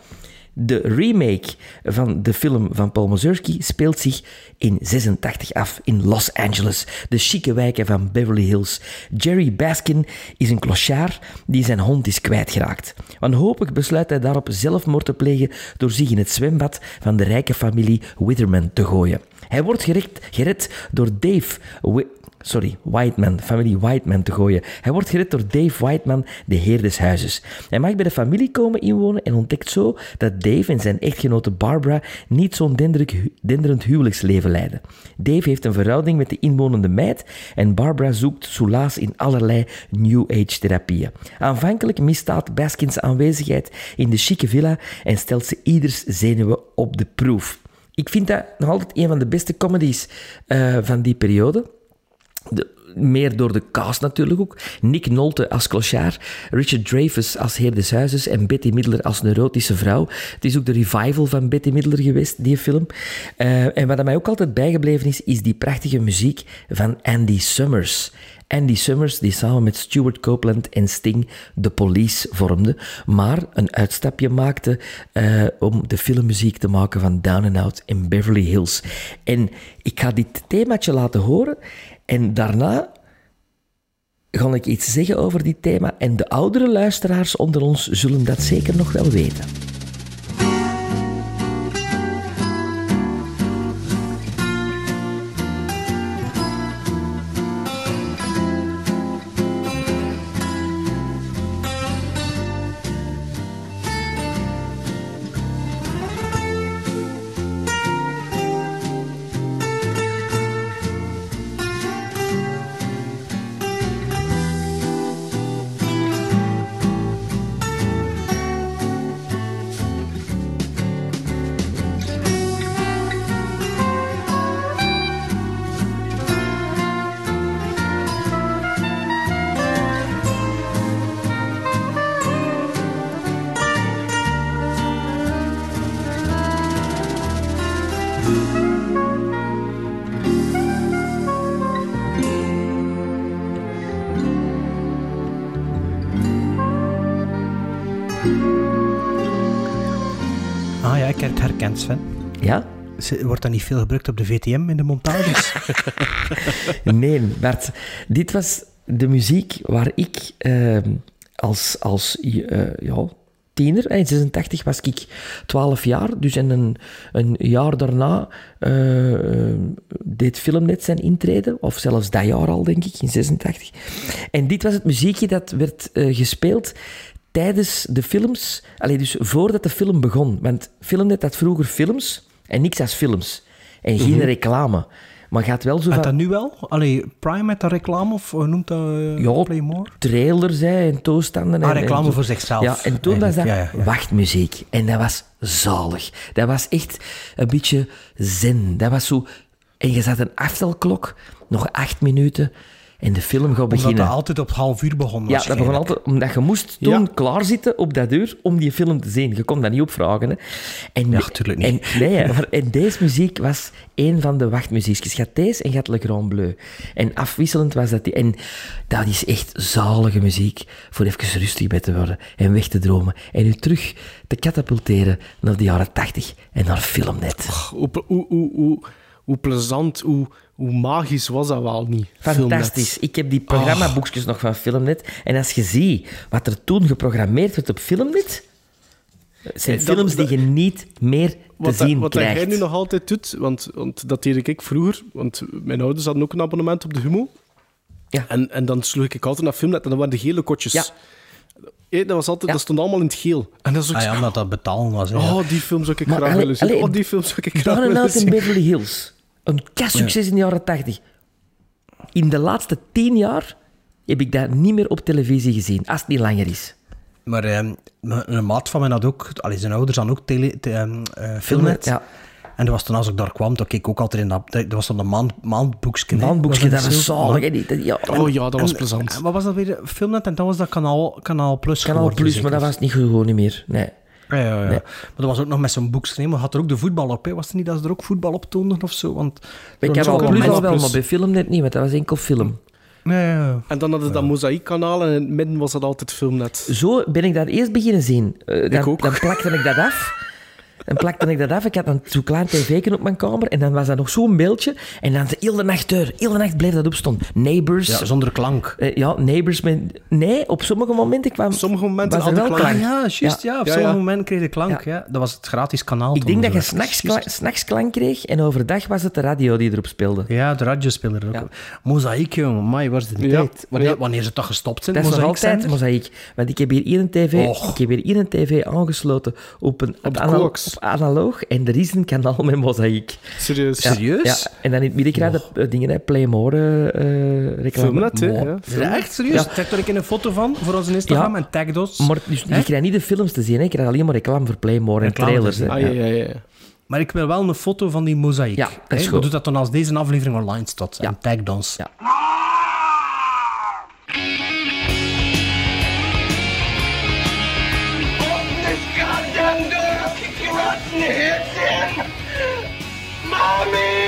Speaker 3: de remake van de film van Paul Mazursky speelt zich in 86 af in Los Angeles, de chique wijken van Beverly Hills. Jerry Baskin is een clochard die zijn hond is kwijtgeraakt. Wanhopig besluit hij daarop zelfmoord te plegen door zich in het zwembad van de rijke familie Witherman te gooien. Hij wordt gered, gered door Dave... Sorry, Whiteman, familie Whiteman te gooien. Hij wordt gered door Dave Whiteman, de heer des huizes. Hij mag bij de familie komen inwonen en ontdekt zo dat Dave en zijn echtgenote Barbara niet zo'n denderend huwelijksleven leiden. Dave heeft een verhouding met de inwonende meid en Barbara zoekt soelaas in allerlei New Age therapieën. Aanvankelijk misstaat Baskins aanwezigheid in de chique villa en stelt ze ieders zenuwen op de proef. Ik vind dat nog altijd een van de beste comedies eh, van die periode. Meer door de cast natuurlijk ook. Nick Nolte als clochard, Richard Dreyfuss als heer des huizes en Betty Midler als neurotische vrouw. Het is ook de revival van Betty Midler geweest, die film. Uh, en wat mij ook altijd bijgebleven is, is die prachtige muziek van Andy Summers. Andy Summers, die samen met Stuart Copeland en Sting de Police vormde, maar een uitstapje maakte uh, om de filmmuziek te maken van Down and Out in Beverly Hills. En ik ga dit themaatje laten horen en daarna ga ik iets zeggen over dit thema en de oudere luisteraars onder ons zullen dat zeker nog wel weten.
Speaker 2: Niet veel gebruikt op de VTM in de montages? (laughs)
Speaker 3: nee, Bert. Dit was de muziek waar ik uh, als, als uh, ja, tiener, in 86 was ik 12 jaar, dus in een, een jaar daarna uh, deed Filmnet zijn intreden, of zelfs dat jaar al, denk ik, in 86. En dit was het muziekje dat werd gespeeld tijdens de films, allee, dus voordat de film begon. Want Filmnet had vroeger films en niks als films. En geen
Speaker 2: Mhm.
Speaker 3: reclame. Maar gaat wel zo van...
Speaker 2: dat nu wel? Allee, Prime met dat reclame of noemt dat? uh,
Speaker 3: Ja,
Speaker 2: Play More?
Speaker 3: trailers hè, en toestanden.
Speaker 2: Ah,
Speaker 3: en,
Speaker 2: reclame
Speaker 3: en,
Speaker 2: voor zichzelf,
Speaker 3: Ja, en toen was dat
Speaker 2: ja, ja.
Speaker 3: wachtmuziek. En dat was zalig. Dat was echt een beetje zen. Dat was zo... En je zat een aftelklok, nog acht minuten, en de film gaat
Speaker 2: Omdat
Speaker 3: beginnen.
Speaker 2: dat altijd op half uur begon
Speaker 3: Ja, dat begon altijd omdat je moest toen
Speaker 2: Ja.
Speaker 3: klaarzitten op dat uur om die film te zien. Je kon dat niet opvragen. Hè. En,
Speaker 2: Ja, tuurlijk niet.
Speaker 3: En, nee, hè, (laughs) maar, en deze muziek was een van de wachtmuziekjes. Je had deze en je had Le Grand Bleu. En afwisselend was dat die. En dat is echt zalige muziek voor even rustig bij te worden en weg te dromen. En u terug te katapulteren naar de jaren tachtig en naar Filmnet.
Speaker 1: Hoe, hoe, hoe, hoe, hoe plezant, hoe, hoe magisch was dat wel niet?
Speaker 3: Fantastisch.
Speaker 1: Filmnet.
Speaker 3: Ik heb die programmaboekjes nog van Filmnet. En als je ziet wat er toen geprogrammeerd werd op Filmnet, zijn
Speaker 1: Eh, dat-
Speaker 3: films die je niet meer te
Speaker 1: Wat, dat,
Speaker 3: zien
Speaker 1: wat dat
Speaker 3: krijgt.
Speaker 1: jij nu nog altijd doet, want, want dat deed ik vroeger, want mijn ouders hadden ook een abonnement op de Humo.
Speaker 3: Ja.
Speaker 1: En, en dan sloeg ik altijd naar Filmnet en dan waren de gele kotjes.
Speaker 3: Ja.
Speaker 1: Eh, dat, was altijd,
Speaker 3: Ja.
Speaker 1: dat stond allemaal in het geel. En dat is ook
Speaker 2: Ah
Speaker 1: zo-
Speaker 2: ja, omdat dat betalen was. Hè.
Speaker 1: Oh, die film zou ik
Speaker 3: Maar
Speaker 1: graag willen zien. oh, die film zou ik graag
Speaker 3: Down and
Speaker 1: willen
Speaker 3: Out in
Speaker 1: zien.
Speaker 3: Beverly Hills. Een kastsucces in de jaren tachtig. In de laatste tien jaar heb ik dat niet meer op televisie gezien, als het niet langer is.
Speaker 2: Maar ehm, een maat van mij had ook... Allee, zijn ouders hadden ook tele, te, ehm, eh, Filmnet.
Speaker 3: Ja.
Speaker 2: En dat was toen als ik daar kwam, dat keek ik ook altijd in dat... Dat was dan een maand, maandboekje.
Speaker 3: Maandboekje, dat was
Speaker 2: zo-
Speaker 3: zalig. Ja,
Speaker 1: Oh ja, dat was plezant.
Speaker 2: en Wat was dat weer? Filmnet en dan was dat Kanaal, kanaal Plus
Speaker 3: Kanaal
Speaker 2: geworden,
Speaker 3: Plus, maar dat was niet gewoon niet meer. Nee.
Speaker 2: Ja, ja, ja.
Speaker 3: Nee.
Speaker 2: Maar dat was ook nog met zo'n. Maar had er ook de voetbal op. Hè? Was het niet dat ze er ook voetbal op toonden of zo? Want
Speaker 3: Bij
Speaker 2: zo'n-
Speaker 3: Kanaal
Speaker 2: zo'n
Speaker 3: Plus al wel, maar bij Filmnet niet, want dat was enkel film.
Speaker 2: Ja, ja, ja.
Speaker 1: En dan hadden ze dat mozaïekkanaal en in het midden was dat altijd Filmnet.
Speaker 3: Zo ben ik dat eerst beginnen zien. Eh, dan,
Speaker 1: ook.
Speaker 3: dan plakte ik dat af. (laughs) Dan plakte ik dat af. Ik had een zo'n klein tv'tje op mijn kamer. En dan was dat nog zo'n beeldje. En dan de hele nacht deur. Heel de nacht bleef dat opstaan. Neighbors.
Speaker 2: Ja, zonder klank.
Speaker 3: Eh, ja, Neighbors. Met... Nee, op sommige momenten kwam...
Speaker 1: Op sommige momenten
Speaker 3: was er
Speaker 1: de
Speaker 3: wel
Speaker 1: klank.
Speaker 2: Ja, juist. Ja, op
Speaker 1: Ja,
Speaker 2: sommige
Speaker 1: ja.
Speaker 2: momenten kreeg je klank. Ja. Dat was het gratis kanaal.
Speaker 3: Ik denk dat je s'nachts kla- klank kreeg. En overdag was het de radio die erop speelde.
Speaker 2: Ja, de radiospeler ook.
Speaker 3: Ja.
Speaker 2: Mozaïek, jongen. De
Speaker 1: Ja.
Speaker 2: tijd? Wanneer, wanneer ze toch gestopt zijn,
Speaker 3: Dat is nog altijd mozaïek. Want ik heb hier een tv, ik heb hier tv aangesloten op een
Speaker 1: de
Speaker 3: op analoog. En er is een kanaal met mozaïek.
Speaker 1: Serieus.
Speaker 3: Ja,
Speaker 2: Serieus?
Speaker 3: Ja. En dan in het midden krijg je de, eh, dingen, hè, Playmore eh reclame.
Speaker 1: Filmnet, hè.
Speaker 2: Mooi.
Speaker 1: Ja,
Speaker 2: dat echt serieus?
Speaker 3: Ja.
Speaker 2: Trek er een foto van voor onze Instagram
Speaker 3: Ja.
Speaker 2: en tag ons.
Speaker 3: Maar dus, je
Speaker 2: Hè?
Speaker 3: krijgt niet de films te zien, hè. je krijgt alleen maar reclame voor Playmore en trailers. Hè.
Speaker 1: Ah, ja, ja, ja.
Speaker 2: Maar ik wil wel een foto van die mozaïek.
Speaker 3: Ja, dat is
Speaker 2: Hè?
Speaker 3: goed.
Speaker 2: Doe dat dan als deze aflevering online staat.
Speaker 3: Ja.
Speaker 2: En tag ons.
Speaker 3: Ja.
Speaker 13: I
Speaker 2: mean.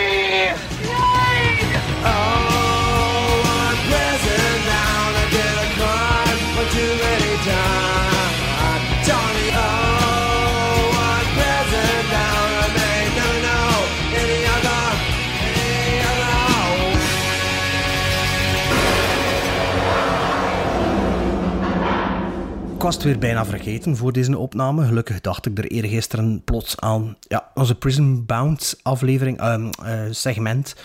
Speaker 2: Het weer bijna vergeten voor deze opname. Gelukkig dacht ik er eergisteren plots aan. Ja, onze Prison Bound aflevering, ehm, eh, segment,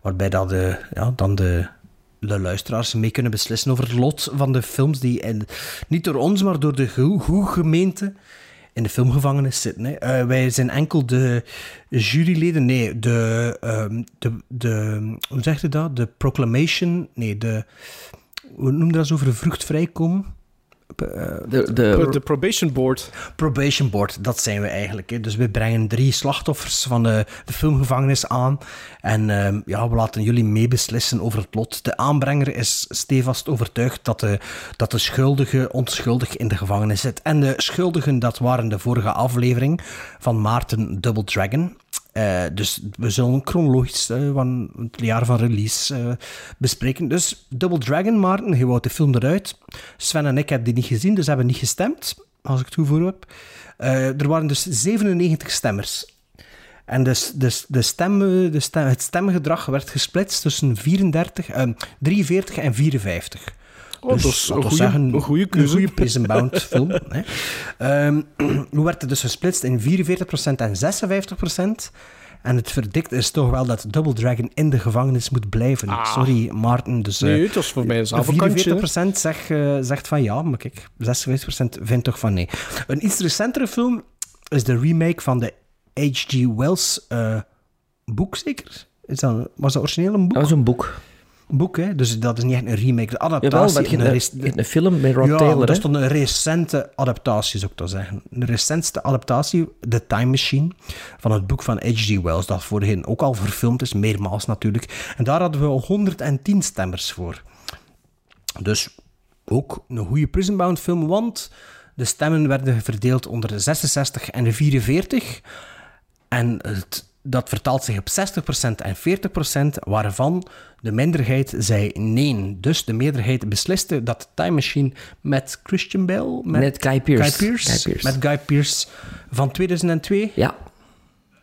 Speaker 2: waarbij dat de, ja, dan de, de luisteraars mee kunnen beslissen over het lot van de films die in, niet door ons, maar door de Goe- Goe-gemeente in de filmgevangenis zitten. Hè. Eh, wij zijn enkel de juryleden, nee, de, ehm, de, de, hoe zeg je dat? De proclamation, nee, de, hoe noem je dat zo, voor vruchtvrij komen?
Speaker 3: De,
Speaker 1: de, de probation board.
Speaker 2: Probation board, dat zijn we eigenlijk. Hè. Dus we brengen drie slachtoffers van de, de filmgevangenis aan. En ehm, ja, we laten jullie meebeslissen over het lot. De aanbrenger is stevast overtuigd dat de, dat de schuldige onschuldig in de gevangenis zit. En de schuldigen, dat waren de vorige aflevering van Maarten Double Dragon. Eh, dus we zullen chronologisch eh, van het jaar van release eh, bespreken. Dus Double Dragon, Maarten, je wou de film eruit. Sven en ik hebben die niet gezien, dus hebben niet gestemd, als ik het goed voor heb. Er waren dus 97 stemmers. En dus, dus de stemmen, de stem, het stemgedrag werd gesplitst tussen 34, eh, 43 en 54.
Speaker 1: Oh, dat is
Speaker 2: laten
Speaker 1: een
Speaker 2: zeggen,
Speaker 1: een keuze.
Speaker 2: goede Prison Bound (laughs) film. Hè. Ehm, (clears throat) hoe werd het dus gesplitst in 44% en 56%? En het verdikt is toch wel dat Double Dragon in de gevangenis moet blijven.
Speaker 1: Ah.
Speaker 2: Sorry, Maarten. Dus, eh,
Speaker 1: Nee, het was voor mij een avondkantje,
Speaker 2: 44% zeg, eh, zegt van ja, maar kijk, 56% vindt toch van nee. Een iets recentere film is de remake van de H.G. Wells eh, boek, zeker? Is dat, was dat origineel een boek?
Speaker 3: Dat was een boek.
Speaker 2: Boek, hè? Dus dat is niet echt een remake. De
Speaker 3: Jawel,
Speaker 2: adaptatie. rec-
Speaker 3: een, film met Rod
Speaker 2: ja,
Speaker 3: Taylor.
Speaker 2: dat is dan een recente adaptatie, zou ik dat zeggen. De recentste adaptatie, The Time Machine, van het boek van H.G. Wells, dat voorheen ook al verfilmd is, meermaals natuurlijk. En daar hadden we 110 stemmers voor. Dus ook een goede Prison Bound film, want de stemmen werden verdeeld onder de 66 en de 44. En het, dat vertaalt zich op 60% en 40%, waarvan de minderheid zei nee. Dus de meerderheid besliste dat de Time Machine met Christian Bale...
Speaker 3: Met Guy Pearce.
Speaker 2: Guy Pearce,
Speaker 3: Guy Pearce.
Speaker 2: Met Guy Pearce van 2002
Speaker 3: Ja.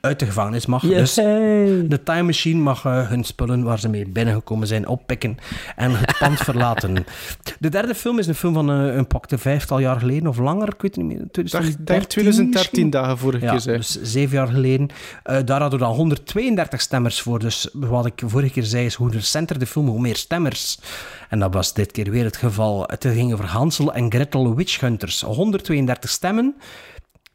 Speaker 2: Uit de gevangenis mag. Dus de Time Machine mag eh, hun spullen waar ze mee binnengekomen zijn oppikken en het pand (laughs) verlaten. De derde film is een film van eh, een pakte vijftal jaar geleden of langer, ik weet het niet meer. 2013,
Speaker 1: Dag 2013
Speaker 2: misschien?
Speaker 1: dagen vorige
Speaker 2: Ja,
Speaker 1: keer zei.
Speaker 2: dus zeven jaar geleden. Eh, daar hadden we dan 132 stemmers voor. Dus wat ik vorige keer zei, is hoe recenter de film, hoe meer stemmers. En dat was dit keer weer het geval. Het ging over Hansel en Gretel Witch Hunters. 132 stemmen.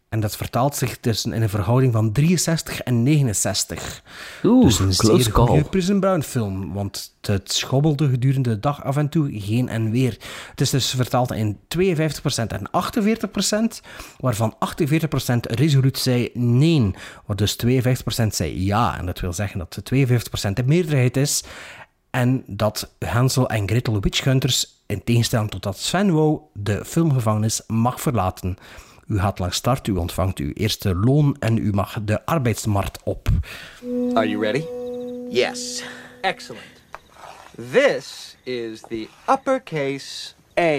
Speaker 2: En dat vertaalt zich dus in een verhouding van 63 en 69.
Speaker 3: Oeh,
Speaker 2: dus een
Speaker 3: close
Speaker 2: zeer
Speaker 3: call.
Speaker 2: goede Prison Brown film. Want het schommelde gedurende de dag af en toe heen en weer. Het is dus vertaald in 52% en 48%, waarvan 48% resoluut zei nee. Waar dus 52% zei ja. En dat wil zeggen dat de 52% de meerderheid is. En dat Hansel en Gretel Witchhunters, in tegenstelling tot dat Sven wou, de filmgevangenis mag verlaten. U gaat langs start, u ontvangt uw eerste loon en u mag de arbeidsmarkt op.
Speaker 14: Are you ready? Yes. Excellent. This is the uppercase A.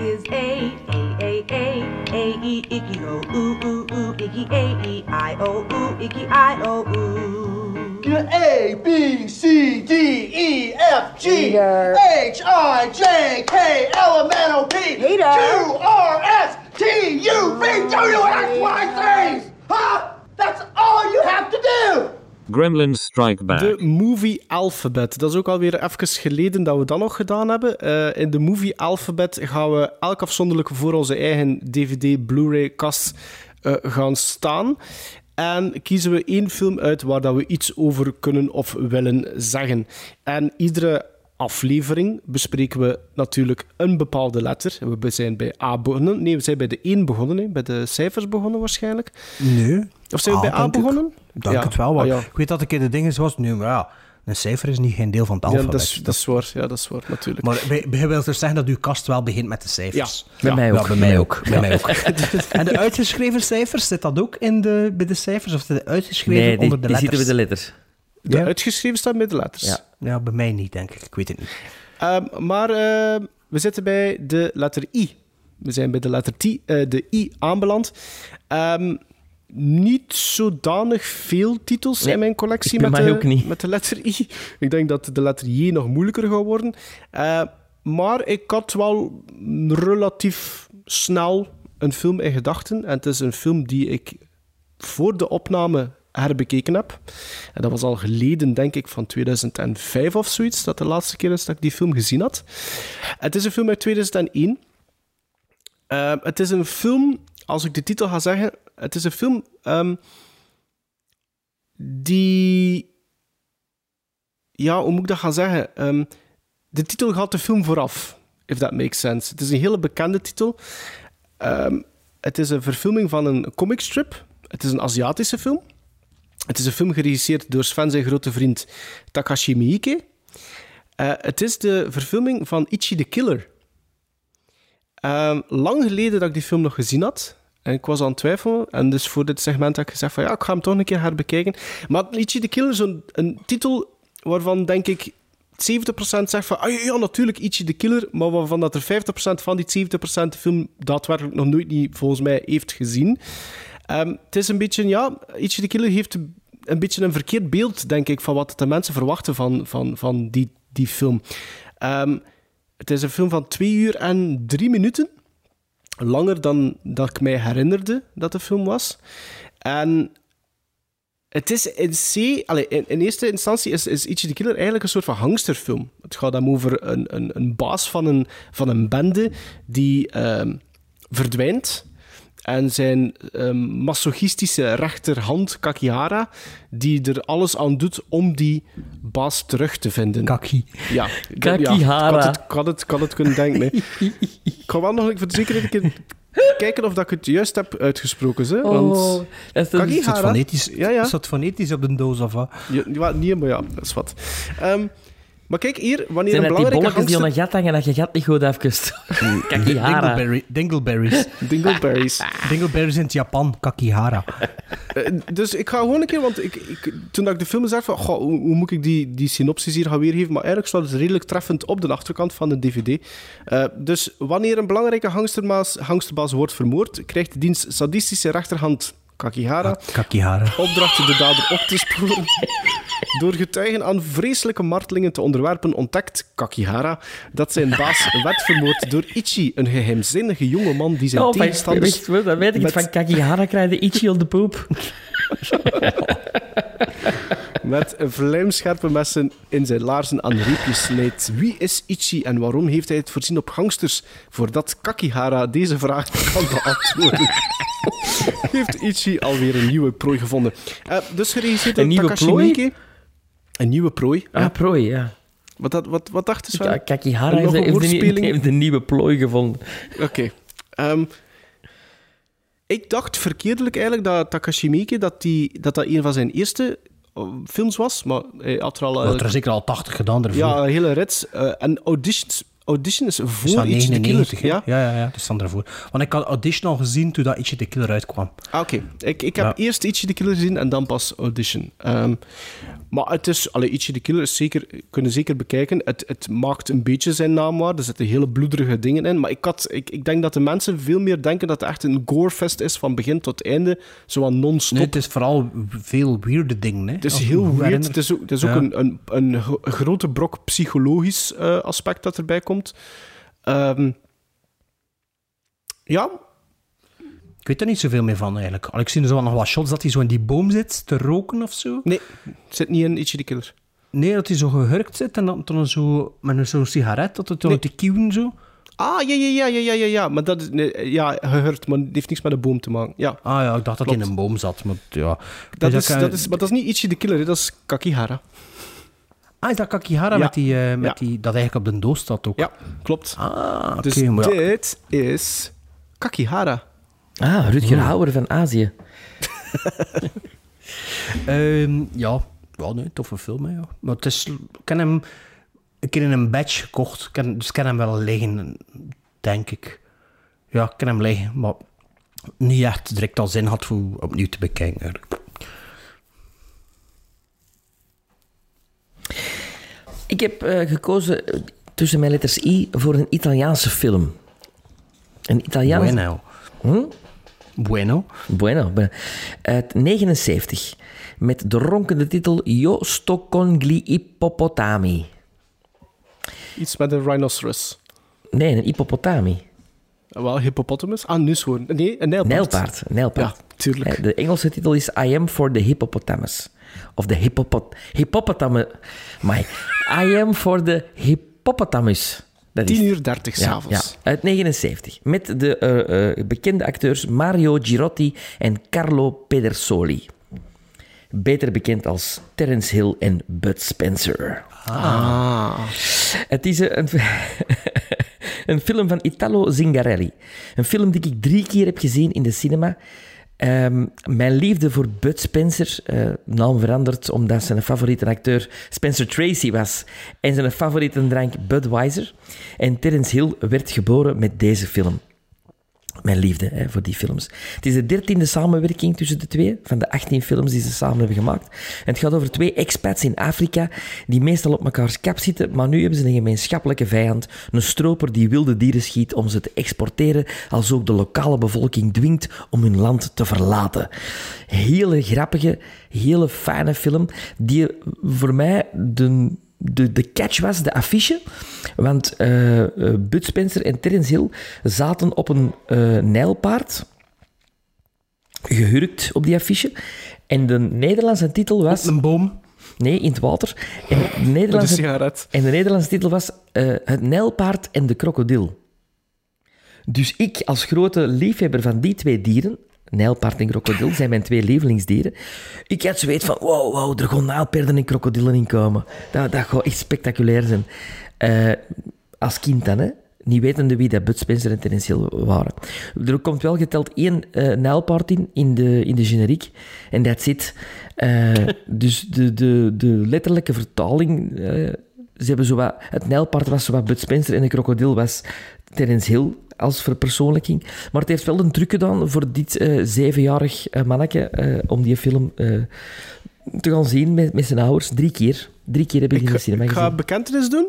Speaker 15: is A, A, A, A, A, E, O, A, E, I, O, ooh, icky, I, O, ooh.
Speaker 9: A, B, C, D, E, F, G, H, I, J, K, L, M, N, O, P, Q, R, S, T, U, V, W, X, Y, Z. Huh? That's all you have to do.
Speaker 16: Gremlins Strike Back.
Speaker 1: De Movie Alphabet. Dat is ook alweer even geleden dat we dat nog gedaan hebben. Eh, in de Movie Alphabet gaan we elk afzonderlijk voor onze eigen DVD, Blu-ray kast eh, gaan staan. En kiezen we één film uit waar dat we iets over kunnen of willen zeggen. En iedere aflevering bespreken we natuurlijk een bepaalde letter. We zijn bij A begonnen. Nee, we zijn bij de 1 begonnen. Hè. Bij de cijfers begonnen waarschijnlijk.
Speaker 2: Nee.
Speaker 1: Of zijn we
Speaker 2: Ah,
Speaker 1: bij A
Speaker 2: denk ik.
Speaker 1: begonnen?
Speaker 2: Dank
Speaker 1: Ja.
Speaker 2: het wel. maar
Speaker 1: Ah, ja.
Speaker 2: Ik weet dat ik in de dingen was nu, maar ja, Een cijfer is niet geen deel van het
Speaker 1: Ja,
Speaker 2: alfabet.
Speaker 1: dat, is, dat is waar. Ja, dat is waar, natuurlijk.
Speaker 2: Maar bij- bij- je wilt dus zeggen dat uw kast wel begint met de cijfers?
Speaker 1: Ja, bij mij
Speaker 2: Ja,
Speaker 1: ook.
Speaker 2: bij mij ook. Bij
Speaker 1: Ja.
Speaker 2: mij ook. en de uitgeschreven cijfers, zit dat ook in de, bij de cijfers? Of zit het uitgeschreven
Speaker 3: Nee, die,
Speaker 2: onder de
Speaker 3: die
Speaker 2: letters?
Speaker 3: zitten bij de letters.
Speaker 1: De
Speaker 2: Ja.
Speaker 1: uitgeschreven staat met de letters.
Speaker 2: Ja. ja, bij mij niet, denk ik. Ik weet het niet.
Speaker 1: Ehm, maar eh, we zitten bij de letter I. We zijn bij de letter T, eh, de I aanbeland. Ehm, niet zodanig veel titels
Speaker 3: Nee,
Speaker 1: in mijn collectie met de,
Speaker 3: ook niet.
Speaker 1: met de letter I. Ik denk dat de letter J nog moeilijker gaat worden. Eh, maar ik had wel relatief snel een film in gedachten. En het is een film die ik voor de opname herbekeken heb. En dat was al geleden, denk ik, van 2005 of zoiets, dat de laatste keer is dat ik die film gezien had. Het is een film uit 2001. Eh, het is een film, als ik de titel ga zeggen, het is een film ehm, die... Ja, hoe moet ik dat gaan zeggen? Ehm, de titel gaat de film vooraf, if that makes sense. Het is een hele bekende titel. Ehm, het is een verfilming van een comicstrip. Het is een Aziatische film. Het is een film geregisseerd door Sven zijn grote vriend Takashi Miike. Eh, het is de verfilming van Ichi the Killer. Lang geleden dat ik die film nog gezien had. En ik was aan het twijfelen. En dus voor dit segment heb ik gezegd van ja, ik ga hem toch een keer herbekijken. Maar Ichi the Killer is een, titel waarvan denk ik 70% zegt van ah, ja, natuurlijk Ichi the Killer. Maar waarvan dat er 50% van die 70% de film daadwerkelijk nog nooit niet volgens mij heeft gezien. Ehm, het is een beetje, ja, Ichi the Killer heeft een beetje een verkeerd beeld, denk ik, van wat de mensen verwachten van, van, van die, die film. Ehm, het is een film van 2 uur en 3 minuten. Langer dan dat ik mij herinnerde dat de film was. En het is in C... Allee, in, eerste instantie is, is Ichi the Killer eigenlijk een soort van hangsterfilm. Het gaat hem over een, een, een baas van een, van een bende die ehm, verdwijnt. En zijn ehm, masochistische rechterhand, Kakihara, die er alles aan doet om die baas terug te vinden.
Speaker 2: Kaki.
Speaker 1: Ja, ja,
Speaker 3: Kakihara.
Speaker 1: ik had het, ik had het, ik had het kunnen denken. hè. (laughs) ik ga wel nog voor de zekerheid een keer kijken of dat ik het juist heb uitgesproken. Hè? Want
Speaker 3: Oh, dat is een-
Speaker 1: Kakihara-
Speaker 2: Is dat fonetisch,
Speaker 1: Ja, ja.
Speaker 2: is dat fonetisch op de doos of wat?
Speaker 1: Ja, ja, niet, maar ja, dat is wat. Ehm, maar kijk hier, wanneer
Speaker 3: Zijn
Speaker 1: een
Speaker 3: dat die
Speaker 1: belangrijke
Speaker 3: bolletjes die aan een gat hangen dat je gat niet goed afkust? (laughs) Kakihara.
Speaker 2: Dingleberry, dingleberries. (laughs)
Speaker 1: Dingleberries.
Speaker 2: dingleberries in het Japan, Kakihara.
Speaker 1: Eh, dus ik ga gewoon een keer, want ik, ik, toen dat ik de film zag, van, goh, hoe, hoe moet ik die, die synopsis hier gaan weergeven? Maar eigenlijk staat het redelijk treffend op de achterkant van de DVD. Eh, dus wanneer een belangrijke gangsterbaas, gangsterbaas wordt vermoord, krijgt de dienst sadistische rechterhand Kakihara
Speaker 2: Kakihara.
Speaker 1: opdrachten de dader op te sporen. Door getuigen aan vreselijke martelingen te onderwerpen, ontdekt Kakihara dat zijn baas werd vermoord door Ichi, een geheimzinnige jonge man die zijn
Speaker 3: Oh,
Speaker 1: tegenstanders...
Speaker 3: wacht, dan weet ik het
Speaker 1: met-
Speaker 3: van Kakihara krijg je Ichi op de poep.
Speaker 1: met vlijmscherpe messen in zijn laarzen aan reepjes snijdt. Wie is Ichi en waarom heeft hij het voorzien op gangsters? Voordat Kakihara deze vraag kan beantwoorden, (laughs) heeft Ichi alweer een nieuwe prooi gevonden. Eh, dus geregisseerd door
Speaker 3: Een nieuwe
Speaker 1: Takashi? Miike. Een nieuwe prooi.
Speaker 3: Ah,
Speaker 1: ja.
Speaker 3: prooi, ja.
Speaker 1: Wat, dat- wat, wat dachten ze?
Speaker 3: Ja, Kakihara heeft,
Speaker 1: een
Speaker 3: heeft, een,
Speaker 1: woordspeling?
Speaker 3: heeft een nieuwe plooi gevonden.
Speaker 1: Oké. Ehm, ik dacht verkeerdelijk eigenlijk dat Takashi Miike dat, die, dat dat een van zijn eerste eh, films was, maar hij had er al... eh,
Speaker 2: Wat er zeker al 80 gedaan ervoor.
Speaker 1: ja, een hele rits. eh, en auditions, audition is voor
Speaker 2: van
Speaker 1: Ichi the Killer.
Speaker 2: 99, hè?
Speaker 1: Ja?
Speaker 2: Ja, ja, ja, dat is dan ervoor. Want ik had Audition al gezien toen dat Ichi the Killer uitkwam.
Speaker 1: Ah, Oké, ik, ik heb
Speaker 2: Ja.
Speaker 1: eerst Ichi the Killer gezien en dan pas Audition. Ehm, maar het is, allee, Ichi the Killer is zeker, kunnen zeker bekijken. Het, het maakt een beetje zijn naam waar. Er zitten hele bloederige dingen in. Maar ik, had, ik, ik denk dat de mensen veel meer denken dat het echt een gorefest is van begin tot einde. Zo non-stop.
Speaker 2: Nee, het is vooral veel weirde dingen. Hè?
Speaker 1: Het is heel weird. Het is ook, het is ook
Speaker 2: Ja.
Speaker 1: een, een, een gro- grote brok psychologisch eh, aspect dat erbij komt. Ehm, ja,
Speaker 2: weet er niet zoveel meer van eigenlijk. Al ik zie er zo nog wat shots dat hij zo in die boom zit te roken of zo.
Speaker 1: nee, het zit niet in Ichi the Killer.
Speaker 2: Nee, dat hij zo gehurkt zit en dan, dan zo met zo'n sigaret dat het
Speaker 1: Nee.
Speaker 2: te kieuwen zo.
Speaker 1: Ah, ja, ja, ja, ja, ja, ja, ja. Maar dat is, nee, ja, gehoord, maar het heeft niks met een boom te maken. Ja,
Speaker 2: Ah ja, ik dacht dat hij in een boom zat. Maar ja.
Speaker 1: dat
Speaker 2: Dus
Speaker 1: is,
Speaker 2: ik,
Speaker 1: dat
Speaker 2: eh,
Speaker 1: is, maar dat is niet Ichi the Killer, hè, dat is Kakihara.
Speaker 2: Ah, is dat Kakihara
Speaker 1: Ja.
Speaker 2: met, die, eh, met
Speaker 1: Ja.
Speaker 2: die, dat eigenlijk op de doos staat ook?
Speaker 1: Ja, klopt.
Speaker 2: Ah, oké.
Speaker 1: dus
Speaker 2: maar
Speaker 1: dit is Kakihara.
Speaker 3: Ah, Rutger Hauer van Azië. (laughs)
Speaker 2: Ehm, ja, Ja, nee, toffe film, hè, ja. Maar het is... Ik ken hem een keer in een badge gekocht, ik ken, dus ik ken hem wel liggen, denk ik. Ja, ik ken hem liggen, maar niet echt direct al zin had voor opnieuw te bekijken. eigenlijk.
Speaker 3: Ik heb eh, gekozen eh, tussen mijn letters I voor een Italiaanse film. Een Italiaanse...
Speaker 2: Bueno.
Speaker 3: Hm?
Speaker 2: Bueno.
Speaker 3: Bueno. bueno. Uit 79. Met de ronkende titel Io sto con gli ippopotami.
Speaker 1: Iets met een rhinoceros.
Speaker 3: Nee, een hippopotami.
Speaker 1: Wel, hippopotamus? Ah, nu gewoon. Nee, een nijlpaard.
Speaker 3: Nijlpaard. een nijlpaard.
Speaker 1: Ja, tuurlijk.
Speaker 3: Eh, De Engelse titel is I am for the hippopotamus. Of de hippopot... Hippopotamus. My. I am for the hippopotamus. Dat is
Speaker 1: 10 uur 30
Speaker 3: Ja,
Speaker 1: s'avonds.
Speaker 3: ja, uit 79. Met de eh, eh, bekende acteurs Mario Girotti en Carlo Pedersoli. Beter bekend als Terence Hill en Bud Spencer.
Speaker 1: Ah.
Speaker 3: Het is een, een, (laughs) een film van Italo Zingarelli. Een film die ik drie keer heb gezien in de cinema. Ehm, mijn liefde voor Bud Spencer, eh, naam veranderd omdat zijn favoriete acteur Spencer Tracy was en zijn favoriete drank Budweiser. En Terence Hill werd geboren met deze film. Mijn liefde voor die films. Het is de dertiende samenwerking tussen de twee, van de 18 films die ze samen hebben gemaakt. En het gaat over twee expats in Afrika, die meestal op mekaars kap zitten, maar nu hebben ze een gemeenschappelijke vijand, een stroper die wilde dieren schiet om ze te exporteren, als ook de lokale bevolking dwingt om hun land te verlaten. Hele grappige, hele fijne film, die voor mij de de, de catch was de affiche. Want eh, Bud Spencer en Terence Hill zaten op een eh, nijlpaard. Gehurkt op die affiche. En de Nederlandse titel was...
Speaker 2: Een boom?
Speaker 3: Nee, in het water. En de Nederlandse, en de Nederlandse titel was Het nijlpaard en de krokodil. Dus ik, als grote liefhebber van die twee dieren, nijlpaard en krokodil, zijn mijn twee lievelingsdieren. Ik had zoiets van, wow, wow, er gaan nijlpaarden en krokodillen in komen. Dat, dat gaat echt spectaculair zijn. Eh, als kind dan, hè. Niet wetende wie dat Bud Spencer en Terence Hill waren. Er komt wel geteld één eh nijlpaard in, in de, in de generiek. En dat zit. (laughs) dus de, de, de letterlijke vertaling... eh, ze hebben zo wat, het nijlpaard was zo wat Bud Spencer en de krokodil was Terence Hill als verpersoonlijking. Maar het heeft wel een truc gedaan voor dit eh, zevenjarig uh, manneke eh, om die film eh, te gaan zien met, met zijn ouders. Drie keer. Drie keer heb ik, in de cinema
Speaker 1: Ik ga
Speaker 3: gezien.
Speaker 1: bekentenis doen.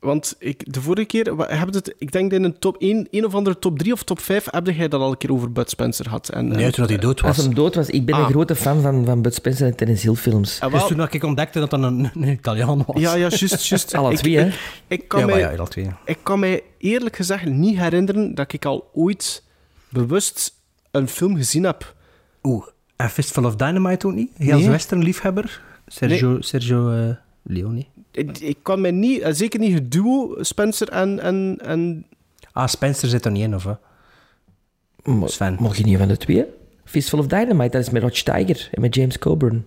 Speaker 1: Want ik, de vorige keer, hebben het, ik denk dat in een top 1, een of andere top 3 of top 5, heb jij dat al een keer over Bud Spencer gehad. En,
Speaker 2: Nee, toen dat hij dood
Speaker 3: Als
Speaker 2: was.
Speaker 3: hem dood was, ik ben
Speaker 1: Ah.
Speaker 3: een grote fan van, van Bud Spencer en Terence Hill films.
Speaker 1: Ah,
Speaker 2: Dus
Speaker 1: wel-
Speaker 2: toen dat ik ontdekte dat dat een, een Italiaan was.
Speaker 1: Ja, ja, juist, juist. (laughs)
Speaker 3: Alle
Speaker 1: Ik-
Speaker 3: twee, hè?
Speaker 1: Ik, ik, kan
Speaker 2: Ja,
Speaker 1: mij,
Speaker 2: ja, alle twee.
Speaker 1: ik kan mij eerlijk gezegd niet herinneren dat ik al ooit bewust een film gezien heb.
Speaker 2: Oeh, en Fistful of Dynamite ook niet? Als
Speaker 1: Nee.
Speaker 2: western-liefhebber? Sergio, Sergio eh, Leone.
Speaker 1: Ik, ik kan mij niet, eh, zeker niet het duo Spencer en, en, en
Speaker 2: Ah, Spencer zit er niet in, of wat? Sven.
Speaker 3: Mag je niet van de twee? Fistful of Dynamite, dat is met Roger Tiger en met James Coburn.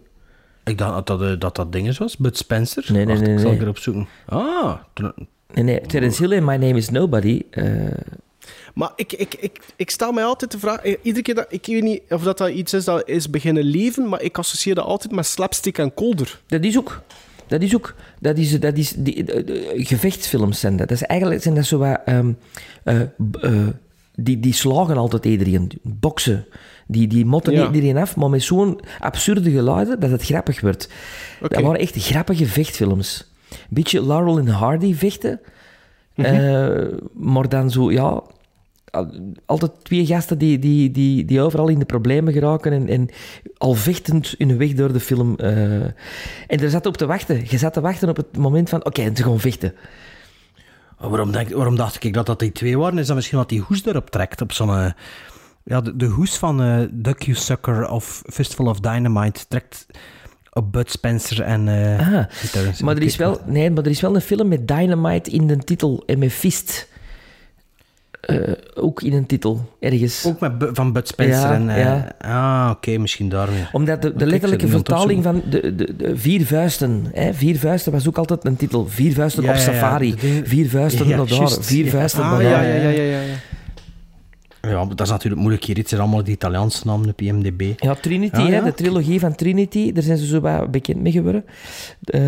Speaker 2: Ik dacht dat dat, eh, dat, dat ding is was, Bud Spencer.
Speaker 3: Nee, nee,
Speaker 2: Wacht,
Speaker 3: nee,
Speaker 2: ik zal
Speaker 3: nee.
Speaker 2: ik erop zoeken. Ah,
Speaker 3: Nee, nee, Terence Hill en My Name is Nobody. eh,
Speaker 1: Maar ik, ik, ik, ik stel mij altijd de vraag... eh, Iedere keer dat... Ik weet niet of dat, dat iets is dat is beginnen leven, maar ik associeer dat altijd met slapstick en kolder.
Speaker 3: Dat is ook. Dat is ook. Dat is, dat is die, de- de- gevechtsfilms zijn dat. dat is eigenlijk zijn dat zo wat... ehm, eh, die, die slagen altijd iedereen. Boksen. Die, die motten
Speaker 1: Ja.
Speaker 3: iedereen af, maar met zo'n absurde geluiden dat het grappig wordt. Dat waren echt grappige vechtfilms. Beetje Laurel en Hardy vechten.
Speaker 1: Mhm.
Speaker 3: Eh, maar dan zo, ja... al- Altijd twee gasten die, die, die, die overal in de problemen geraken en, en al vechtend hun weg door de film. eh. En er zat op te wachten. Je zat te wachten op het moment van, oké, ze gaan vechten.
Speaker 2: Waarom, denk, waarom dacht ik dat dat die twee waren? Is dat misschien dat die hoes erop trekt? Op zo'n... eh, ja, de, de hoes van eh Duck You Sucker of Fistful of Dynamite trekt op Bud Spencer en... eh
Speaker 3: Ah,
Speaker 2: Terence
Speaker 3: maar er, is wel, nee, maar er is wel een film met Dynamite in de titel en met Fist. Eh, ook in een titel, ergens.
Speaker 2: Ook met van Bud Spencer
Speaker 3: Ja,
Speaker 2: en... eh,
Speaker 3: ja.
Speaker 2: Ah, oké, misschien daarmee.
Speaker 3: Omdat de, letterlijke vertaling van de, de, de Vier Vuisten... Hè, vier Vuisten was ook altijd een titel. Vier Vuisten
Speaker 2: Ja,
Speaker 3: op safari. Vier Vuisten naar daar. Vier. Vuisten
Speaker 1: Ah,
Speaker 3: naar daar.
Speaker 1: ja, ja, ja, ja. Ja.
Speaker 2: Dat is natuurlijk moeilijk hier. Het zijn allemaal die Italiaanse namen op IMDb.
Speaker 3: Ja, Trinity,
Speaker 2: Ja,
Speaker 3: hè, de trilogie van Trinity, daar zijn ze zo wat bekend mee geworden. Eh,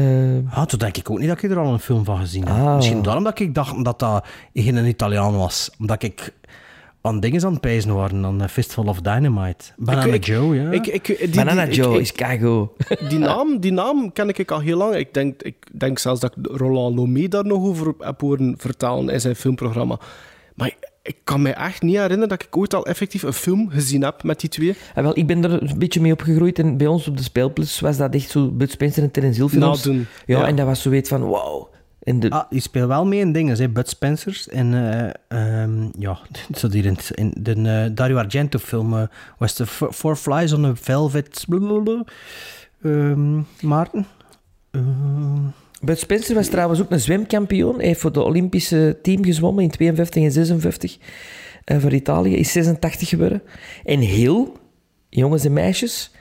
Speaker 2: Ah, toen denk ik ook niet dat ik er al een film van gezien heb.
Speaker 3: Ah.
Speaker 2: Misschien daarom dat ik dacht dat dat geen Italiaan was. Omdat ik aan dingen aan het pijzen waren, aan eh, Fistful of Dynamite. Banana
Speaker 1: Ik-
Speaker 2: Joe, ja.
Speaker 1: Ik, ik, die,
Speaker 3: Banana
Speaker 1: die-
Speaker 3: Joe
Speaker 1: ik-
Speaker 3: is kago. (laughs)
Speaker 1: Die naam, die naam ken ik al heel lang. Ik denk, ik denk zelfs dat ik Roland Lomé daar nog over heb horen vertalen in zijn filmprogramma. Ik kan me echt niet herinneren dat ik ooit al effectief een film gezien heb met die twee.
Speaker 3: Ah, wel, ik ben er een beetje mee opgegroeid en bij ons op de speelplaats was dat echt zo Bud Spencer en Terence Hill films.
Speaker 1: Nadoen,
Speaker 3: Ja,
Speaker 1: ja.
Speaker 3: en dat was zoiets van wow. En de,
Speaker 2: Ah, die speelt wel mee in dingen, hè. Bud Spencers. En eh, ehm, ja, (laughs) het zat hier in, in de eh, Dario Argento film. eh was de Four Flies on a Velvet... Ehm, Maarten?
Speaker 3: Bud Spencer was trouwens ook een zwemkampioen. Hij heeft voor de Olympische team gezwommen in 52 en 56 eh, voor Italië. Is 86 geworden. En Hill, jongens en meisjes,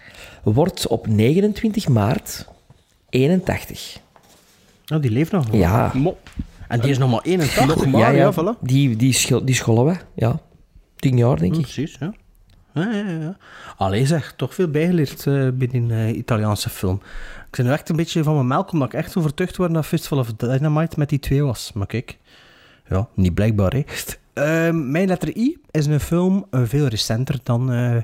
Speaker 3: wordt op 29 maart 81.
Speaker 2: oh, die leeft nog.
Speaker 3: Ja.
Speaker 2: En die is nog maar 81.
Speaker 1: Nog maar,
Speaker 3: ja,
Speaker 1: ja,
Speaker 3: ja.
Speaker 1: voilà.
Speaker 3: Die, die, schol, die scholen we, ja. Tien jaar, denk
Speaker 2: Ja,
Speaker 3: ik.
Speaker 2: precies, ja. Ja, ja, ja. Allee zeg, toch veel bijgeleerd eh bij die eh, Italiaanse film. Ik ben nu echt een beetje van mijn melk, omdat ik echt overtuigd word dat Fistful of Dynamite met die twee was. Maar kijk, ja, niet blijkbaar, hè. Ehm, mijn letter I is een film eh, veel recenter dan, eh,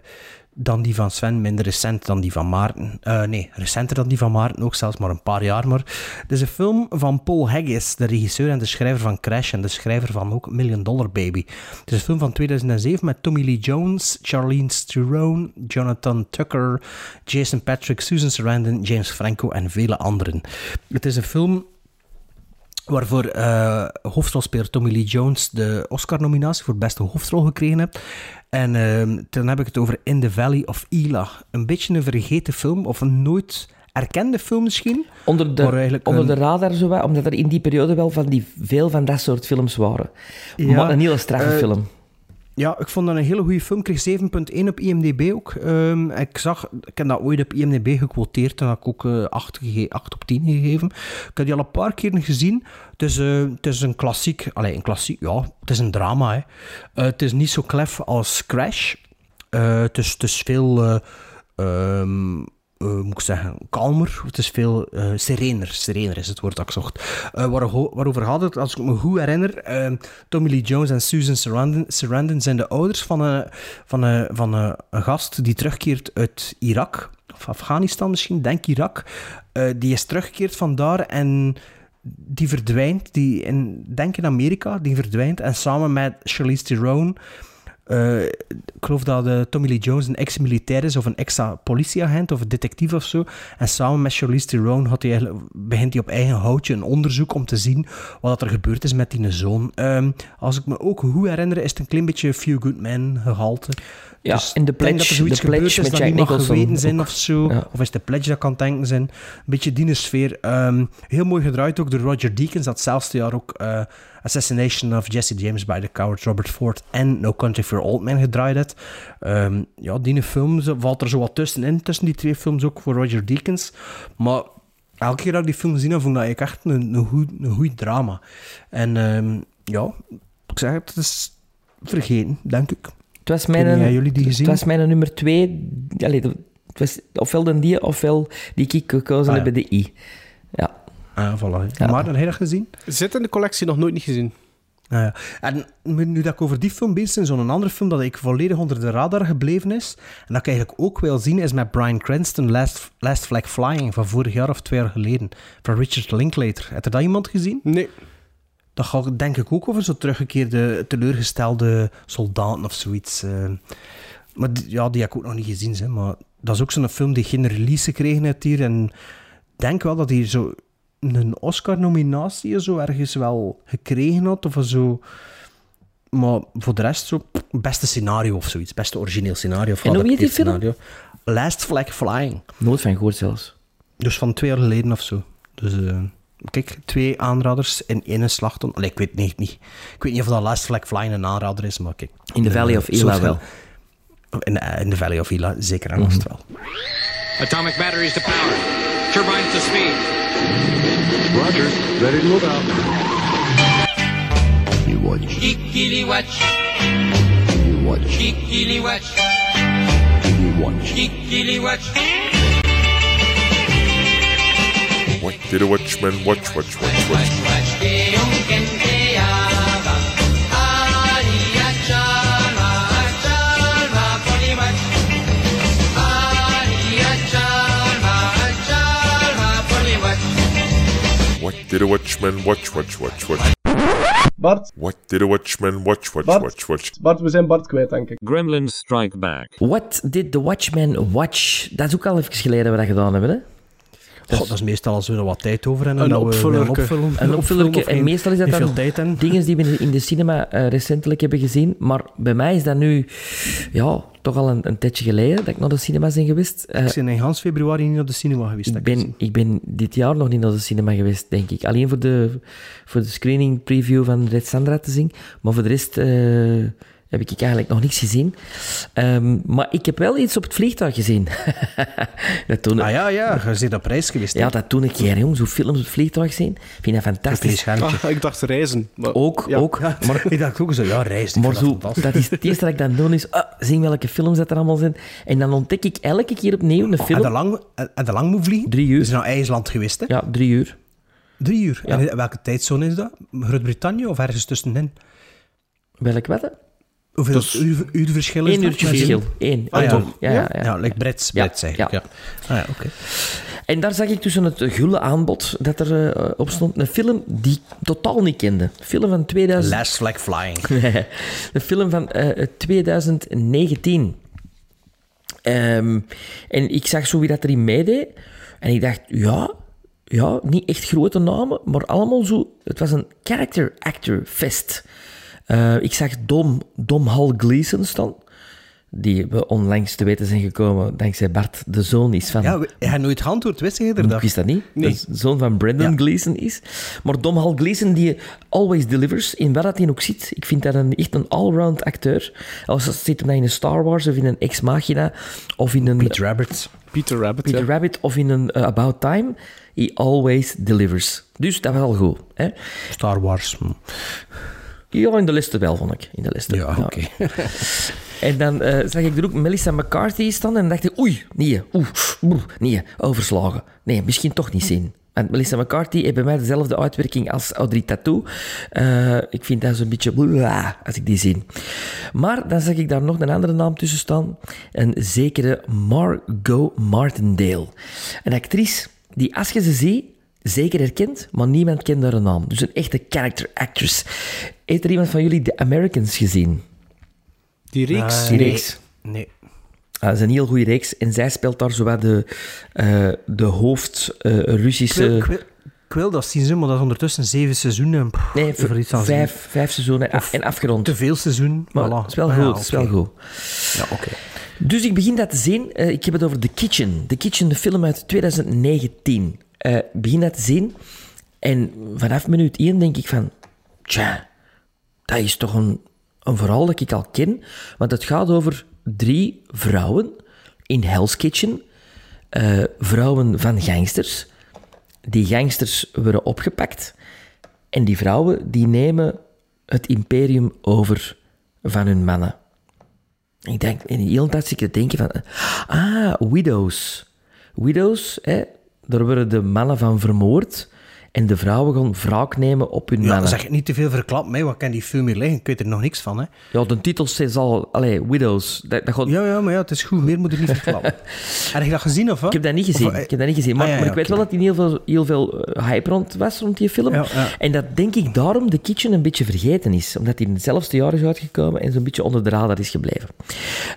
Speaker 2: dan die van Sven, minder recent dan die van Maarten. Eh, nee, recenter dan die van Maarten, ook zelfs maar een paar jaar. Maar het is een film van Paul Haggis, de regisseur en de schrijver van Crash en de schrijver van ook Million Dollar Baby. Het is een film van 2007 met Tommy Lee Jones, Charlene Theron, Jonathan Tucker, Jason Patrick, Susan Sarandon, James Franco en vele anderen. Het is een film waarvoor eh hoofdrolspeler Tommy Lee Jones de Oscar-nominatie voor beste hoofdrol gekregen heeft. En ehm, dan heb ik het over In the Valley of Ela. Een beetje een vergeten film, of een nooit erkende film misschien.
Speaker 3: Onder de, onder
Speaker 2: een-
Speaker 3: de radar, zo wat, omdat er in die periode wel van die, veel van dat soort films waren.
Speaker 2: Ja,
Speaker 3: maar een hele straffe
Speaker 2: eh,
Speaker 3: film.
Speaker 2: Ja, ik vond dat een hele goede film. Ik kreeg 7.1 op IMDb ook. Ehm, ik zag, ik heb dat ooit op IMDb gequoteerd en had ik ook eh 8, gege- 8 op 10 gegeven. Ik heb die al een paar keer gezien. Het is, eh, het is een klassiek, allee, een klassiek, ja, het is een drama. Hè. Eh, het is niet zo klef als Crash. Eh, het, is, het veel, eh, moet ik zeggen, kalmer. Het is veel eh, serener. Serener is het woord dat ik zocht. Eh, waar- waarover gaat het? Als ik me goed herinner, eh, Tommy Lee Jones en Susan Sarandon, Sarandon zijn de ouders van, een, van, een, van een, gast die terugkeert uit Irak. Of Afghanistan misschien, denk Irak. Eh, die is teruggekeerd vandaar en die verdwijnt. Die in, denk in Amerika, die verdwijnt. En samen met Charlize Theron... eh, ik geloof dat Tommy Lee Jones een ex-militair is of een ex-politieagent of een detectief of zo. En samen met Charlize Theron had hij begint hij op eigen houtje een onderzoek om te zien wat er gebeurd is met die zoon. Ehm, als ik me ook goed herinner, is het een klein beetje Few Good Men gehalte.
Speaker 3: Ja,
Speaker 2: dus
Speaker 3: en de
Speaker 2: denk dat
Speaker 3: Pledge-
Speaker 2: er zoiets
Speaker 3: de Pledge
Speaker 2: is
Speaker 3: met
Speaker 2: dat
Speaker 3: Jack
Speaker 2: niet mag geweten zijn of zo.
Speaker 3: Ja.
Speaker 2: Of is de Pledge dat kan denken zijn. Een beetje die sfeer. Ehm, heel mooi gedraaid ook door Roger Deakins. Datzelfde jaar ook eh, Assassination of Jesse James by the Coward Robert Ford en No Country for Old Men gedraaid heeft. Ehm, ja, die film valt er zo wat tussenin. Tussen die twee films ook voor Roger Deakins. Maar elke keer dat ik die film gezien heb, vond ik echt een, een, goed, een goed drama. En ehm, ja, ik zeg het, het is vergeten, denk ik.
Speaker 3: Het was mijn,
Speaker 2: niet, jullie die gezien?
Speaker 3: Het was mijn nummer twee. Allee, het was ofwel de die, ofwel die ik gekozen
Speaker 2: Ah,
Speaker 3: heb
Speaker 2: ja.
Speaker 3: bij de I. Ja.
Speaker 2: Ah, voilà. Maar heb jij dat gezien?
Speaker 1: Zit in de collectie nog nooit niet gezien.
Speaker 2: Ah, ja. En nu dat ik over die film bezig ben, zo'n andere film dat ik volledig onder de radar gebleven is, en dat ik eigenlijk ook wil zien, is met Brian Cranston, Last, Last Flag Flying, van vorig jaar of twee jaar geleden, van Richard Linklater. Heb je dat iemand gezien?
Speaker 1: Nee.
Speaker 2: Dat gaat denk ik ook over zo'n teruggekeerde, teleurgestelde soldaten of zoiets. eh. Maar die- ja, die heb ik ook nog niet gezien, hè, maar dat is ook zo'n film die geen release gekregen heeft hier, en ik denk wel dat hij zo een Oscar-nominatie zo ergens wel gekregen had, of zo... Maar voor de rest zo, beste scenario of zoiets. Beste origineel scenario. Of
Speaker 3: En hoe heet die
Speaker 2: geadapteerd
Speaker 3: film?
Speaker 2: scenario. Last Flag Flying.
Speaker 3: Nooit van gehoord zelfs.
Speaker 2: Dus van twee jaar geleden of zo. Dus eh, kijk, twee aanraders in één slag. Allee, ik weet niet, niet. Ik weet niet of dat Last Flag Flying een aanrader is, maar kijk.
Speaker 3: In the Valley of
Speaker 2: Eh,
Speaker 3: Ela
Speaker 2: zo-
Speaker 3: wel.
Speaker 2: In, eh, in the Valley of Ela, zeker en vast wel.
Speaker 7: Atomic batteries to power. Turbines to speed.
Speaker 8: Roger. Ready to move out.
Speaker 5: You watch.
Speaker 7: Geekily watch.
Speaker 5: You watch.
Speaker 7: Kikili watch. Kikili watch.
Speaker 17: What did a watchman watch, watch, watch, watch?
Speaker 7: Watch ke unken ke ava. Aria chalma, chalma poli watch. Aria chalma, chalma poli watch.
Speaker 17: What did a watchman watch, watch, watch, watch?
Speaker 1: Bart,
Speaker 17: What did a watchman watch, watch,
Speaker 1: Bart.
Speaker 17: watch, watch?
Speaker 1: Bart, we zijn Bart kwijt, denk ik.
Speaker 16: Gremlins Strike Back.
Speaker 3: What did the Watchmen watch? Dat is ook al even geleden we dat gedaan hebben, hè?
Speaker 2: God, dat is meestal als we er wat tijd over hebben.
Speaker 1: Een
Speaker 2: en dat we
Speaker 1: opvullerke.
Speaker 3: Een opvullerke. En meestal is dat dan
Speaker 2: tijd
Speaker 3: dingen die we in de cinema eh, recentelijk hebben gezien. Maar bij mij is dat nu ja, toch al een, een tijdje geleden dat ik naar de cinema ben geweest. Eh,
Speaker 2: Ik ben in Hans februari niet op de cinema geweest.
Speaker 3: ik ben, ik ben dit jaar nog niet naar de cinema geweest, denk ik. Alleen voor de, voor de screening preview van Red Sandra te zien. Maar voor de rest eh, heb ik eigenlijk nog niks gezien. Ehm, maar ik heb wel iets op het vliegtuig gezien. (laughs) dat toen,
Speaker 2: Ah ja, ja, je bent op reis geweest. hè?
Speaker 3: ja, dat toen een keer, jong. Zo films op het vliegtuig zien. Ik vind dat fantastisch.
Speaker 1: Ah, ik dacht reizen. Maar...
Speaker 3: Ook,
Speaker 1: Ja.
Speaker 3: ook. Maar,
Speaker 2: Ik dacht ook zo, ja, reis. ik
Speaker 3: maar zo,
Speaker 2: dat
Speaker 3: is het eerste dat ik dan doe, is ah, zien welke films dat er allemaal zijn. En dan ontdek ik elke keer opnieuw een
Speaker 2: En
Speaker 3: film.
Speaker 2: de lang, en de lang moet vliegen?
Speaker 3: Drie uur.
Speaker 2: Zijn naar IJsland geweest, hè?
Speaker 3: Ja, drie uur.
Speaker 2: Drie uur.
Speaker 3: Ja.
Speaker 2: En in welke tijdzone is dat? Groot-Brittannië of ergens tussenin?
Speaker 3: Welk wat?
Speaker 2: Hoeveel
Speaker 1: Dus-
Speaker 2: uur, uurverschil is
Speaker 3: Eén uurtje verschil. Eén.
Speaker 2: Ah, ja.
Speaker 3: Ja, ja, ja.
Speaker 2: Ja, like Brits,
Speaker 3: Ja,
Speaker 2: Brits eigenlijk.
Speaker 3: ja.
Speaker 2: Ja. Ah, ja, oké.
Speaker 3: En daar zag ik tussen het gulle aanbod dat er eh, op stond een film die ik totaal niet kende. Een film van 2000...
Speaker 2: Last Flag Flying. (laughs)
Speaker 3: een film van eh, 2019. Ehm, en ik zag zo wie dat erin meedeed. En ik dacht, ja, ja, niet echt grote namen, maar allemaal zo... Het was een character actor fest. Eh, ik zag Dom, Dom Hall Gleeson staan. Die we onlangs te weten zijn gekomen dankzij Bart, de zoon is van...
Speaker 2: Ja, hij had nooit geantwoord, wist je er
Speaker 3: Ik
Speaker 2: dat?
Speaker 3: wist dat niet.
Speaker 1: Nee.
Speaker 3: Dat de zoon van Brendan
Speaker 2: Ja.
Speaker 3: Gleeson is. Maar Dom Hall Gleeson, die always delivers, in wat dat hij ook zit. Ik vind dat een, echt een allround acteur. Als zit hem nou in een Star Wars of in een Ex Machina of in een
Speaker 2: Pete Rabbit.
Speaker 1: Peter Rabbit,
Speaker 3: Peter
Speaker 1: ja.
Speaker 3: Rabbit of in een eh, About Time. He always delivers. Dus dat was al goed. Hè?
Speaker 2: Star Wars.
Speaker 3: Ja, in de liste wel, vond ik. In de liste.
Speaker 2: Ja, oké. (laughs)
Speaker 3: En dan eh, zag ik er ook Melissa McCarthy staan en dacht ik, oei, nee, oeh, nee, overslagen. Nee, misschien toch niet zien. En Melissa McCarthy heeft bij mij dezelfde uitwerking als Audrey Tattoo. Eh, ik vind dat zo'n beetje als ik die zie. Maar dan zag ik daar nog een andere naam tussen staan. Een zekere Margot Martindale. Een actrice die, als je ze ziet, zeker herkent, maar niemand kent haar naam. Dus een echte character actress. Heeft er iemand van jullie The Americans gezien?
Speaker 1: Die reeks.
Speaker 2: Ah,
Speaker 3: Die
Speaker 2: nee.
Speaker 3: reeks.
Speaker 2: Nee.
Speaker 3: Ah, dat is een heel goede reeks. En zij speelt daar zowat de, eh, de hoofd eh,
Speaker 2: Ik wil,
Speaker 3: Russische...
Speaker 2: ik, wil, ik wil dat zien, maar dat is ondertussen zeven seizoenen. Pff,
Speaker 3: Nee, vijf, vijf seizoenen en- en afgerond.
Speaker 2: Te veel seizoen.
Speaker 3: Maar
Speaker 2: voilà.
Speaker 3: het is wel
Speaker 2: Ah,
Speaker 3: goed.
Speaker 2: ja,
Speaker 3: het is wel
Speaker 2: oké.
Speaker 3: goed.
Speaker 2: Ja, oké.
Speaker 3: Dus ik begin dat te zien. Eh, ik heb het over The Kitchen. The Kitchen, de film uit 2019. Eh, ik begin dat te zien. En vanaf minuut 1 denk ik van... Tja, dat is toch een, een verhaal dat ik al ken. Want het gaat over drie vrouwen in Hell's Kitchen. Eh, vrouwen van gangsters. Die gangsters worden opgepakt. En die vrouwen die nemen het imperium over van hun mannen. Ik denk, in de hele tijd zit ik te denken van... Ah, widows. Widows, hè, daar worden de mannen van vermoord. En de vrouwen gaan wraak nemen op hun
Speaker 2: Ja,
Speaker 3: mannen.
Speaker 2: zeg niet te veel verklapt, mij. Wat kan die film hier liggen? Ik weet er nog niks van, hè.
Speaker 3: Ja, de titel is al... Allee, widows. Dat, dat gaat...
Speaker 2: Ja, ja, maar ja, het is goed. Meer moet er niet (laughs) verklappen. heb je dat gezien, of wat?
Speaker 3: Ik heb dat niet gezien.
Speaker 2: Of,
Speaker 3: ik heb dat niet gezien. Maar,
Speaker 2: ah, ja,
Speaker 3: maar
Speaker 2: ja,
Speaker 3: ik weet wel dat er heel veel, heel veel eh, hype rond was rond die film. En dat denk ik daarom de Kitchen een beetje vergeten is. Omdat hij in hetzelfde jaar is uitgekomen en zo'n beetje onder de radar is gebleven.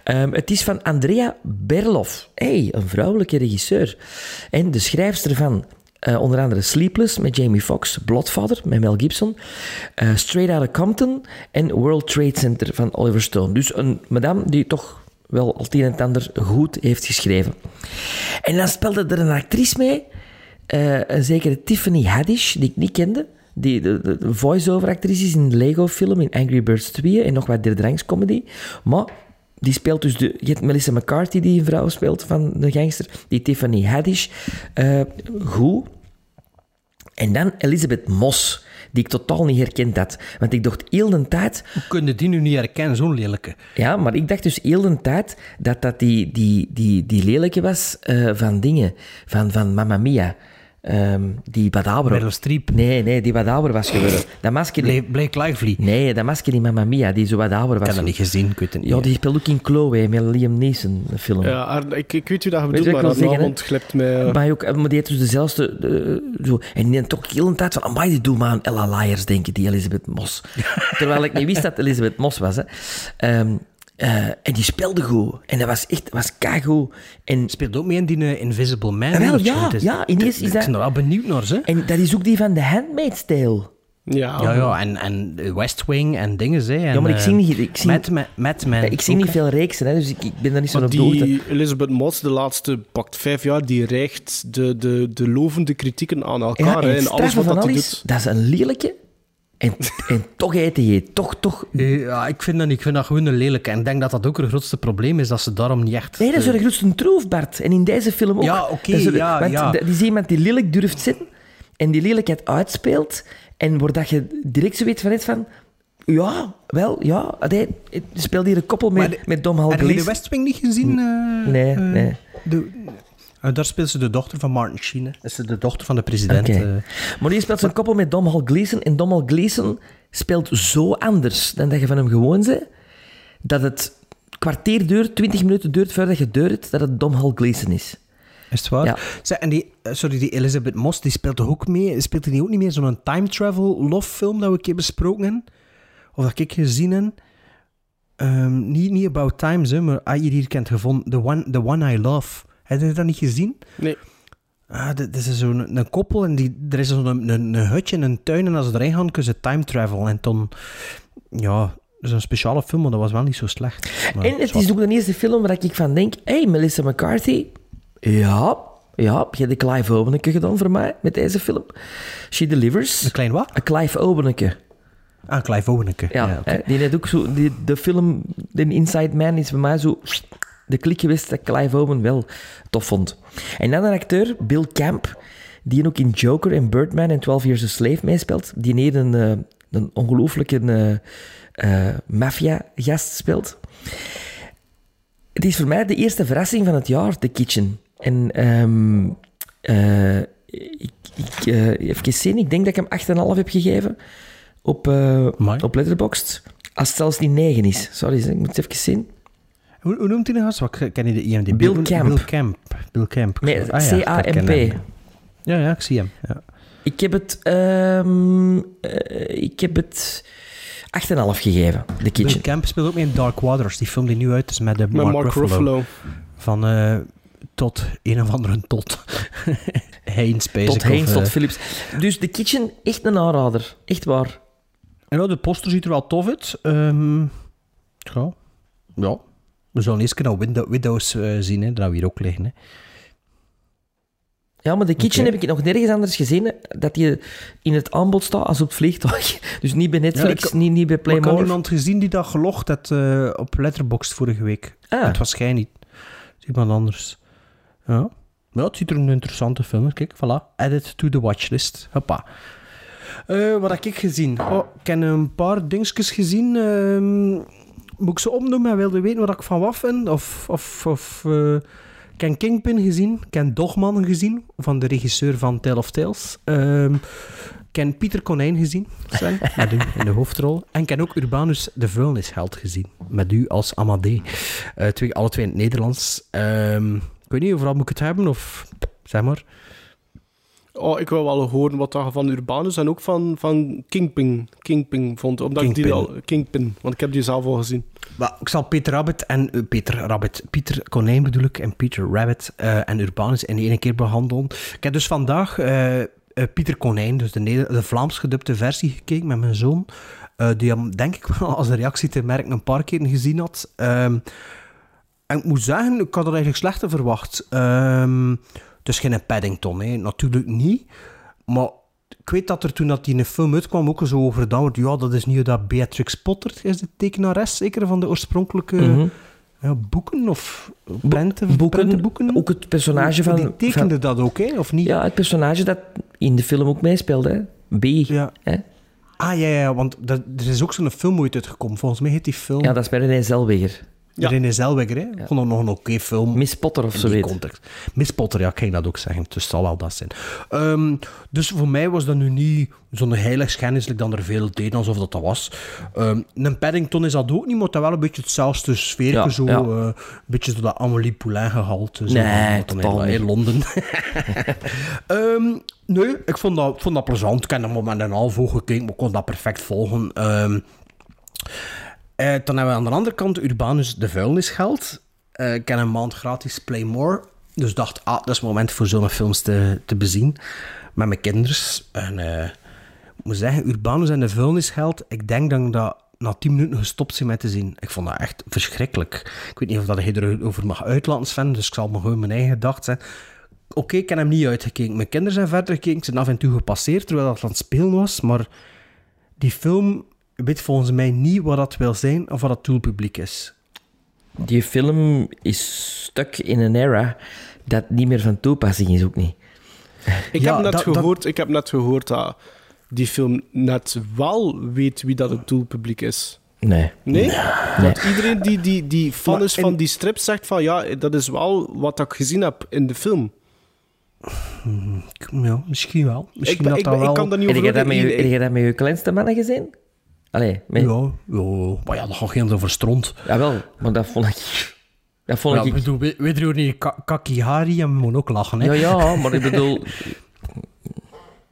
Speaker 3: Ehm, het is van Andrea Berloff. Hey, een vrouwelijke regisseur. En de schrijfster van eh, onder andere Sleepless met Jamie Foxx, Bloodfather met Mel Gibson, eh, Straight Outta Compton en World Trade Center van Oliver Stone. Dus een madame die toch wel al het en het ander goed heeft geschreven. En dan speelde er een actrice mee, eh, een zekere Tiffany Haddish, die ik niet kende. Die de, voice-over actrice is in de Lego-film, in Angry Birds 2 en nog wat derdrangscomedy. Maar die speelt dus de... Je hebt Melissa McCarthy, die een vrouw speelt van de gangster. Die Tiffany Haddish. goed. En dan Elisabeth Moss, die ik totaal niet herkend had. Want ik dacht heel de tijd...
Speaker 2: Hoe kun je die nu niet herkennen, zo'n lelijke?
Speaker 3: Ja, maar ik dacht dus heel de tijd dat dat die, die, die, die lelijke was eh, van dingen. Van, van Mamma Mia. Ehm, die ouder...
Speaker 2: Meryl Streep.
Speaker 3: Nee, nee, die ouder was geworden. Dat masker... Die...
Speaker 2: Blake, Lively.
Speaker 3: Nee, dat masker die Mamma Mia, die zo ouder was.
Speaker 2: Ik heb dat niet gezien, ik weet het niet.
Speaker 3: Ja, die speelt ook in Chloe, met Liam Neeson, een film.
Speaker 1: Ja, ik, ik weet u dat je bedoelt, maar haar naam ontglipt mij. eh.
Speaker 3: Maar, ook, maar die heeft dus dezelfde... eh, zo. En die had toch heel een tijd van... Amai, die doet maar aan Ella Lyers denken, die Elisabeth Moss. (laughs) Terwijl ik niet wist dat Elisabeth Moss was. Hè. Ehm, eh, en die speelde goed. En dat was echt was keigoed. En
Speaker 2: Speelt ook mee in die eh, Invisible Man.
Speaker 3: Ah, wel, ja,
Speaker 2: is-
Speaker 3: ja, ineens
Speaker 2: ik
Speaker 3: is dat-
Speaker 2: ben er wel benieuwd naar, ze.
Speaker 3: En dat is ook die van The Handmaid's Tale.
Speaker 1: Ja,
Speaker 2: Ja, ja, en, en West Wing en dingen, ze. En,
Speaker 3: Ja, maar ik
Speaker 2: eh,
Speaker 3: zie niet- ik zie-
Speaker 2: Mad, Ma- Mad Men.
Speaker 3: Ja, ik zie niet
Speaker 2: hè.
Speaker 3: veel reeksen, hè, dus ik, ik ben daar niet zo op de hoogte.
Speaker 1: die Elizabeth Moss, de laatste pakt vijf jaar, die rijgt de, de, de lovende kritieken aan
Speaker 3: Ja,
Speaker 1: elkaar.
Speaker 3: en
Speaker 1: hè, en alles wat
Speaker 3: van
Speaker 1: dat
Speaker 3: alles,
Speaker 1: doet.
Speaker 3: dat is een lelijke. En, en toch eet hij toch, toch...
Speaker 2: Ja, ik vind, dat, niet. ik vind dat gewoon een lelijke. En ik denk dat dat ook het grootste probleem is, dat ze daarom niet echt...
Speaker 3: Nee, dat is
Speaker 2: eh,
Speaker 3: de grootste troef, Bart. En in deze film ook.
Speaker 2: Ja, oké, ja,
Speaker 3: want
Speaker 2: ja.
Speaker 3: die is iemand die lelijk durft zitten en die lelijkheid uitspeelt. En waar dat je direct zo weet van, van ja, wel, ja. Hij speelt hier een koppel met,
Speaker 2: de-
Speaker 3: met Dom
Speaker 2: Heb je de. West Wing niet gezien? eh,
Speaker 3: Nee,
Speaker 2: eh,
Speaker 3: nee.
Speaker 2: de- eh, daar speelt ze de dochter van Martin Sheen. hè. Is de dochter van de president. Eh.
Speaker 3: Maar die speelt zo'n koppel met Dom Hall Gleeson. En Dom Hall Gleeson speelt zo anders dan dat je van hem gewoon bent, dat het kwartier duurt, twintig minuten duurt voordat je deur hebt, dat het Dom Hall Gleeson is.
Speaker 2: Is het waar?
Speaker 3: Ja.
Speaker 2: Zeg, en die, eh, sorry, die Elizabeth Moss, die speelt toch ook mee? Speelt die ook niet meer zo'n time travel love film dat we een keer besproken hebben? Of dat ik gezien heb? Ehm, niet, niet About Times, hè, maar ah, hier, hier kent gevonden. The One, The One I Love. Heb je dat niet gezien?
Speaker 1: Nee.
Speaker 2: Ah, dit, dit is zo'n een koppel en die, er is zo'n een, een, een hutje een tuin en als ze erin gaan, kunnen ze time travel. En dan, ja, dat een speciale film, maar dat was wel niet zo slecht. Maar
Speaker 3: en het is ook de eerste film waar ik van denk, hé, hey, Melissa McCarthy, ja, ja, heb je de Clive Oweneke gedaan voor mij met deze film? She Delivers.
Speaker 2: Een klein wat?
Speaker 3: Een Clive Oweneke.
Speaker 2: Ah, Clive Oweneke.
Speaker 3: Ja,
Speaker 2: Ja,
Speaker 3: die net ook zo, die, de film, de Inside Man is bij mij zo de klik geweest dat Clive Owen wel tof vond. En dan een acteur, Bill Camp, die ook in Joker en Birdman en 12 Years a Slave meespeelt, die hier een, eh, een ongelooflijke eh, maffia-gast speelt. Het is voor mij de eerste verrassing van het jaar, The Kitchen. En ehm eh, ik, ik, even zien, ik denk dat ik hem 8,5 heb gegeven op, op Letterboxd. Als het zelfs niet 9 is. Sorry, ik moet het even zien.
Speaker 2: Hoe, hoe noemt hij nou eens? Wat ken je de IMDb?
Speaker 3: Bill Camp.
Speaker 2: Bill Camp. Bill Camp. Ah ja, ik
Speaker 3: C-A-M-P.
Speaker 2: Ja, ja, ik zie hem. Ja.
Speaker 3: Ik heb het... ehm, eh, ik heb het 8,5 gegeven, The
Speaker 2: Bill
Speaker 3: Kitchen.
Speaker 2: Camp speelt ook mee in Dark Waters, die film die nu uit is met, de
Speaker 1: Met
Speaker 2: Mark,
Speaker 1: Mark
Speaker 2: Ruffalo.
Speaker 1: Ruffalo.
Speaker 2: Van eh, tot een of andere tot. (laughs) Haynes.
Speaker 3: Tot
Speaker 2: of, eh,
Speaker 3: tot Philips. Dus The Kitchen, echt een aanrader. Echt waar.
Speaker 2: En ja, de poster ziet er wel tof uit. Ehm, ja. ja. We zullen eerst naar window, Windows eh, zien, hè, dat we hier ook liggen. Hè.
Speaker 3: Ja, maar The Kitchen heb ik nog nergens anders gezien. Dat die in het aanbod staat als op het vliegtuig. (laughs) Dus niet bij Netflix,
Speaker 2: Ja,
Speaker 3: niet, niet bij
Speaker 2: Maar ik had
Speaker 3: Playmore.
Speaker 2: iemand gezien die dat gelogd had eh, op Letterboxd vorige week.
Speaker 3: Ah.
Speaker 2: Het was jij niet. Iemand anders. Ja. Ja, het ziet er een interessante film uit. Kijk, voilà. Added to the watchlist. Hoppa. Eh, wat heb ik gezien? Oh, ik heb een paar dingetjes gezien. Ehm, moet ik ze opnoemen en wilde weten wat ik van wat vind? Of... of, of eh, ik heb Kingpin gezien. Ik heb Dogman gezien, van de regisseur van Tale of Tales. Ehm, ik heb Pieter Konijn gezien, (laughs) met u in de hoofdrol. En ik heb ook Urbanus de Vuilnisheld gezien, met u als Amadee. Eh, twee, alle twee in het Nederlands. Ehm, ik weet niet, overal moet ik het hebben, of zeg maar.
Speaker 1: Oh, ik wil wel horen wat je van Urbanus en ook van, van Kingpin, Kingpin vond. Omdat ik die
Speaker 2: Kingpin.
Speaker 1: al... Kingpin, want ik heb die zelf al gezien.
Speaker 2: Maar ik zal Peter Rabbit en... eh, Peter Rabbit. Pieter Konijn bedoel ik. En Peter Rabbit eh, en Urbanus in één keer behandelen. Ik heb dus vandaag eh, Pieter Konijn, dus de, Neder- de Vlaams gedubte versie gekeken met mijn zoon. die hem, denk ik (laughs) wel, als een reactie te merken, een paar keer gezien had. Ehm, en ik moet zeggen, ik had er eigenlijk slechter verwacht. Ehm is geen Paddington, hè. natuurlijk niet. Maar ik weet dat er toen dat die in een film uitkwam ook zo over wordt. Ja, dat is niet dat Beatrix Potter is de tekenares, zeker van de oorspronkelijke
Speaker 3: Mhm.
Speaker 2: ja, boeken of prenten,
Speaker 3: boeken. Ook het personage van...
Speaker 2: Die tekende
Speaker 3: van-
Speaker 2: dat ook, hè, of niet?
Speaker 3: Ja, het personage dat in de film ook meespeelde. Hè? B.
Speaker 2: Ja.
Speaker 3: Hè?
Speaker 2: Ah, ja, ja, want dat, er is ook zo'n film ooit uitgekomen. Volgens mij heet die film...
Speaker 3: Ja, dat is bij René Zellweger.
Speaker 2: Ja. René Zellweger, hè? Ik vond dat nog een oké film.
Speaker 3: Miss Potter of
Speaker 2: in
Speaker 3: zo
Speaker 2: context. Miss Potter, ja, ik ging dat ook zeggen. Dus het zal wel dat zijn. Ehm, dus voor mij was dat nu niet zo'n heiligschennis dan er veel deden alsof dat dat was. Ehm, een Paddington is dat ook niet, maar dat wel een beetje hetzelfde sfeertje.
Speaker 3: Ja,
Speaker 2: zo,
Speaker 3: ja.
Speaker 2: eh, een beetje zo dat Amélie Poulain gehalte. Zo,
Speaker 3: Nee, totaal
Speaker 2: in. Londen. (laughs) Ehm, nee, ik vond dat, vond dat plezant. Ik heb er met een half gekeken, maar ik kon dat perfect volgen. Eh, dan hebben we aan de andere kant Urbanus de vuilnisgeld. Eh ik heb een maand gratis Playmore. Dus dacht, ah, dat is het moment voor zo'n films te, te bezien. Met mijn kinders. En eh, ik moet zeggen, Urbanus en de vuilnisgeld. Ik denk dat dat na 10 minuten gestopt ben met te zien. Ik vond dat echt verschrikkelijk. Ik weet niet of dat je erover mag uitlaten, Sven. Dus ik zal me gewoon mijn eigen gedacht zijn. Oké, ik heb hem niet uitgekeken. Mijn kinderen zijn verder gekeken. Zijn af en toe gepasseerd terwijl dat aan het spelen was. Maar die film weet volgens mij niet wat dat wil zijn of wat het doelpubliek is.
Speaker 3: Die film is stuk in een era dat niet meer van toepassing is, ook niet.
Speaker 1: Ik,
Speaker 2: Ja,
Speaker 1: heb net
Speaker 2: dat- dat-
Speaker 1: gehoord, ik heb net gehoord dat die film net wel weet wie dat het doelpubliek is.
Speaker 3: Nee.
Speaker 1: Nee?
Speaker 3: Nee.
Speaker 1: Want iedereen die, die, die fan
Speaker 2: Maar
Speaker 1: is van
Speaker 2: in-
Speaker 1: die strip zegt van ja, dat is wel wat ik gezien heb in de film.
Speaker 2: Ja, misschien wel. Misschien
Speaker 1: Ik
Speaker 2: dat
Speaker 1: ik
Speaker 2: dat
Speaker 1: ben- ik
Speaker 2: wel...
Speaker 1: kan dat niet over
Speaker 3: dat
Speaker 1: oordelen.
Speaker 3: heb je dat met je kleinste mannen gezien? Allee.
Speaker 2: Ja, ja, maar ja, dat gaat geen over stront.
Speaker 3: Jawel, maar dat vond ik... Dat vond
Speaker 2: Ja,
Speaker 3: ik...
Speaker 2: ik bedoel, weet weet je hoe niet Ka- Kakihari en we moeten ook lachen, hè?
Speaker 3: Ja, ja, maar ik bedoel...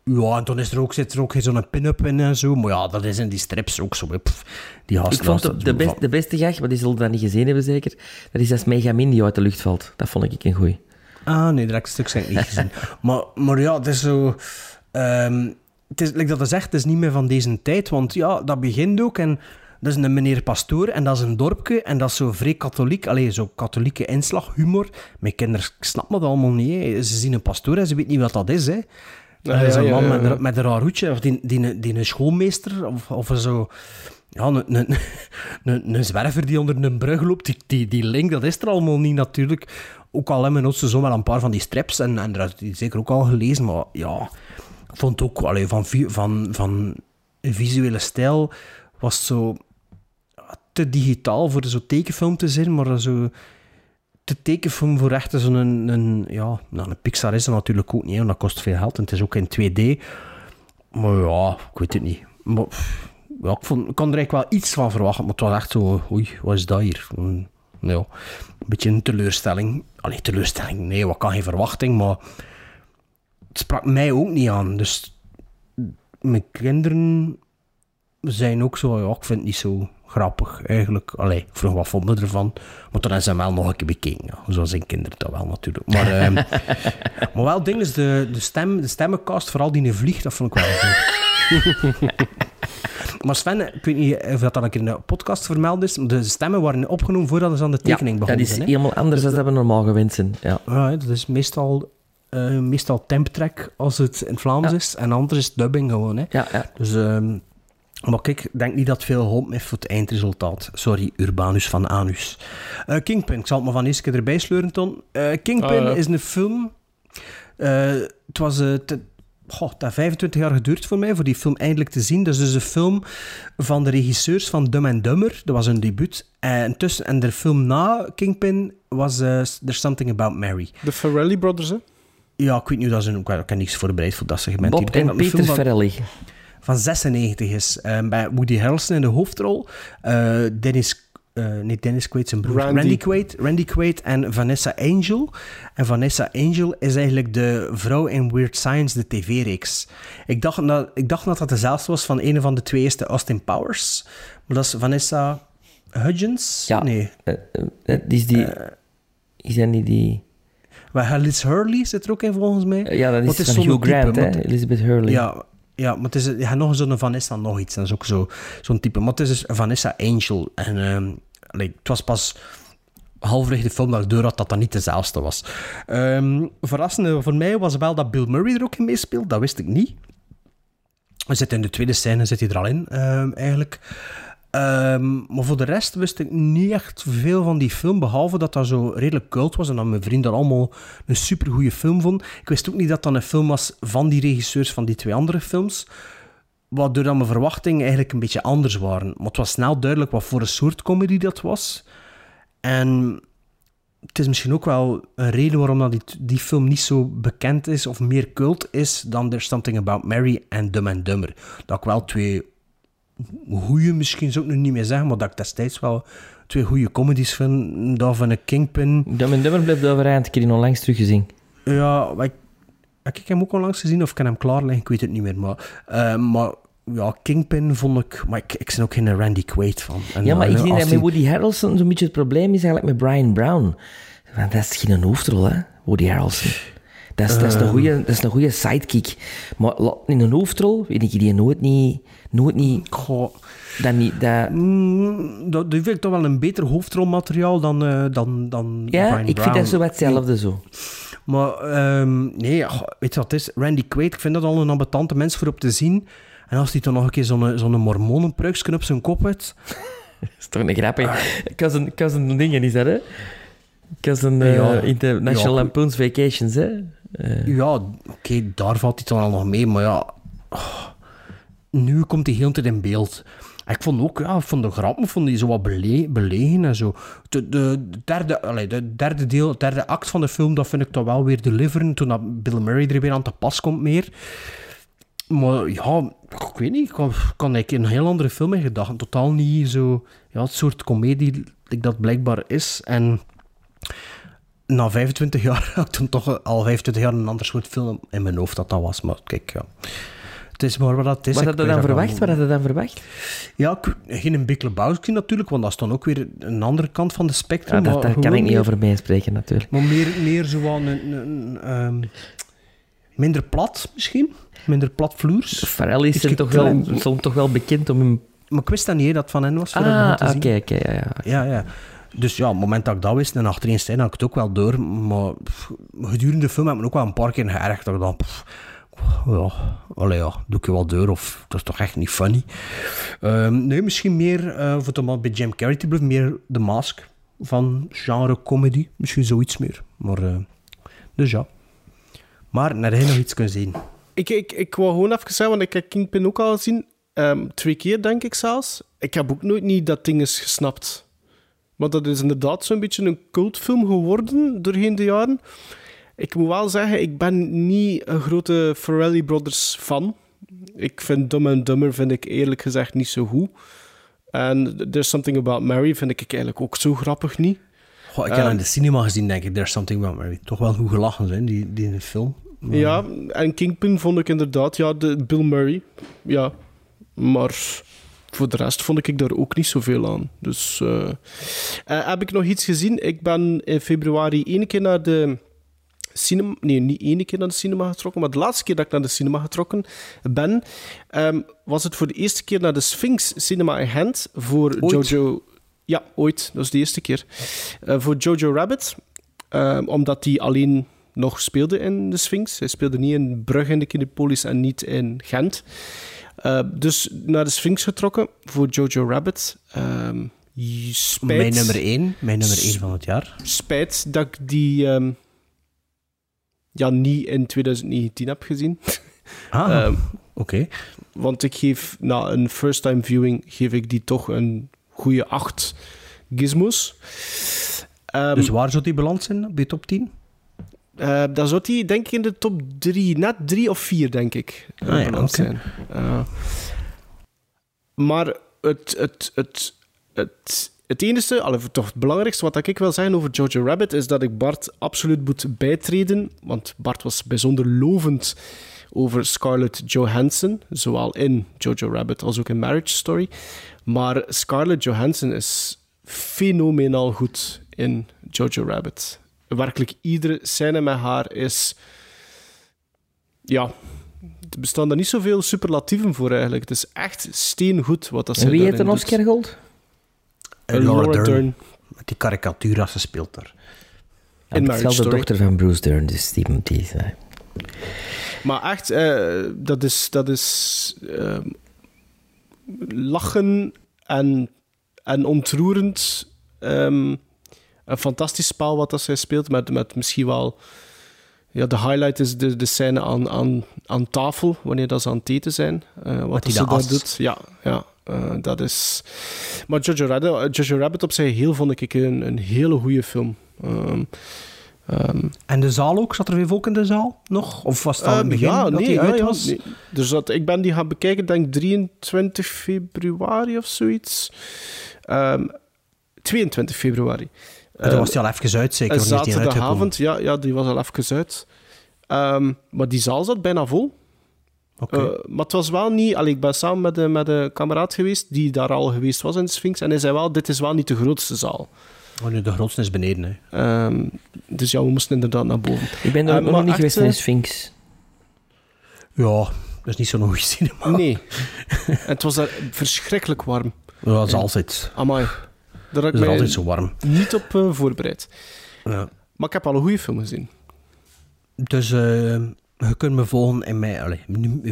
Speaker 2: Ja, en dan is er ook, zit er ook geen zo'n pin-up in en zo. Maar ja, dat is in die strips ook zo. Pff, die gasten...
Speaker 3: Ik vond de, de, best, de beste gag, maar die zullen dat niet gezien hebben zeker, dat is als Megamin die uit de lucht valt. Dat vond ik een goeie.
Speaker 2: Ah, nee, dat stuk heb ik niet gezien. (laughs) maar, maar ja, het is zo... ehm, het is, like dat is echt, het is niet meer van deze tijd. Want ja, dat begint ook en... Dat is een meneer pastoor en dat is een dorpje en dat is zo vrij katholiek. Allee, zo katholieke inslag, humor. Mijn kinderen snappen dat allemaal niet. Hè. Ze zien een pastoor en ze weten niet wat dat is. Hè. Dat is een man met, een- met een raar hoedje, of die, die, die een schoolmeester, of, of zo... Ja, een, een, een, een zwerver die onder een brug loopt, die, die, die link, dat is er allemaal niet natuurlijk. Ook al hebben we zo wel een paar van die strips, en, en daar heb je zeker ook al gelezen, maar ja... Vond ook, allee, van, van, van visuele stijl was zo te digitaal voor zo'n tekenfilm te zijn, maar zo te tekenfilm voor echt zo'n... Een, een, ja, nou, een Pixar is dat natuurlijk ook niet, want dat kost veel geld en het is ook in 2D. Maar ja, ik weet het niet. Maar, ik, vond, ik kon er eigenlijk wel iets van verwachten, maar het was echt zo... Oei, wat is dat hier? Mm, Ja, een beetje een teleurstelling. Allee, teleurstelling, nee, wat kan geen verwachting, maar... Het sprak mij ook niet aan, dus... Mijn kinderen zijn ook zo... Ja, ik vind het niet zo grappig, eigenlijk. Allee, ik vroeg wat vonden ervan. Maar toen hebben ze wel nog een keer bekeken. Ja. Zoals zijn kinderen dat wel, natuurlijk. Maar, ehm, (laughs) maar wel ding is, de, de, stem, de stemmencast, vooral die in vliegt, dat vond ik wel goed. (laughs) maar Sven, ik weet niet of dat dan een keer in de podcast vermeld is, de stemmen waren opgenomen voordat ze aan de tekening
Speaker 3: ja, dat
Speaker 2: begonnen.
Speaker 3: is
Speaker 2: hè.
Speaker 3: helemaal anders dan dat we normaal gewend zijn. Ja.
Speaker 2: Ja, hè, dat is meestal, eh meestal temptrack als het in Vlaams
Speaker 3: Ja.
Speaker 2: is, en anders is het dubbing gewoon. Hè.
Speaker 3: Ja, ja.
Speaker 2: Dus, ehm, maar ik denk niet dat veel geholpen heeft voor het eindresultaat. Sorry, Urbanus van Anus. Eh, Kingpin, ik zal het maar van eerst keer erbij sleuren, Ton. Eh, Kingpin
Speaker 1: Ah, ja.
Speaker 2: is een film... eh, het was... eh, te- Goh, het heeft 25 jaar geduurd voor mij, voor die film eindelijk te zien. Dat is dus een film van de regisseurs van Dumb and Dumber. Dat was hun debuut. En, tussen, en de film na Kingpin was There's Something About Mary.
Speaker 1: De Farrelly Brothers, hè?
Speaker 2: Ja, ik weet niet hoe dat ze... Ik heb niks voorbereid voor dat segment.
Speaker 3: Bob
Speaker 2: Ik denk
Speaker 3: en Peter Farrelly.
Speaker 2: van 96 is. eh, bij Woody Harrelson in de hoofdrol. eh, Dennis, eh niet Dennis Quaid, zijn broer.
Speaker 1: Randy.
Speaker 2: Randy. Quaid, Randy Quaid en Vanessa Angel. En Vanessa Angel is eigenlijk de vrouw in Weird Science, de tv-reeks. Ik dacht, dat, ik dacht dat dat dezelfde was van een van de twee eerste Austin Powers. Maar dat is Vanessa Hudgens?
Speaker 3: Ja.
Speaker 2: Nee.
Speaker 3: Eh, die is die... is dat niet die...
Speaker 2: Maar Liz Hurley zit er ook in volgens mij.
Speaker 3: Ja, dat is
Speaker 2: zo'n
Speaker 3: Hugh Grant,
Speaker 2: type,
Speaker 3: hè? Elizabeth Hurley.
Speaker 2: Ja, ja, maar het is hebt nog zo'n Vanessa nog iets. Dat is ook zo- zo'n type. Maar het is dus Vanessa Angel. En ehm, allee, het was pas halverwege de film dat ik door had dat dat niet dezelfde was. Ehm verrassende voor mij was wel dat Bill Murray er ook in meespeelt. Dat wist ik niet. Hij zit in de tweede scène, zit hij er al in, ehm, eigenlijk. Ehm, maar voor de rest wist ik niet echt veel van die film, behalve dat dat zo redelijk cult was en dat mijn vriend dat allemaal een supergoeie film vond. Ik wist ook niet dat dat een film was van die regisseurs van die twee andere films, waardoor dan mijn verwachtingen eigenlijk een beetje anders waren. Maar het was snel duidelijk wat voor een soort comedy dat was. En het is misschien ook wel een reden waarom dat die, die film niet zo bekend is of meer cult is dan There's Something About Mary en Dumb and Dumber. Dat ik wel twee goede, misschien zou ik nu niet meer zeggen, maar dat ik destijds wel twee goede comedies vind. Dat van een Kingpin.
Speaker 3: Dumb and Dumber blijft overeind. Ik heb die nog langs teruggezien.
Speaker 2: Ja, maar ik, heb ik hem ook al langs gezien of kan hem klaar liggen? Ik weet het niet meer. Maar, eh, maar ja, Kingpin vond ik... Maar ik, ik ben ook geen Randy Quaid van. En,
Speaker 3: ja, maar ik
Speaker 2: eh,
Speaker 3: denk
Speaker 2: als
Speaker 3: dat met Woody Harrelson zo'n beetje het probleem is eigenlijk met Brian Brown. Want dat is geen hoofdrol, hè, Woody Harrelson. Dat is, dat is, een,
Speaker 2: Ehm.
Speaker 3: goede, dat is een goede sidekick. Maar in een hoofdrol weet ik die nooit niet... Nooit niet... Dat niet... Dat,
Speaker 2: Mm, dat, dat vind ik toch wel een beter hoofdrolmateriaal dan, eh, dan, dan
Speaker 3: ja,
Speaker 2: Brian
Speaker 3: ik vind dat zo hetzelfde zo.
Speaker 2: Maar ehm, nee, goh, weet je wat het is? Randy Quaid, ik vind dat al een ambetante mens voor op te zien. En als hij dan nog een keer zo'n zo'n mormonenpruiksken op zijn kop heeft... (laughs)
Speaker 3: Dat is toch een grappig. Cousin, cousin dingen is dat, hè? Cousin eh
Speaker 2: Ja.
Speaker 3: International
Speaker 2: Ja.
Speaker 3: Lampoon's Vacations, hè? Eh,
Speaker 2: Ja, oké, daar valt hij dan al nog mee, maar ja... oh, nu komt hij heel tijd in beeld. Ik vond ook, ja, vond de grappen vond die zo wat bele- belegen en zo. De, de, derde, allee, de derde deel, derde act van de film, dat vind ik toch wel weer deliveren, toen dat Bill Murray er weer aan te pas komt meer. Maar ja, ik weet niet, kan, kan ik een heel andere film in gedachten. Totaal niet zo, ja, het soort komedie dat dat blijkbaar is. En na 25 jaar (laughs) had ik toen toch al 25 jaar een ander soort film in mijn hoofd dat dat was. Maar kijk, ja. Het is maar wat is.
Speaker 3: Had je dan verwacht? Wat had je dan verwacht?
Speaker 2: Ja, geen Big Lebowski natuurlijk, want dat is dan ook weer een andere kant van de
Speaker 3: Ja,
Speaker 2: spectrum.
Speaker 3: dat,
Speaker 2: maar
Speaker 3: daar kan ik niet
Speaker 2: meer-
Speaker 3: over meespreken, natuurlijk.
Speaker 2: Maar meer, meer zo wel een... een, ehm, minder plat, misschien? Minder platvloers?
Speaker 3: Pharrell is toch wel, stond toch wel bekend om hem...
Speaker 2: Maar ik wist dat niet, hè, dat het van hen was.
Speaker 3: Ah, oké, oké, ja, ja.
Speaker 2: Ja, ja. Dus ja, op het moment dat ik dat wist en achterin staan, had ik het ook wel door. Maar pff, gedurende de film heb ik me ook wel een paar keer geërgerd. Dat ik dacht, pff, ja, allee, ja, doe ik je wel door of dat is toch echt niet funny. Ehm, nee, misschien meer, eh voor het maar bij Jim Carrey te blijven, meer de mask van genre comedy. Misschien zoiets meer. Maar, eh, dus ja. Maar, naar hij nog iets kunnen zien.
Speaker 1: Ik, ik, ik wou gewoon even zeggen, want ik heb Kingpin ook al gezien. Ehm, twee keer, denk ik zelfs. Ik heb ook nooit niet dat ding is gesnapt. Maar dat is inderdaad zo'n beetje een cultfilm geworden doorheen de jaren. Ik moet wel zeggen, ik ben niet een grote Farrelly Brothers fan. Ik vind Dumb and Dumber vind ik eerlijk gezegd niet zo goed. En There's Something About Mary vind ik eigenlijk ook zo grappig niet.
Speaker 2: Goh, ik heb
Speaker 1: Ehm,
Speaker 2: in de cinema gezien, denk ik, There's Something About Mary. Toch wel goed gelachen zijn, die, die in de film. Maar-
Speaker 1: Ja, en Kingpin vond ik inderdaad, ja, de Bill Murray. Ja, maar voor de rest vond ik daar ook niet zoveel aan. Dus eh, eh, heb ik nog iets gezien? Ik ben in februari één keer naar de cinema... Nee, niet één keer naar de cinema getrokken, maar de laatste keer dat ik naar de cinema getrokken ben, ehm, was het voor de eerste keer naar de Sphinx Cinema in Gent voor
Speaker 2: Ooit?
Speaker 1: Jojo... Ja, ooit. Dat is de eerste keer. Eh, voor Jojo Rabbit. Ehm, omdat hij alleen nog speelde in de Sphinx. Hij speelde niet in Brugge in de Kinepolis en niet in Gent. Eh, dus naar de Sphinx getrokken voor Jojo Rabbit. Spijt,
Speaker 2: Mijn nummer 1, mijn nummer 1 van het jaar.
Speaker 1: Spijt dat ik die ja, niet in 2019 heb gezien.
Speaker 2: Ah, (laughs)
Speaker 1: Ehm,
Speaker 2: oké.
Speaker 1: Want ik geef na een first time viewing geef ik die toch een goede 8 gizmos. Ehm,
Speaker 2: dus waar zou die beland zijn bij top 10?
Speaker 1: Eh, dan zou die denk ik in de top 3, net 3 of 4 denk ik, eh,
Speaker 2: Ah ja, oké.
Speaker 1: zijn. Eh, maar het, het, het, het, het enige, allee, toch het belangrijkste wat ik wil zeggen over Jojo Rabbit is dat ik Bart absoluut moet bijtreden, want Bart was bijzonder lovend over Scarlett Johansson, zowel in Jojo Rabbit als ook in Marriage Story. Maar Scarlett Johansson is fenomenaal goed in Jojo Rabbit. Werkelijk iedere scène met haar is... Ja, er bestaan daar niet zoveel superlatieven voor eigenlijk. Het is echt steengoed wat dat ze
Speaker 3: En wie heeft een. Oscar Gold?
Speaker 2: Eh, Laura Dern. Met die karikatuur als ze speelt daar.
Speaker 3: Ja,
Speaker 1: In
Speaker 3: het is
Speaker 1: Marriage
Speaker 3: wel de
Speaker 1: Story.
Speaker 3: dochter van Bruce Dern, dus die moet die zijn.
Speaker 1: Maar echt, eh, dat is, dat is ehm, lachen en, en ontroerend. Ehm, een fantastisch spel wat dat zij speelt, met, met misschien wel... Ja, de highlight is de, de scène aan, aan, aan tafel, wanneer dat ze aan het eten zijn. Eh, wat dat ze daar doet. Ja, ja eh, dat is... Maar Jojo Rabbit, Jojo Rabbit op zich heel vond ik een, een hele goede film. Ehm, ehm,
Speaker 2: En de zaal ook? Zat er weer volk in de zaal nog? Of was het al in het
Speaker 1: Ehm,
Speaker 2: begin
Speaker 1: ja,
Speaker 2: dat
Speaker 1: nee,
Speaker 2: die uit
Speaker 1: ja,
Speaker 2: was?
Speaker 1: nee. Dus dat, ik ben die gaan bekijken, denk 23 februari of zoiets. Ehm, 22 februari.
Speaker 2: En toen was die al even uit, zeker?
Speaker 1: Zaterdagavond, ja, ja, die was al even uit. Maar die zaal zat bijna vol.
Speaker 2: Oké.
Speaker 1: Eh, maar het was wel niet... Allee, ik ben samen met, een- met een kameraad geweest die daar al geweest was in de Sphinx. En hij zei wel, dit is wel niet de grootste zaal.
Speaker 2: Oh, nee, de grootste is beneden. Hè.
Speaker 1: Ehm, dus ja, we moesten inderdaad naar boven.
Speaker 3: Ik ben er
Speaker 1: Eh,
Speaker 3: ook nog niet
Speaker 1: echt,
Speaker 3: geweest in de Sphinx.
Speaker 2: Ja, dat is niet zo'n goede cinema.
Speaker 1: Nee. en (laughs) het was daar verschrikkelijk warm.
Speaker 2: Ja, dat is altijd.
Speaker 1: Amai. Daar ik
Speaker 2: is altijd zo warm.
Speaker 1: niet op eh, voorbereid.
Speaker 2: Ja.
Speaker 1: Maar ik heb al een goede film gezien.
Speaker 2: Dus eh, je kunt me volgen in mij. Allee,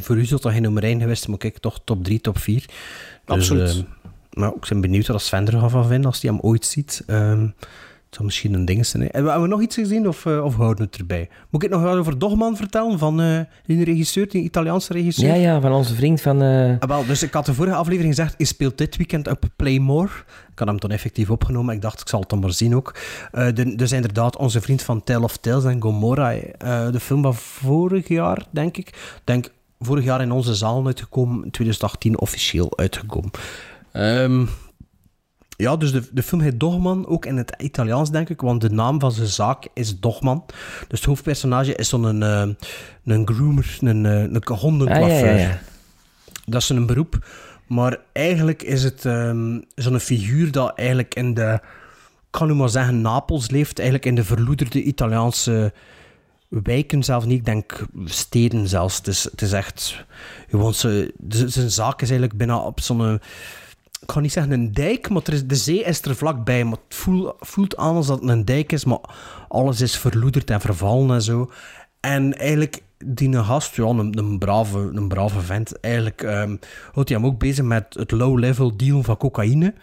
Speaker 2: voor u zult dat geen nummer 1 geweest, maar kijk, toch top 3, top 4. Dus,
Speaker 1: Absoluut.
Speaker 2: eh, maar ik ben benieuwd wat Sven er van vindt als hij hem ooit ziet. Ehm, misschien een ding zijn. hè. Hebben we nog iets gezien of, eh, of houden we het erbij? Moet ik nog wel over Dogman vertellen van eh, die regisseur, die Italiaanse regisseur?
Speaker 3: Ja, ja, van onze vriend van... eh,
Speaker 2: Ah, wel, dus ik had de vorige aflevering gezegd, hij speelt dit weekend op Playmore. Ik had hem toen effectief opgenomen, ik dacht, ik zal het dan maar zien ook. De, dus inderdaad, onze vriend van Tale of Tales en Gomorra, de film van vorig jaar, denk ik. Ik denk, vorig jaar in onze zaal uitgekomen, in 2018 officieel uitgekomen. Ehm, ja, dus de, de film heet Dogman, ook in het Italiaans denk ik, want de naam van zijn zaak is Dogman. Dus het hoofdpersonage is zo'n eh, een groomer, een, eh, een hondencoiffeur.
Speaker 3: Ah, ja, ja, ja.
Speaker 2: Dat is een beroep. Maar eigenlijk is het ehm, zo'n figuur dat eigenlijk in de, kan nu maar zeggen, Napels leeft. Eigenlijk in de verloederde Italiaanse wijken zelf niet. Ik denk steden zelfs. Het is, het is echt... Gewoon zijn zaak is eigenlijk bijna op zo'n... Ik ga niet zeggen een dijk, maar er is, de zee is er vlakbij. Maar het voelt, voelt aan als dat het een dijk is, maar alles is verloederd en vervallen en zo. En eigenlijk, die gast, ja, een, een, brave, een brave vent, eigenlijk ehm, houdt hij hem ook bezig met het low-level dealen van cocaïne.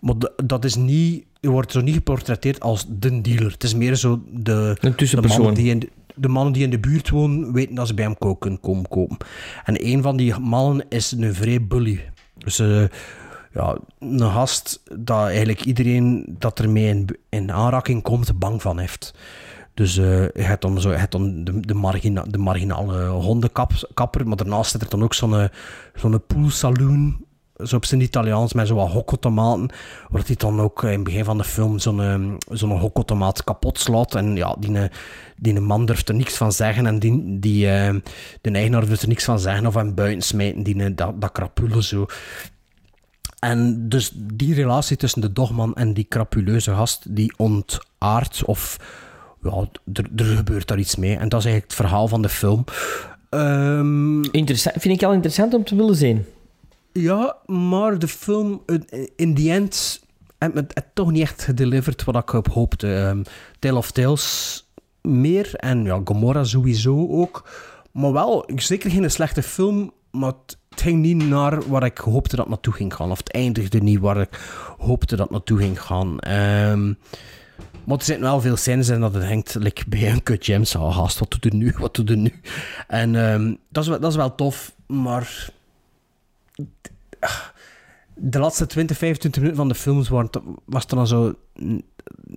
Speaker 2: Maar dat is niet, je wordt zo niet geportretteerd als de dealer. Het is meer zo de, de, mannen die in de, de mannen die in de buurt wonen, weten dat ze bij hem koken komen kopen. En een van die mannen is een vrij bully. Dus eh, ja, een gast dat eigenlijk iedereen dat ermee in, in aanraking komt, bang van heeft. Dus eh, je hebt zo, je hebt de, de, margina, de marginale hondenkapper, maar daarnaast zit er dan ook zo'n zo'n poolsaloon, zo op zijn Italiaans, met zo'n hokautomaten, waar hij dan ook in het begin van de film zo'n eh, zo'n hokautomaat kapot slaat. En ja, die, eh, die man durft er niks van zeggen en die, die, eh, de eigenaar durft er niks van zeggen of hem buiten smijten, die, eh, dat, dat krapullen zo. En dus die relatie tussen de dogman en die crapuleuze gast, die ontaart of ja, er, gebeurt daar iets mee. En dat is eigenlijk het verhaal van de film. Ehm,
Speaker 3: interessant, vind ik al interessant om te willen zien.
Speaker 2: ja, maar de film, eh, in the end, heeft me het toch niet echt gedeliverd wat ik op hoopte. Ehm Tale of Tales meer en ja, Gomorra sowieso ook. Maar wel, zeker geen slechte film, maar het, het ging niet naar waar ik hoopte dat naartoe ging gaan. Of het eindigde niet waar ik hoopte dat naartoe ging gaan. Ehm, maar er zitten wel veel scènes in dat het hangt like, bij een kut James. Oh, gast, wat doet er nu? Wat doet er nu? En ehm, dat, is, dat is wel tof, maar de laatste 20, 25 minuten van de films waren, was het dan zo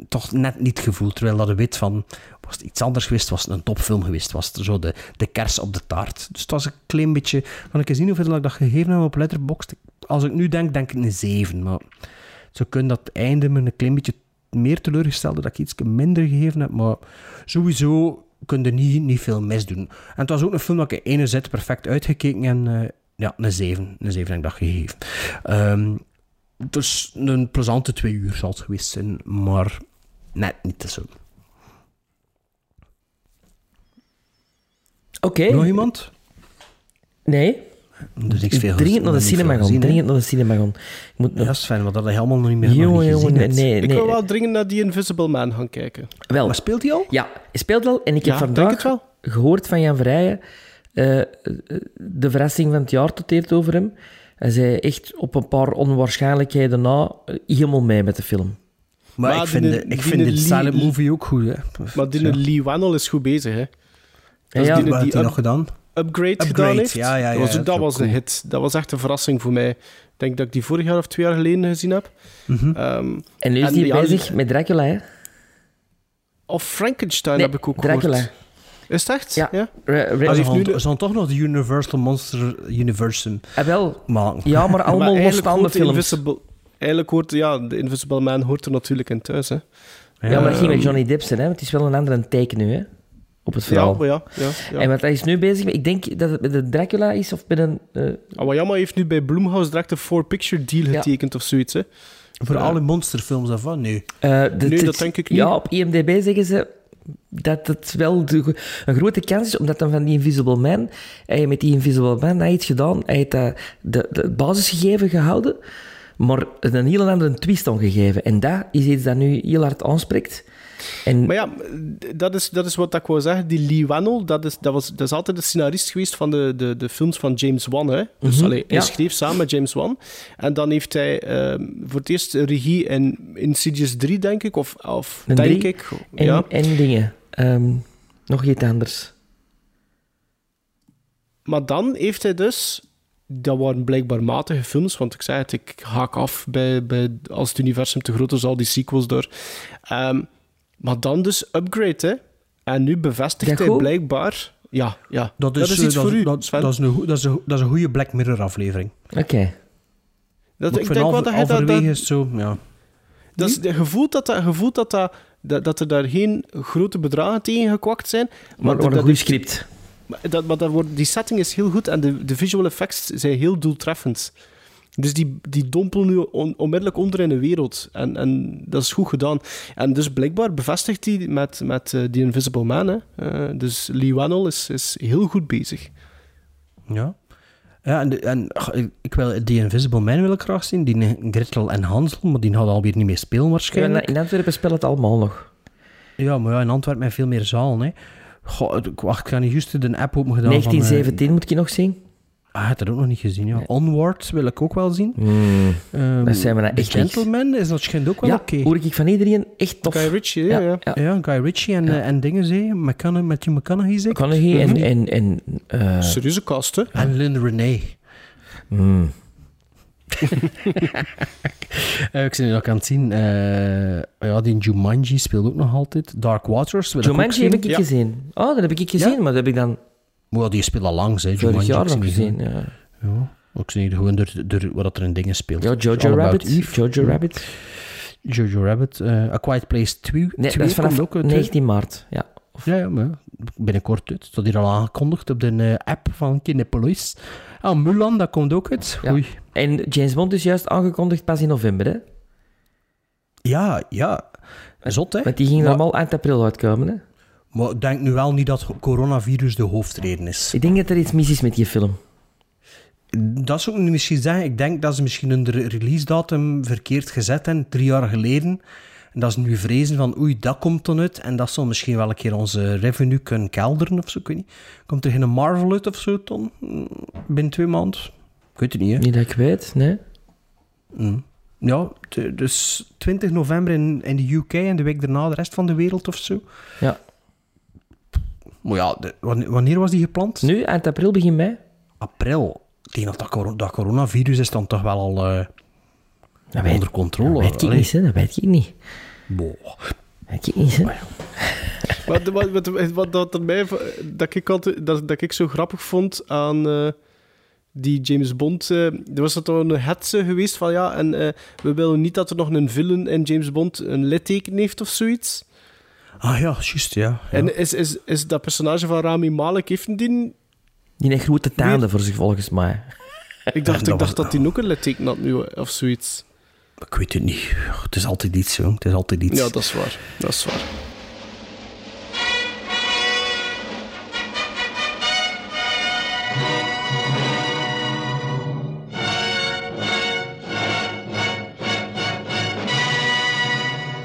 Speaker 2: toch net niet gevoeld. Terwijl dat je weet van, was het iets anders geweest, was het een topfilm geweest, was het zo de, de kers op de taart. Dus het was een klein beetje, kan ik eens zien hoeveel ik dat gegeven heb op Letterboxd? Als ik nu denk, denk ik een 7, maar zo kunnen dat einde me een klein beetje meer teleurgesteld dat ik iets minder gegeven heb, maar sowieso kun je niet, niet veel misdoen. En het was ook een film dat ik in ene perfect uitgekeken en eh, ja, een 7. Een 7 heb ik dat gegeven. Ehm, dus een plezante twee uur zal het geweest zijn, maar net niet te zo.
Speaker 3: Oké.
Speaker 2: Nog iemand?
Speaker 3: Nee.
Speaker 2: Dus niks veel
Speaker 3: Dringend naar de cinema gaan. Dringend naar de cinema gaan. Ik moet nog...
Speaker 2: Ja, Sven, wat dat je helemaal nog niet meer
Speaker 3: Jongen,
Speaker 2: nog niet gezien
Speaker 3: jongen,
Speaker 2: hebt.
Speaker 3: nee,
Speaker 1: Ik
Speaker 3: nee.
Speaker 1: wil wel dringend naar die Invisible Man gaan kijken.
Speaker 3: Wel.
Speaker 2: Maar speelt hij al?
Speaker 3: Ja, hij speelt wel. En ik heb
Speaker 1: Ja,
Speaker 3: vandaag
Speaker 1: het wel.
Speaker 3: gehoord van Jan Verrijen, eh, eh, de verrassing van het jaar tot over hem. Hij zei echt op een paar onwaarschijnlijkheden na eh, helemaal mee met de film.
Speaker 2: Maar,
Speaker 1: Maar
Speaker 2: ik vind,
Speaker 1: die-
Speaker 2: de, ik
Speaker 1: die
Speaker 2: vind de silent movie ook goed. Hè.
Speaker 1: Maar die
Speaker 2: Ja.
Speaker 1: Lee Wannell is goed bezig, hè. Dat is
Speaker 3: ja.
Speaker 1: die,
Speaker 2: Wat
Speaker 1: die
Speaker 2: heeft hij
Speaker 1: up-
Speaker 2: nog gedaan?
Speaker 1: upgrade,
Speaker 2: Upgrade,
Speaker 1: gedaan heeft.
Speaker 2: ja, ja,
Speaker 1: dat was,
Speaker 2: ja,
Speaker 1: dat was een hit. Dat was echt een verrassing voor mij. Ik denk dat ik die vorig jaar of twee jaar geleden gezien heb.
Speaker 2: Mhm.
Speaker 1: Ehm,
Speaker 3: En nu is hij
Speaker 1: ja,
Speaker 3: bezig met Dracula, hè?
Speaker 1: Of Frankenstein
Speaker 3: Nee,
Speaker 1: heb ik ook
Speaker 3: Dracula.
Speaker 1: gehoord. Is het echt?
Speaker 3: Ja.
Speaker 1: ja?
Speaker 2: Ah, ze, gaan,
Speaker 1: nu de-
Speaker 2: toch nog de Universal Monster Universum
Speaker 3: Ah, wel,
Speaker 2: maken.
Speaker 3: ja, maar (laughs) allemaal
Speaker 1: Maar eigenlijk
Speaker 3: losstaande films.
Speaker 1: Invisible, eigenlijk hoort, ja, de Invisible Man hoort er natuurlijk in thuis, hè.
Speaker 3: Ja, maar dat ging met Johnny Depp zijn, hè? Want het is wel een andere take nu, hè? Op het verhaal.
Speaker 1: Ja, ja, ja, ja.
Speaker 3: En wat hij is nu bezig met... Ik denk dat het met de Dracula is, of met een... eh,
Speaker 1: Awayama heeft nu bij Blumhouse direct een four-picture deal
Speaker 3: Ja.
Speaker 1: getekend of zoiets, hè.
Speaker 2: Voor alle monsterfilms of wat? Nee.
Speaker 3: eh, de-
Speaker 1: Nee, dat denk ik niet.
Speaker 3: Ja, op IMDb zeggen ze dat het wel een grote kans is, omdat dan van die Invisible Man, hij met die Invisible Man hij iets gedaan, hij heeft de, de basisgegeven gehouden, maar een heel andere twist aan gegeven. En dat is iets dat nu heel hard aanspreekt. En
Speaker 1: Maar ja, dat is, dat is wat ik wou zeggen. Die Lee Wannell, dat is, dat was, dat is altijd de scenarist geweest van de, de, de films van James Wan. Hè? Dus allee, hij
Speaker 3: ja.
Speaker 1: schreef samen met James Wan. En dan heeft hij ehm, voor het eerst regie in Insidious 3, denk ik. Of, of denk
Speaker 3: drie.
Speaker 1: ik.
Speaker 3: En,
Speaker 1: ja.
Speaker 3: en dingen. Ehm, nog iets anders.
Speaker 1: Maar dan heeft hij dus... Dat waren blijkbaar matige films, want ik zei het, ik haak af bij, bij, als het universum te groot is, al die sequels door. Ehm, maar dan dus Upgrade, hè. En nu bevestigt hij
Speaker 3: goed.
Speaker 1: blijkbaar... Ja, ja.
Speaker 2: Dat is,
Speaker 1: iets
Speaker 2: eh, dat,
Speaker 1: voor u,
Speaker 2: dat,
Speaker 1: Sven.
Speaker 2: dat, is een, goe- dat, is een, dat is een goede Black Mirror aflevering.
Speaker 3: Oké.
Speaker 1: Dat,
Speaker 2: Maar
Speaker 1: ik denk wel dat hij dat... dat,
Speaker 2: is zo, ja.
Speaker 1: dat is, je voelt dat, dat, dat, dat, dat, dat er daar geen grote bedragen tegen gekwakt zijn.
Speaker 3: Maar, maar
Speaker 1: dat,
Speaker 3: een goed script.
Speaker 1: Maar, dat, maar dat wordt, die setting is heel goed en de, de visual effects zijn heel doeltreffend. Dus die, die dompelen nu on- onmiddellijk onder in de wereld. En, en dat is goed gedaan. En dus blijkbaar bevestigt hij met, met eh, die Invisible Man. Hè. Eh, dus Lee Wannell is, is heel goed bezig.
Speaker 2: Ja. Ja, en, de- en ach, ik- wil, die Invisible Man wil ik graag zien, die Gretel en Hansel, maar die gaat alweer niet meer spelen
Speaker 3: Ja,
Speaker 2: waarschijnlijk.
Speaker 3: in Antwerpen spelen het allemaal nog.
Speaker 2: Ja, maar ja, in Antwerpen met veel meer zalen. Hè. Goh, ik, wacht, ik ga niet juist de app open gedaan van...
Speaker 3: 1917 moet ik nog zien.
Speaker 2: Ah, ik heb dat ook nog niet gezien, ja. Onward wil ik ook wel zien. Ehm,
Speaker 3: dat zijn we nou
Speaker 2: The
Speaker 3: echt.
Speaker 2: Gentleman is dat schijnt ook wel
Speaker 3: Ja,
Speaker 2: oké.
Speaker 3: hoor ik van iedereen echt tof.
Speaker 1: Guy Ritchie, ja. ja.
Speaker 3: ja.
Speaker 2: Ja, Guy Ritchie en, eh, en dingen, zei McConaughey, Matthew McConaughey, zeker?
Speaker 3: McConaughey en... en, en eh,
Speaker 1: Serieuze cast, hè.
Speaker 2: En Lynn Renee.
Speaker 3: mm. (laughs)
Speaker 2: Eh, ik ben nu ook aan het zien. eh, ja, die Jumanji speelt ook nog altijd. Dark Waters ik
Speaker 3: Jumanji
Speaker 2: zien.
Speaker 3: heb ik gezien. Oh, dat heb ik gezien, maar dat heb ik dan
Speaker 2: Maar die speelt al lang, hè.
Speaker 3: vorig jaar nog
Speaker 2: die
Speaker 3: gezien. Ja,
Speaker 2: Ja, ik zie die gewoon door, door wat er in dingen speelt.
Speaker 3: ja Jojo Rabbit. Jojo Rabbit.
Speaker 2: Jojo Rabbit. eh A Quiet Place 2.
Speaker 3: Nee, dat is vanaf
Speaker 2: ook uit,
Speaker 3: 19 maart. Ja.
Speaker 2: Ja, ja, maar binnenkort uit. Dat hier al aangekondigd op de eh, app van Kinepolis. Ah, Mulan, dat komt ook uit.
Speaker 3: Ja.
Speaker 2: Oei.
Speaker 3: En James Bond is juist aangekondigd pas in november, hè?
Speaker 2: Ja, ja. Zot, hè?
Speaker 3: Want die ging
Speaker 2: Maar-
Speaker 3: normaal eind april uitkomen, hè?
Speaker 2: Maar ik denk nu wel niet dat coronavirus de hoofdreden is.
Speaker 3: Ik denk dat er iets mis is met die film.
Speaker 2: Dat zou ik nu misschien zeggen. Ik denk dat ze misschien hun re- release datum verkeerd gezet hebben, drie jaar geleden. En dat ze nu vrezen van, oei, dat komt dan uit. En dat zal misschien wel een keer onze revenue kunnen kelderen of zo. Ik weet niet. Komt er geen Marvel uit of zo, Ton? Binnen twee maanden? Ik weet het niet, hè?
Speaker 3: Niet dat ik weet, nee.
Speaker 2: Mm. Ja, dus 20 november in, in de UK en de week daarna de rest van de wereld of zo.
Speaker 3: Ja.
Speaker 2: Maar ja, de- wanneer, was die gepland?
Speaker 3: Nu, eind april, begin mei.
Speaker 2: April. Ik denk dat dat, coro- dat coronavirus is dan toch wel al eh,
Speaker 3: Dat weet,
Speaker 2: onder controle.
Speaker 3: dat weet ik
Speaker 2: Allee.
Speaker 3: niet, hè. Dat weet ik niet.
Speaker 2: Boah.
Speaker 3: Dat weet ik niet, hè.
Speaker 1: Wat, wat, wat, wat, dat, dat, mij, dat, ik altijd, dat, dat ik zo grappig vond aan eh, die James Bond... eh, er was er toch een hetze geweest van ja, en eh, we willen niet dat er nog een villain in James Bond een litteken heeft of zoiets.
Speaker 2: Ah ja, juist, ja. ja.
Speaker 1: En is, is, is dat personage van Rami Malek, heeft een die...
Speaker 3: Die heeft grote tanden voor zich, volgens mij.
Speaker 1: Ik dacht, (laughs)
Speaker 2: dat
Speaker 1: ik dacht dat hij ook een litteken had nu, of zoiets.
Speaker 2: Ik weet het niet. Het is altijd iets, jong. Het is altijd iets.
Speaker 1: Ja, dat is waar. Dat is waar.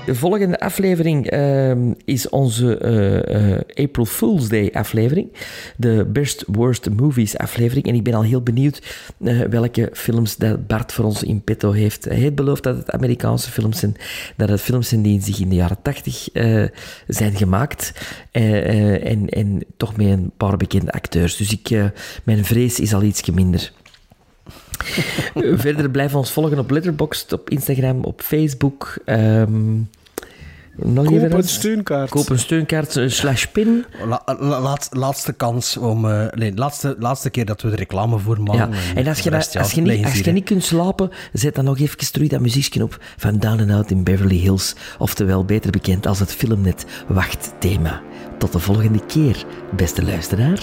Speaker 3: De volgende aflevering ehm, is onze eh, eh, April Fool's Day aflevering. De Best Worst Movies aflevering. En ik ben al heel benieuwd eh, welke films dat Bart voor ons in petto heeft. Hij heeft beloofd dat het Amerikaanse films zijn. Dat het films zijn die zich in de jaren tachtig zijn gemaakt. En, en toch met een paar bekende acteurs. Dus ik, mijn vrees is al ietsje minder. (laughs) Verder blijf ons volgen op Letterboxd, op Instagram, op Facebook. Ehm, nog
Speaker 1: Koop
Speaker 3: even
Speaker 1: een steunkaart.
Speaker 3: Koop een steunkaart eh, slash pin.
Speaker 2: La- la- laat- laatste kans om... eh nee, laatste, laatste keer dat we er reclame voor
Speaker 3: Ja.
Speaker 2: maken.
Speaker 3: En als je,
Speaker 2: de rest, ja,
Speaker 3: als je, niet, als je niet kunt slapen, zet dan nog even terug dat muziekje op van Down and Out in Beverly Hills. Oftewel beter bekend als het filmnet Wachtthema. Tot de volgende keer, beste luisteraars.